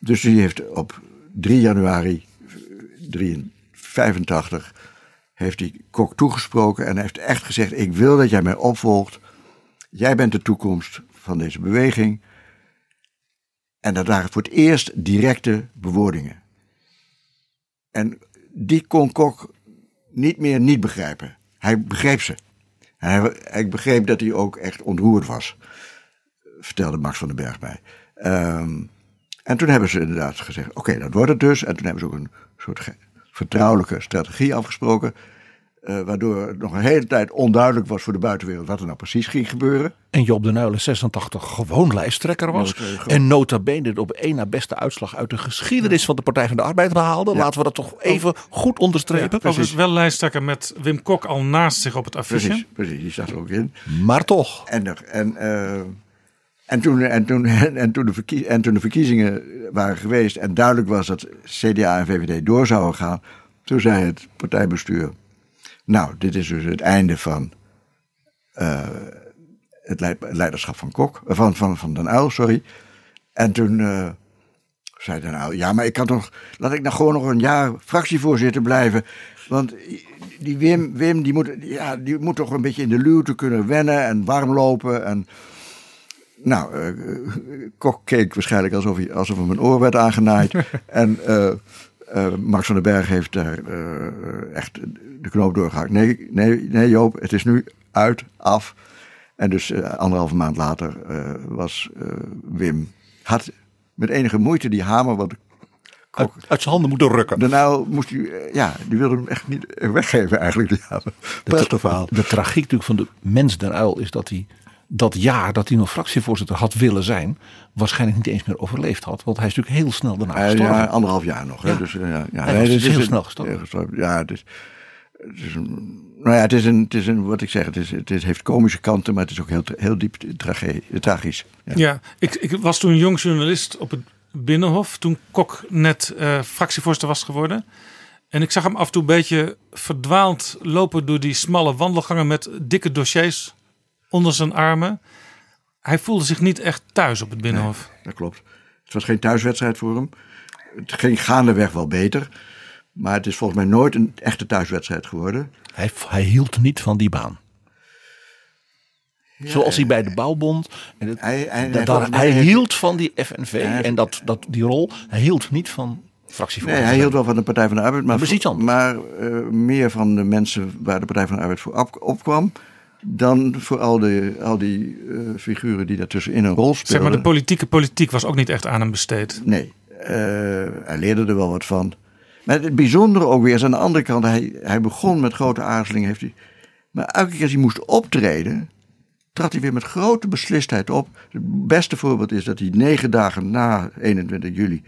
Dus die heeft op 3 januari 1985 heeft hij Kok toegesproken en heeft echt gezegd: Ik wil dat jij mij opvolgt. Jij bent de toekomst van deze beweging. En dat waren voor het eerst directe bewoordingen. En die kon Kok niet meer niet begrijpen. Hij begreep ze. Hij, hij begreep dat hij ook echt ontroerd was. Vertelde Max van den Berg mij. Um, en toen hebben ze inderdaad gezegd: oké, dat wordt het dus. En toen hebben ze ook een soort vertrouwelijke strategie afgesproken. Uh, waardoor het nog een hele tijd onduidelijk was voor de buitenwereld wat er nou precies ging gebeuren. En Job de Nuilen 86 gewoon lijsttrekker was. Ja, en nota bene op één na beste uitslag uit de geschiedenis van de Partij van de Arbeid behaalde. Ja. Laten we dat toch even goed onderstrepen. Ja, was wel lijsttrekker met Wim Kok al naast zich op het affiche. Precies, precies die zat er ook in. Maar toch. En, en, uh, en, toen, en, toen, en, toen de en toen de verkiezingen waren geweest en duidelijk was dat CDA en VVD door zouden gaan. Toen zei het partijbestuur nou, dit is dus het einde van uh, het leiderschap van Kok, van, van, van Den Uyl, sorry. En toen uh, zei Den Uyl, ja, maar ik kan toch, laat ik nou gewoon nog een jaar fractievoorzitter blijven. Want die Wim, Wim die, moet, ja, die moet toch een beetje in de luwte kunnen wennen en warm lopen. En, nou, uh, Kok keek waarschijnlijk alsof, hij, alsof hem een oor werd aangenaaid. en Uh, Max van den Berg heeft daar uh, echt de knoop doorgehakt. Nee, nee, nee Joop, het is nu uit, af. En dus uh, anderhalve maand later was Wim, had met enige moeite die hamer, wat uit, uit, zijn handen moeten rukken. Daarna moest hij, ja, die wilde hem echt niet weggeven eigenlijk. Die hamer. Prachtig verhaal. De tragiek natuurlijk van de mens den uil is dat hij dat jaar dat hij nog fractievoorzitter had willen zijn, waarschijnlijk niet eens meer overleefd had. Want hij is natuurlijk heel snel daarna gestorven. Ja, anderhalf jaar nog. Hè? Dus, ja, ja. Hij nee, is heel snel gestorven. Ja, het is, het is een, nou ja, het is een, het is een, wat ik zeg, het, is, het is, heeft komische kanten, maar het is ook heel, heel diep tragisch. Ja, ja ik, ik was toen jong journalist op het Binnenhof, toen Kok net uh, fractievoorzitter was geworden. En ik zag hem af en toe een beetje verdwaald lopen door die smalle wandelgangen met dikke dossiers onder zijn armen. Hij voelde zich niet echt thuis op het Binnenhof. dat klopt. Het was geen thuiswedstrijd voor hem. Het ging gaandeweg wel beter. Maar het is volgens mij nooit een echte thuiswedstrijd geworden. Hij, hij hield niet van die baan. Zoals hij bij de bouwbond. En het, hij, hij, hij hield van die FNV en dat, dat, die rol. Hij hield niet van fractievoorzitter. Nee, hij hield wel van de Partij van de Arbeid. Maar, maar uh, meer van de mensen waar de Partij van de Arbeid voor opkwam dan voor al die, al die uh, figuren die daartussenin een rol speelden. Zeg maar, de politieke politiek was ook niet echt aan hem besteed. Nee, uh, hij leerde er wel wat van. Maar het bijzondere ook weer is aan de andere kant, hij, hij begon met grote aarzeling. Heeft hij, maar elke keer als hij moest optreden, trad hij weer met grote beslistheid op. Het beste voorbeeld is dat hij negen dagen na 21 juli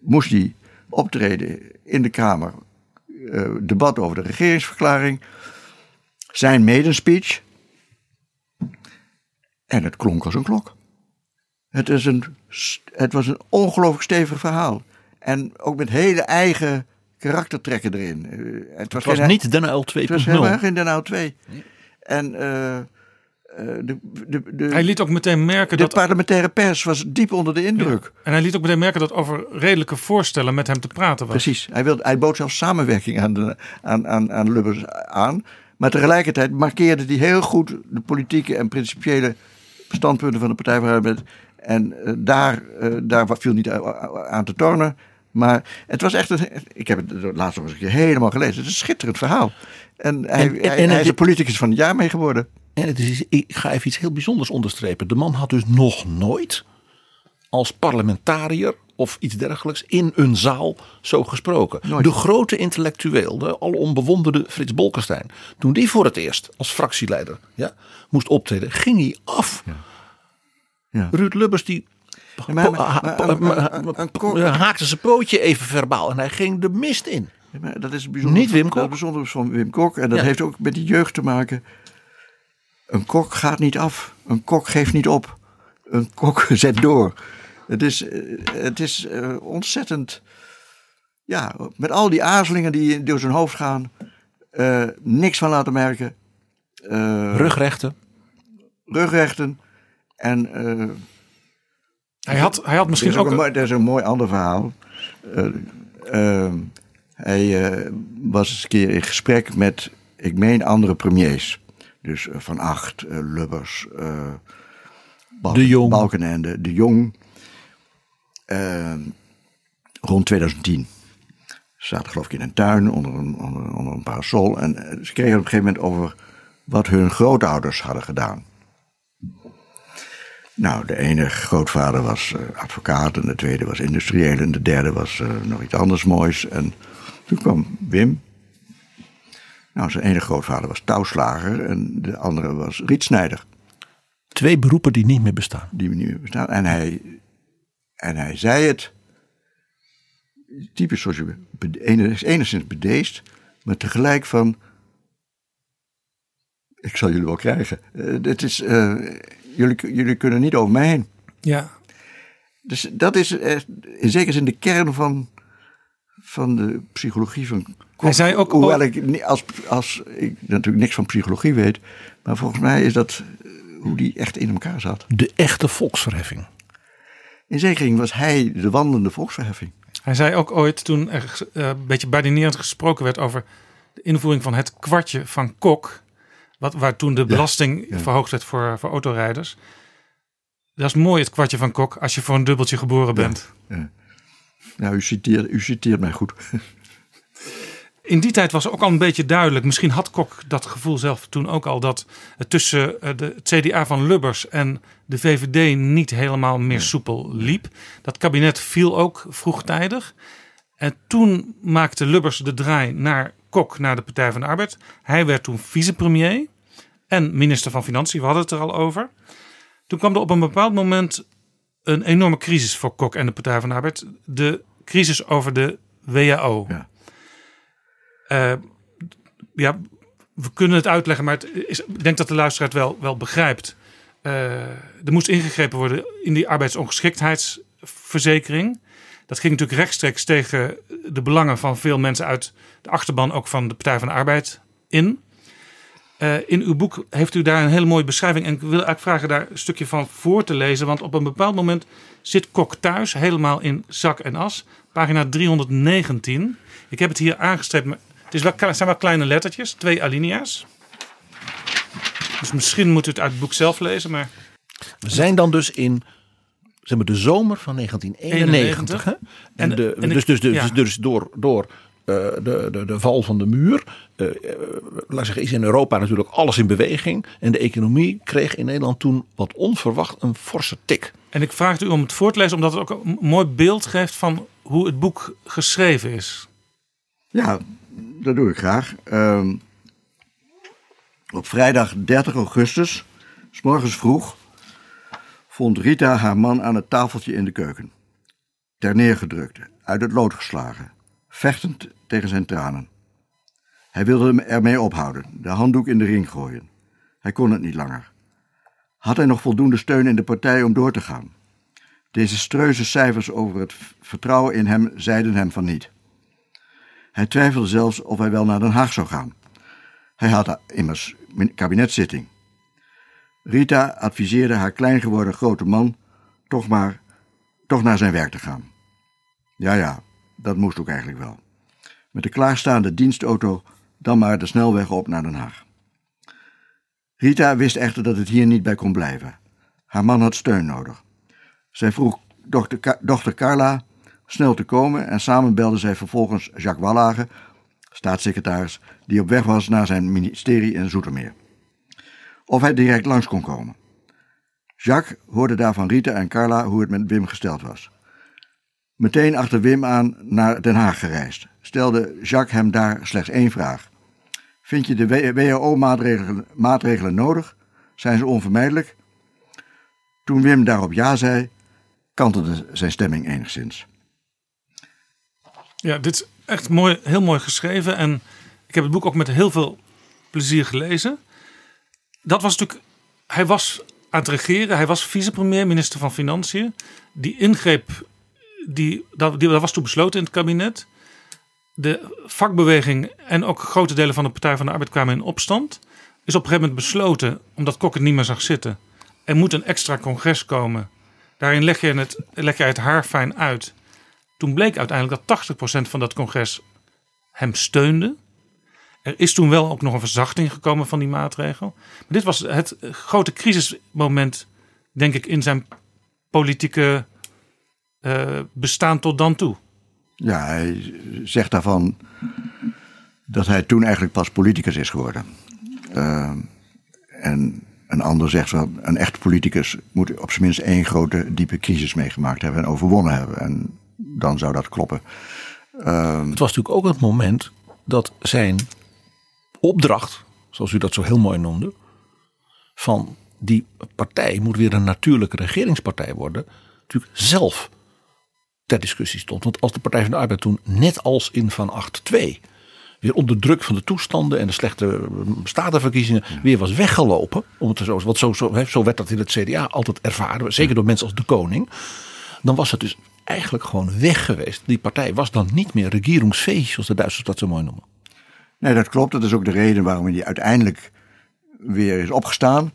moest hij optreden in de Kamer. Uh, debat over de regeringsverklaring zijn medenspeech. En het klonk als een klok. Het, is een, het was een ongelooflijk stevig verhaal. En ook met hele eigen karaktertrekken erin. Eh, het was, het was niet Den L 2.0. Het was helemaal geen Den L 2. En uh, de, de, de, hij liet ook meteen merken de dat. De parlementaire pers was diep onder de indruk. Ja. En hij liet ook meteen merken dat over redelijke voorstellen met hem te praten was. Precies. Hij, wilde, hij bood zelfs samenwerking aan, de, aan, aan, aan Lubbers aan. Maar tegelijkertijd markeerde hij heel goed de politieke en principiële standpunten van de Partij van de Arbeid. En uh, daar, uh, daar viel niet aan te tornen. Maar het was echt een. Ik heb het laatst nog eens een keer helemaal gelezen. Het is een schitterend verhaal. En hij, en, en, hij, hij is er politicus van het jaar mee geworden. En het is, ik ga even iets heel bijzonders onderstrepen. De man had dus nog nooit als parlementariër of iets dergelijks in een zaal zo gesproken. De grote intellectueel, de alom bewonderde Frits Bolkestein, toen die voor het eerst als fractieleider ja, moest optreden, ging hij af. Ja. Ja. Ruud Lubbers die haakte zijn pootje even verbaal en hij ging de mist in. maar dat is bijzonder, Niet Wim Kok. Dat is bijzonder van Wim Kok en dat heeft ook met die jeugd te maken. Een kok gaat niet af. Een kok geeft niet op. Een kok zet door. Het is, eh, het is uh, ontzettend. Ja, met al die aarzelingen die door zijn hoofd gaan. Uh, niks van laten merken. rugrechten. Rugrechten. En. hij, had, hij had misschien ook. ook een, dat is een mooi ander verhaal. Ehm, hij was eens een keer in gesprek met, ik meen, andere premiers. Dus Van Acht, Lubbers, Balken, de Jong. Balkenende, De Jong. Uh, rond 2010. Ze zaten geloof ik in een tuin onder een, onder, onder een parasol. En eh, ze kregen op een gegeven moment over wat hun grootouders hadden gedaan. Nou, de ene grootvader was uh, advocaat en de tweede was industrieel en de derde was uh, nog iets anders moois. En toen kwam Wim. Nou, zijn ene grootvader was touwslager en de andere was rietsnijder. Twee beroepen die niet meer bestaan. Die niet meer bestaan. En hij en hij zei het, typisch zoals je enigszins bedeesd, maar tegelijk van, ik zal jullie wel krijgen. Uh, het is, uh, jullie, jullie kunnen niet over mij heen. Ja. Dus dat is uh, in zekere zin de kern van, van de psychologie van. Hij zei ook, Hoewel ik, als, als ik natuurlijk niks van psychologie weet, maar volgens mij is dat hoe die echt in elkaar zat. De echte volksverheffing. In zekering was hij de wandelende volksverheffing. Hij zei ook ooit, toen er uh, een beetje badinerend gesproken werd over de invoering van het kwartje van Kok. Wat, waar toen de belasting ja, ja. verhoogd werd voor, voor autorijders. Dat is mooi, het kwartje van Kok, als je voor een dubbeltje geboren bent. Ja, Nou, u citeert, u citeert mij goed. In die tijd was ook al een beetje duidelijk, misschien had Kok dat gevoel zelf toen ook al, dat het tussen eh, de, het CDA van Lubbers en de VVD niet helemaal meer soepel liep. Dat kabinet viel ook vroegtijdig. En toen maakte Lubbers de draai naar Kok, naar de Partij van de Arbeid. Hij werd toen vicepremier en minister van Financiën, we hadden het er al over. Toen kwam er op een bepaald moment een enorme crisis voor Kok en de Partij van de Arbeid. De crisis over de WHO. Ja. Eh, ja, we kunnen het uitleggen, maar ik denk dat de luisteraar het wel, wel begrijpt. Eh, er moest ingegrepen worden in die arbeidsongeschiktheidsverzekering. Dat ging natuurlijk rechtstreeks tegen de belangen van veel mensen uit de achterban, ook van de Partij van de Arbeid, in. Eh, in uw boek heeft u daar een hele mooie beschrijving. En ik wil eigenlijk vragen daar een stukje van voor te lezen. Want op een bepaald moment zit Kok thuis, helemaal in zak en as. Pagina 319. Ik heb het hier aangestreept, maar is wel, het zijn wel kleine lettertjes, twee alinea's. Dus misschien moet u het uit het boek zelf lezen, maar... We zijn dan dus in zeg maar, de zomer van 1991. Hè? En, En- de, en ik- dus, dus, dus, ja. dus door, door eh, de, de, de val van de muur. eh, eh, laat ik zeggen, is in Europa natuurlijk alles in beweging. En de economie kreeg in Nederland toen wat onverwacht een forse tik. En ik vraag u om het voor te lezen, omdat het ook een mooi beeld geeft van hoe het boek geschreven is. Ja, dat doe ik graag. Ehm, op vrijdag 30 augustus, s morgens vroeg, vond Rita haar man aan het tafeltje in de keuken. Ter neergedrukt, uit het lood geslagen, vechtend tegen zijn tranen. Hij wilde hem ermee ophouden, de handdoek in de ring gooien. Hij kon het niet langer. Had hij nog voldoende steun in de partij om door te gaan? Deze streuze cijfers over het vertrouwen in hem zeiden hem van niet. Hij twijfelde zelfs of hij wel naar Den Haag zou gaan. Hij had immers kabinetszitting. Rita adviseerde haar klein geworden grote man toch maar toch naar zijn werk te gaan. Ja, ja, dat moest ook eigenlijk wel. Met de klaarstaande dienstauto dan maar de snelweg op naar Den Haag. Rita wist echter dat het hier niet bij kon blijven. Haar man had steun nodig. Zij vroeg dochter, dochter Carla snel te komen en samen belden zij vervolgens Jacques Wallage, staatssecretaris, die op weg was naar zijn ministerie in Zoetermeer. Of hij direct langs kon komen. Jacques hoorde daar van Rita en Carla hoe het met Wim gesteld was. Meteen achter Wim aan naar Den Haag gereisd, stelde Jacques hem daar slechts één vraag. Vind je de WHO-maatregelen maatregelen nodig? Zijn ze onvermijdelijk? Toen Wim daarop ja zei, kantelde zijn stemming enigszins. Ja, dit is echt mooi, heel mooi geschreven. En ik heb het boek ook met heel veel plezier gelezen. Dat was natuurlijk. Hij was aan het regeren. Hij was vicepremier, minister van Financiën. Die ingreep, die, dat, was toen besloten in het kabinet. De vakbeweging en ook grote delen van de Partij van de Arbeid kwamen in opstand. Is op een gegeven moment besloten, omdat Kok het niet meer zag zitten. Er moet een extra congres komen. Daarin leg je het, leg je het haar fijn uit. Toen bleek uiteindelijk dat 80% van dat congres hem steunde. Er is toen wel ook nog een verzachting gekomen van die maatregel. Maar dit was het grote crisismoment, denk ik, in zijn politieke eh, bestaan tot dan toe. Ja, hij zegt daarvan dat hij toen eigenlijk pas politicus is geworden. Uh, en een ander zegt van een echt politicus moet op zijn minst één grote diepe crisis meegemaakt hebben en overwonnen hebben. En dan zou dat kloppen. Uh, het was natuurlijk ook het moment dat zijn opdracht, zoals u dat zo heel mooi noemde, van die partij moet weer een natuurlijke regeringspartij worden, natuurlijk zelf ter discussie stond. Want als de Partij van de Arbeid toen, net als in Van 8-2, weer onder druk van de toestanden en de slechte statenverkiezingen weer was weggelopen. Om het zo, want zo, zo, zo werd dat in het CDA altijd ervaren, zeker door mensen als de koning. Dan was het dus eigenlijk gewoon weg geweest. Die partij was dan niet meer regeringsfähig, zoals de Duitsers dat zo mooi noemen. Nee, dat klopt. Dat is ook de reden waarom hij uiteindelijk weer is opgestaan.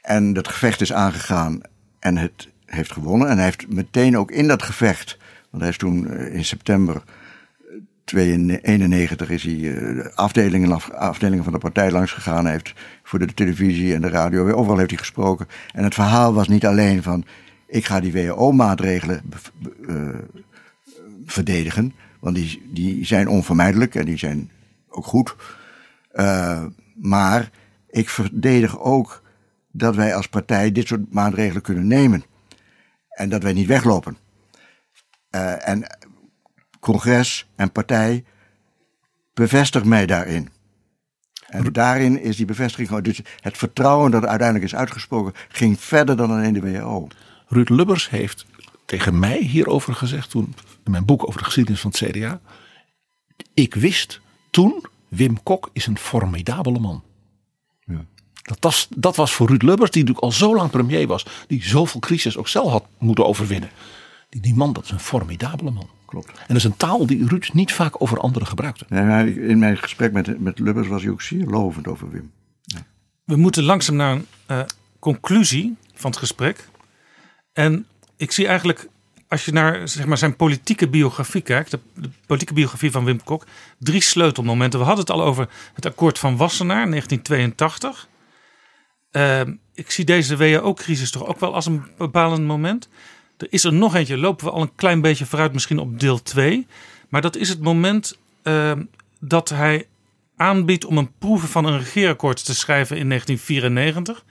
En dat gevecht is aangegaan en het heeft gewonnen. En hij heeft meteen ook in dat gevecht, want hij is toen in september 91 is hij afdelingen, afdelingen van de partij langs gegaan. Hij heeft voor de televisie en de radio, overal heeft hij gesproken. En het verhaal was niet alleen van, ik ga die WHO-maatregelen uh, verdedigen, want die, die zijn onvermijdelijk en die zijn ook goed. Uh, maar ik verdedig ook dat wij als partij dit soort maatregelen kunnen nemen. En dat wij niet weglopen. Uh, en congres en partij bevestigt mij daarin. En daarin is die bevestiging. Dus het vertrouwen dat uiteindelijk is uitgesproken. ging verder dan alleen de WHO. Ruud Lubbers heeft tegen mij hierover gezegd. toen in mijn boek over de geschiedenis van het CDA. Ik wist toen. Wim Kok is een formidabele man. Ja. Dat, was, dat was voor Ruud Lubbers, die natuurlijk al zo lang premier was. die zoveel crisis ook zelf had moeten overwinnen. Die, die man, dat is een formidabele man. Klopt. En dat is een taal die Ruud niet vaak over anderen gebruikte. in mijn gesprek met, met Lubbers was hij ook zeer lovend over Wim. Ja. We moeten langzaam naar een uh, conclusie van het gesprek. En ik zie eigenlijk, als je naar zeg maar, zijn politieke biografie kijkt, de, politieke biografie van Wim Kok, drie sleutelmomenten. We hadden het al over het akkoord van Wassenaar 1982. Uh, ik zie deze WHO-crisis toch ook wel als een bepalend moment. Er is er nog eentje, lopen we al een klein beetje vooruit, misschien op deel 2. Maar dat is het moment uh, dat hij aanbiedt om een proeven van een regeerakkoord te schrijven in 1994.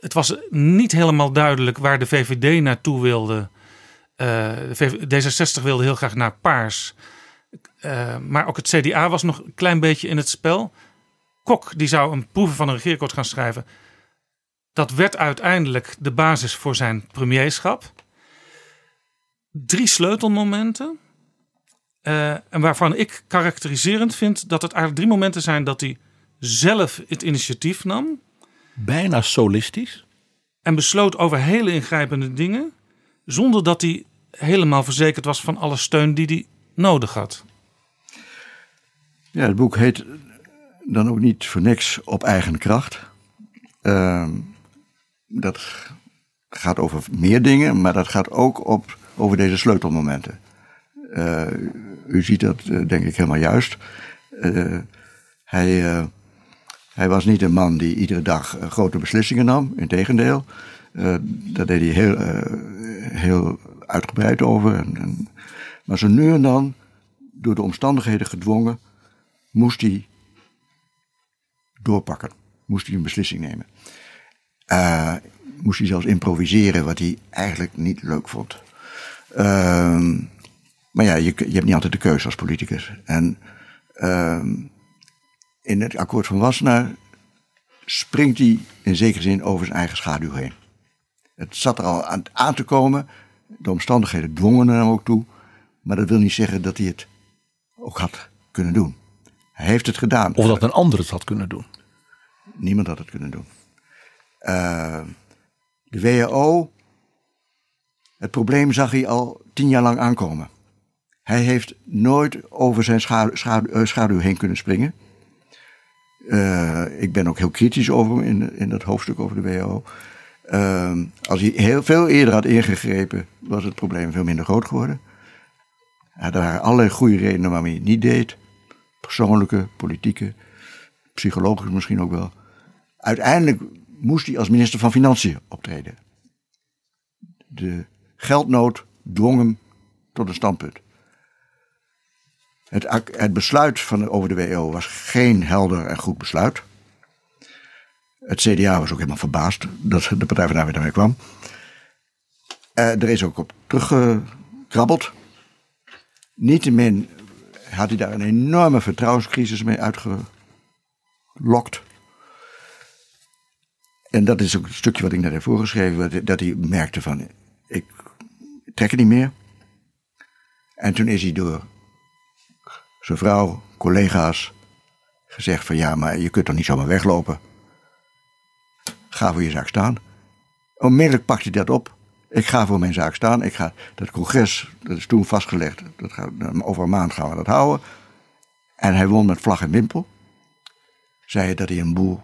Het was niet helemaal duidelijk waar de VVD naartoe wilde. Uh, D66 wilde heel graag naar paars. Uh, maar ook het CDA was nog een klein beetje in het spel. Kok die zou een proeven van een regeerakkoord gaan schrijven. Dat werd uiteindelijk de basis voor zijn premierschap drie sleutelmomenten. Uh, en waarvan ik karakteriserend vind dat het eigenlijk drie momenten zijn dat hij zelf het initiatief nam. Bijna solistisch. En besloot over hele ingrijpende dingen. Zonder dat hij helemaal verzekerd was van alle steun die hij nodig had. Ja, het boek heet dan ook niet voor niks op eigen kracht. Uh, dat gaat over meer dingen, maar dat gaat ook op over deze sleutelmomenten. Uh, u ziet dat uh, denk ik helemaal juist. Uh, hij, hij was niet een man die iedere dag grote beslissingen nam, integendeel. daar deed hij heel, heel uitgebreid over. En, en, maar zo nu en dan, door de omstandigheden gedwongen, moest hij doorpakken. Moest hij een beslissing nemen. moest hij zelfs improviseren, wat hij eigenlijk niet leuk vond. Uh, maar ja, je, je hebt niet altijd de keuze als politicus. En uh, in het akkoord van Wassenaar springt hij in zekere zin over zijn eigen schaduw heen. Het zat er al aan, aan te komen. De omstandigheden dwongen hem ook toe. Maar dat wil niet zeggen dat hij het ook had kunnen doen. Hij heeft het gedaan. Of dat een ander het had kunnen doen. Niemand had het kunnen doen. Uh, de WHO het probleem zag hij al tien jaar lang aankomen. Hij heeft nooit over zijn schaduw, eh, schaduw, heen kunnen springen. Uh, ik ben ook heel kritisch over in, in dat hoofdstuk over de WHO. Uh, als hij heel veel eerder had ingegrepen, was het probleem veel minder groot geworden. er waren allerlei goede redenen waarom hij het niet deed. Persoonlijke, politieke, psychologisch misschien ook wel. Uiteindelijk moest hij als minister van Financiën optreden. De geldnood dwong hem tot een standpunt. Het, het besluit van, over de WO was geen helder en goed besluit. Het CDA was ook helemaal verbaasd dat de Partij van de Arbeid daarmee kwam. Uh, er is ook op teruggekrabbeld. Niettemin had hij daar een enorme vertrouwenscrisis mee uitgelokt. En dat is ook het stukje wat ik net heb voorgeschreven, dat hij merkte van, ik trekken niet meer. En toen is hij door zijn vrouw, collega's, gezegd van ja, maar je kunt toch niet zomaar weglopen. Ga voor je zaak staan. Onmiddellijk pakt hij dat op. Ik ga voor mijn zaak staan. Ik ga dat congres, dat is toen vastgelegd. Dat gaat, over een maand gaan we dat houden. En hij won met vlag en wimpel. Zei dat hij een boel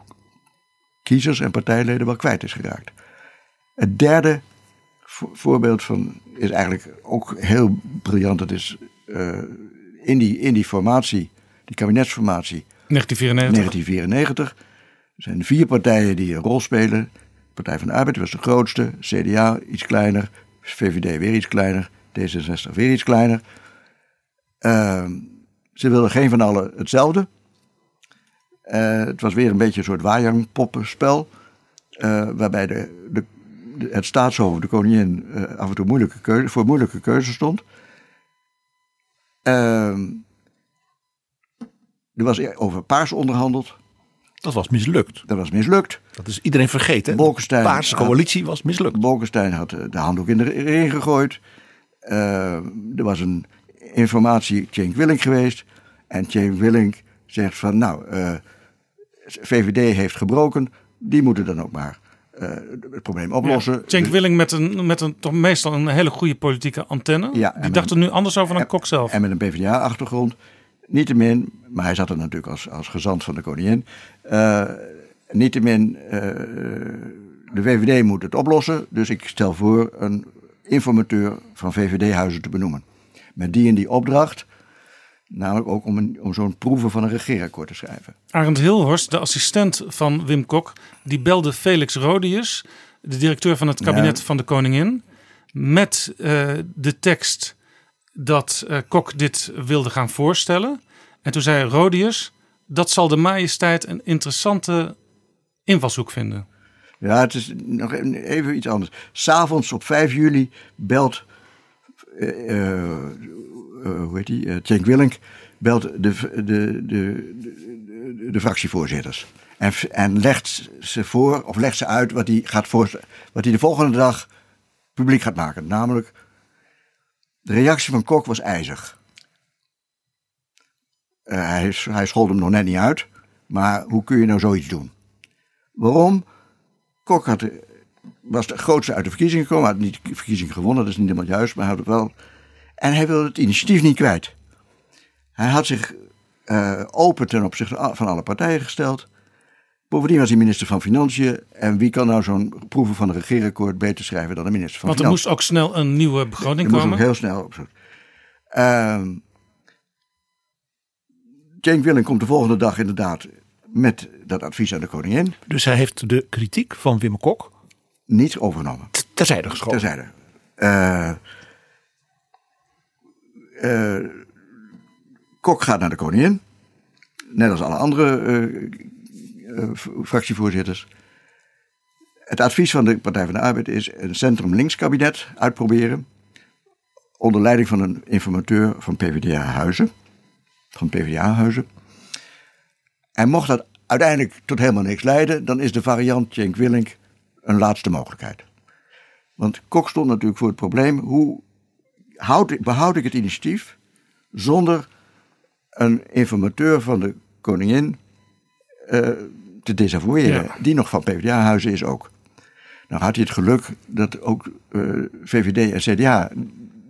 kiezers en partijleden wel kwijt is geraakt. Het derde voorbeeld van is eigenlijk ook heel briljant. Dat is uh, in, die, in die formatie, die kabinetsformatie. 1994. 1994 zijn vier partijen die een rol spelen. Partij van de Arbeid was de grootste, CDA iets kleiner, VVD weer iets kleiner, D66 weer iets kleiner. Ehm, ze wilden geen van allen hetzelfde. Eh, het was weer een beetje een soort wajangpoppenspel. eh waarbij de, de, het staatshoofd, de koningin, eh, af en toe moeilijke keuze, voor moeilijke keuze stond. Ehm, er was over paars onderhandeld. Dat was mislukt. Dat was mislukt. Dat is iedereen vergeten. Bolkestein de Paarse had- coalitie was mislukt. Bolkestein had eh, de handdoek in de ring gegooid. Eh, er was een informatie Cenk Willink geweest. En Cenk Willink zegt van nou, eh, VVD heeft gebroken. Die moeten dan ook maar eh, het probleem oplossen. Ja, Cenk Willing met, een, met een, toch meestal een hele goede politieke antenne. Ja, en Die dacht er nu anders over dan Kok zelf. En met een PvdA-achtergrond. Niettemin, maar hij zat er natuurlijk als, als gezant van de koningin. Eh niettemin, eh de VVD moet het oplossen. Dus ik stel voor een informateur van VVD-huizen te benoemen. Met die en die opdracht. Namelijk ook om, een, om zo'n proeven van een regeerakkoord te schrijven. Arend Hilhorst, de assistent van Wim Kok, die belde Felix Rodius, de directeur van het kabinet Ja. van de koningin, met eh, de tekst dat eh, Kok dit wilde gaan voorstellen. En toen zei Rodius, dat zal de majesteit een interessante invalshoek vinden. Ja, het is nog even iets anders. S'avonds op 5 juli belt, eh, hoe heet die, eh, Cenk Willink, belt de, de, de, de, de fractievoorzitters. En, en legt ze voor, of legt ze uit wat hij, gaat voorstellen, wat hij de volgende dag publiek gaat maken. Namelijk, de reactie van Kok was ijzig. Eh, hij, hij schold hem nog net niet uit, maar hoe kun je nou zoiets doen? Waarom? Kok had, was de grootste uit de verkiezingen gekomen. Had niet de verkiezingen gewonnen, dat is niet helemaal juist, maar hij had wel. En hij wilde het initiatief niet kwijt. Hij had zich eh, open ten opzichte van alle partijen gesteld. Bovendien was hij minister van Financiën. En wie kan nou zo'n proeven van een regeerakkoord beter schrijven dan de minister van Want er Financiën? moest ook snel een nieuwe begroting Er moest komen. ook heel snel op zoek. Ehm Cenk Willem komt de volgende dag inderdaad met dat advies aan de koningin. Dus hij heeft de kritiek van Wim Kok niet overgenomen. Terzijde geschoven. Terzijde. Eh, eh, Kok gaat naar de koningin. Net als alle andere eh, eh, fractievoorzitters. Het advies van de Partij van de Arbeid is een centrum-links kabinet uitproberen. Onder leiding van een informateur van PvdA Huizen. Van PvdA Huizen. En mocht dat uiteindelijk tot helemaal niks leiden, dan is de variant Cenk Willink een laatste mogelijkheid. Want Kok stond natuurlijk voor het probleem: hoe houd, behoud ik het initiatief zonder een informateur van de koningin eh, te desavoueren, Ja. die nog van PvdA-huizen is ook. Nou had hij het geluk dat ook eh, VVD en CDA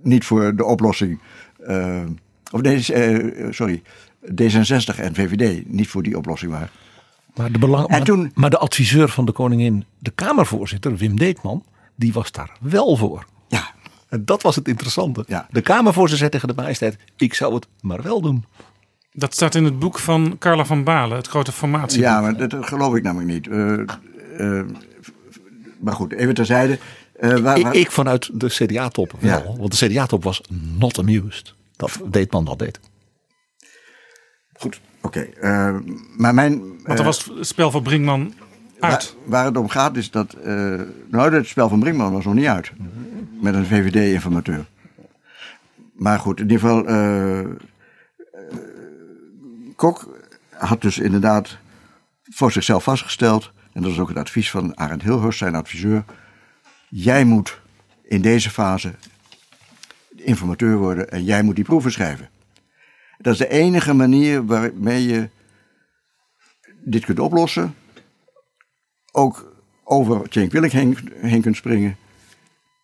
niet voor de oplossing. eh, of nee, sorry, D66 en VVD niet voor die oplossing waren. Maar de, belang, maar, maar de adviseur van de koningin, de Kamervoorzitter, Wim Deetman, die was daar wel voor. Ja. En dat was het interessante. De Kamervoorzitter zei tegen de majesteit, ik zou het maar wel doen. Dat staat in het boek van Carla van Balen, het grote formatieboek. Ja, maar dat, dat geloof ik namelijk niet. Eh, eh, maar goed, even terzijde. Eh, waar, Ik, waar- ik vanuit de CDA-top wel. Ja. Want de CDA-top was not amused. Dat Deetman dat deed. Goed, oké. eh, maar mijn... Want er eh, was het spel van Brinkman uit. Waar, waar het om gaat is dat... eh, nou, het spel van Brinkman was nog niet uit. Met een VVD-informateur. Maar goed, in ieder geval... eh, eh, Kok had dus inderdaad voor zichzelf vastgesteld... en dat is ook het advies van Arend Hilhorst, zijn adviseur... jij moet in deze fase informateur worden... en jij moet die proeven schrijven. Dat is de enige manier waarmee je dit kunt oplossen ook over Cenk Willink heen, heen kunt springen.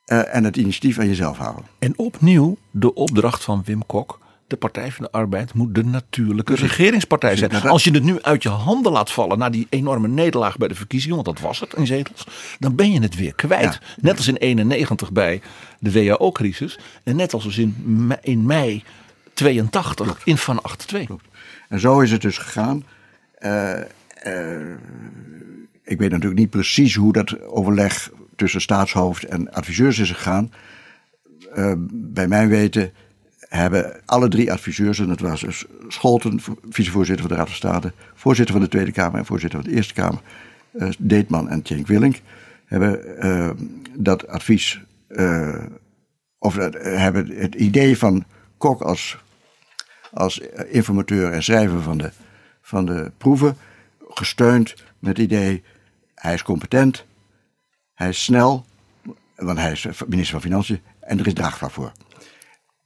eh, en het initiatief aan jezelf houden. En opnieuw de opdracht van Wim Kok. De Partij van de Arbeid moet de natuurlijke regeringspartij zijn. Als je het nu uit je handen laat vallen na die enorme nederlaag bij de verkiezingen, want dat was het in zetels, dan ben je het weer kwijt. Net als in 91 bij de WHO-crisis en net als in, me- in mei 82 in Van 82. En zo is het dus gegaan. Eh, eh, ik weet natuurlijk niet precies hoe dat overleg tussen staatshoofd en adviseurs is gegaan. Eh, bij mijn weten hebben alle drie adviseurs, en dat was dus Scholten, vicevoorzitter van de Raad van State, voorzitter van de Tweede Kamer en voorzitter van de Eerste Kamer, uh, Deetman en Tjenk Willink, hebben uh, dat advies, of hebben het idee van Kok als, als informateur en schrijver van de, van de proeven gesteund met het idee, hij is competent, hij is snel, want hij is minister van Financiën en er is draagvlak voor.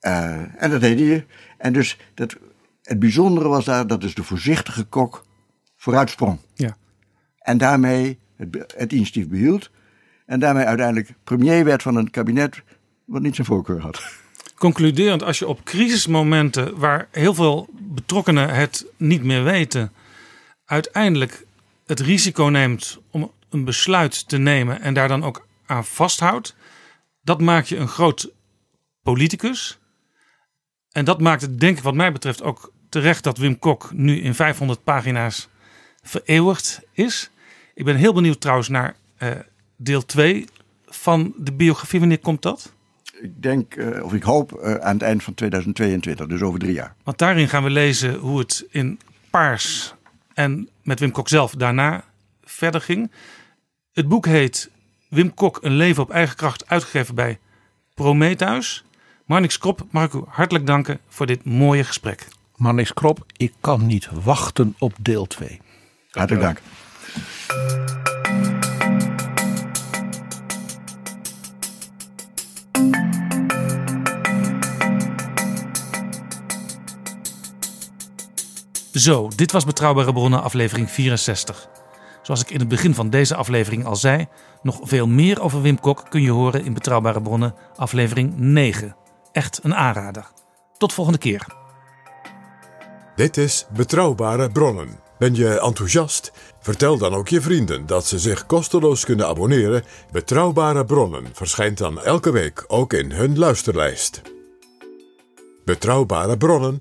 Uh, en dat deed hij. En dus dat, het bijzondere was daar dat dus de voorzichtige kok vooruitsprong. Ja. En daarmee het, het initiatief behield. En daarmee uiteindelijk premier werd van een kabinet wat niet zijn voorkeur had. Concluderend, als je op crisismomenten waar heel veel betrokkenen het niet meer weten, uiteindelijk het risico neemt om een besluit te nemen en daar dan ook aan vasthoudt, dat maakt je een groot politicus. En dat maakt het, denk ik, wat mij betreft ook terecht dat Wim Kok nu in 500 pagina's vereeuwigd is. Ik ben heel benieuwd trouwens naar uh, deel 2 van de biografie. Wanneer komt dat? Ik denk, uh, of ik hoop, uh, aan het eind van 2022, dus over drie jaar. Want daarin gaan we lezen hoe het in Paars en met Wim Kok zelf daarna verder ging. Het boek heet Wim Kok, een leven op eigen kracht, uitgegeven bij Prometheus. Marnix Krop, mag ik u hartelijk danken voor dit mooie gesprek. Marnix Krop, ik kan niet wachten op deel 2. Hartelijk dank. Zo, dit was Betrouwbare Bronnen, aflevering 64. Zoals ik in het begin van deze aflevering al zei, nog veel meer over Wim Kok kun je horen in Betrouwbare Bronnen, aflevering 9. Echt een aanrader. Tot volgende keer. Dit is Betrouwbare Bronnen. Ben je enthousiast? Vertel dan ook je vrienden dat ze zich kosteloos kunnen abonneren. Betrouwbare Bronnen verschijnt dan elke week ook in hun luisterlijst. Betrouwbare Bronnen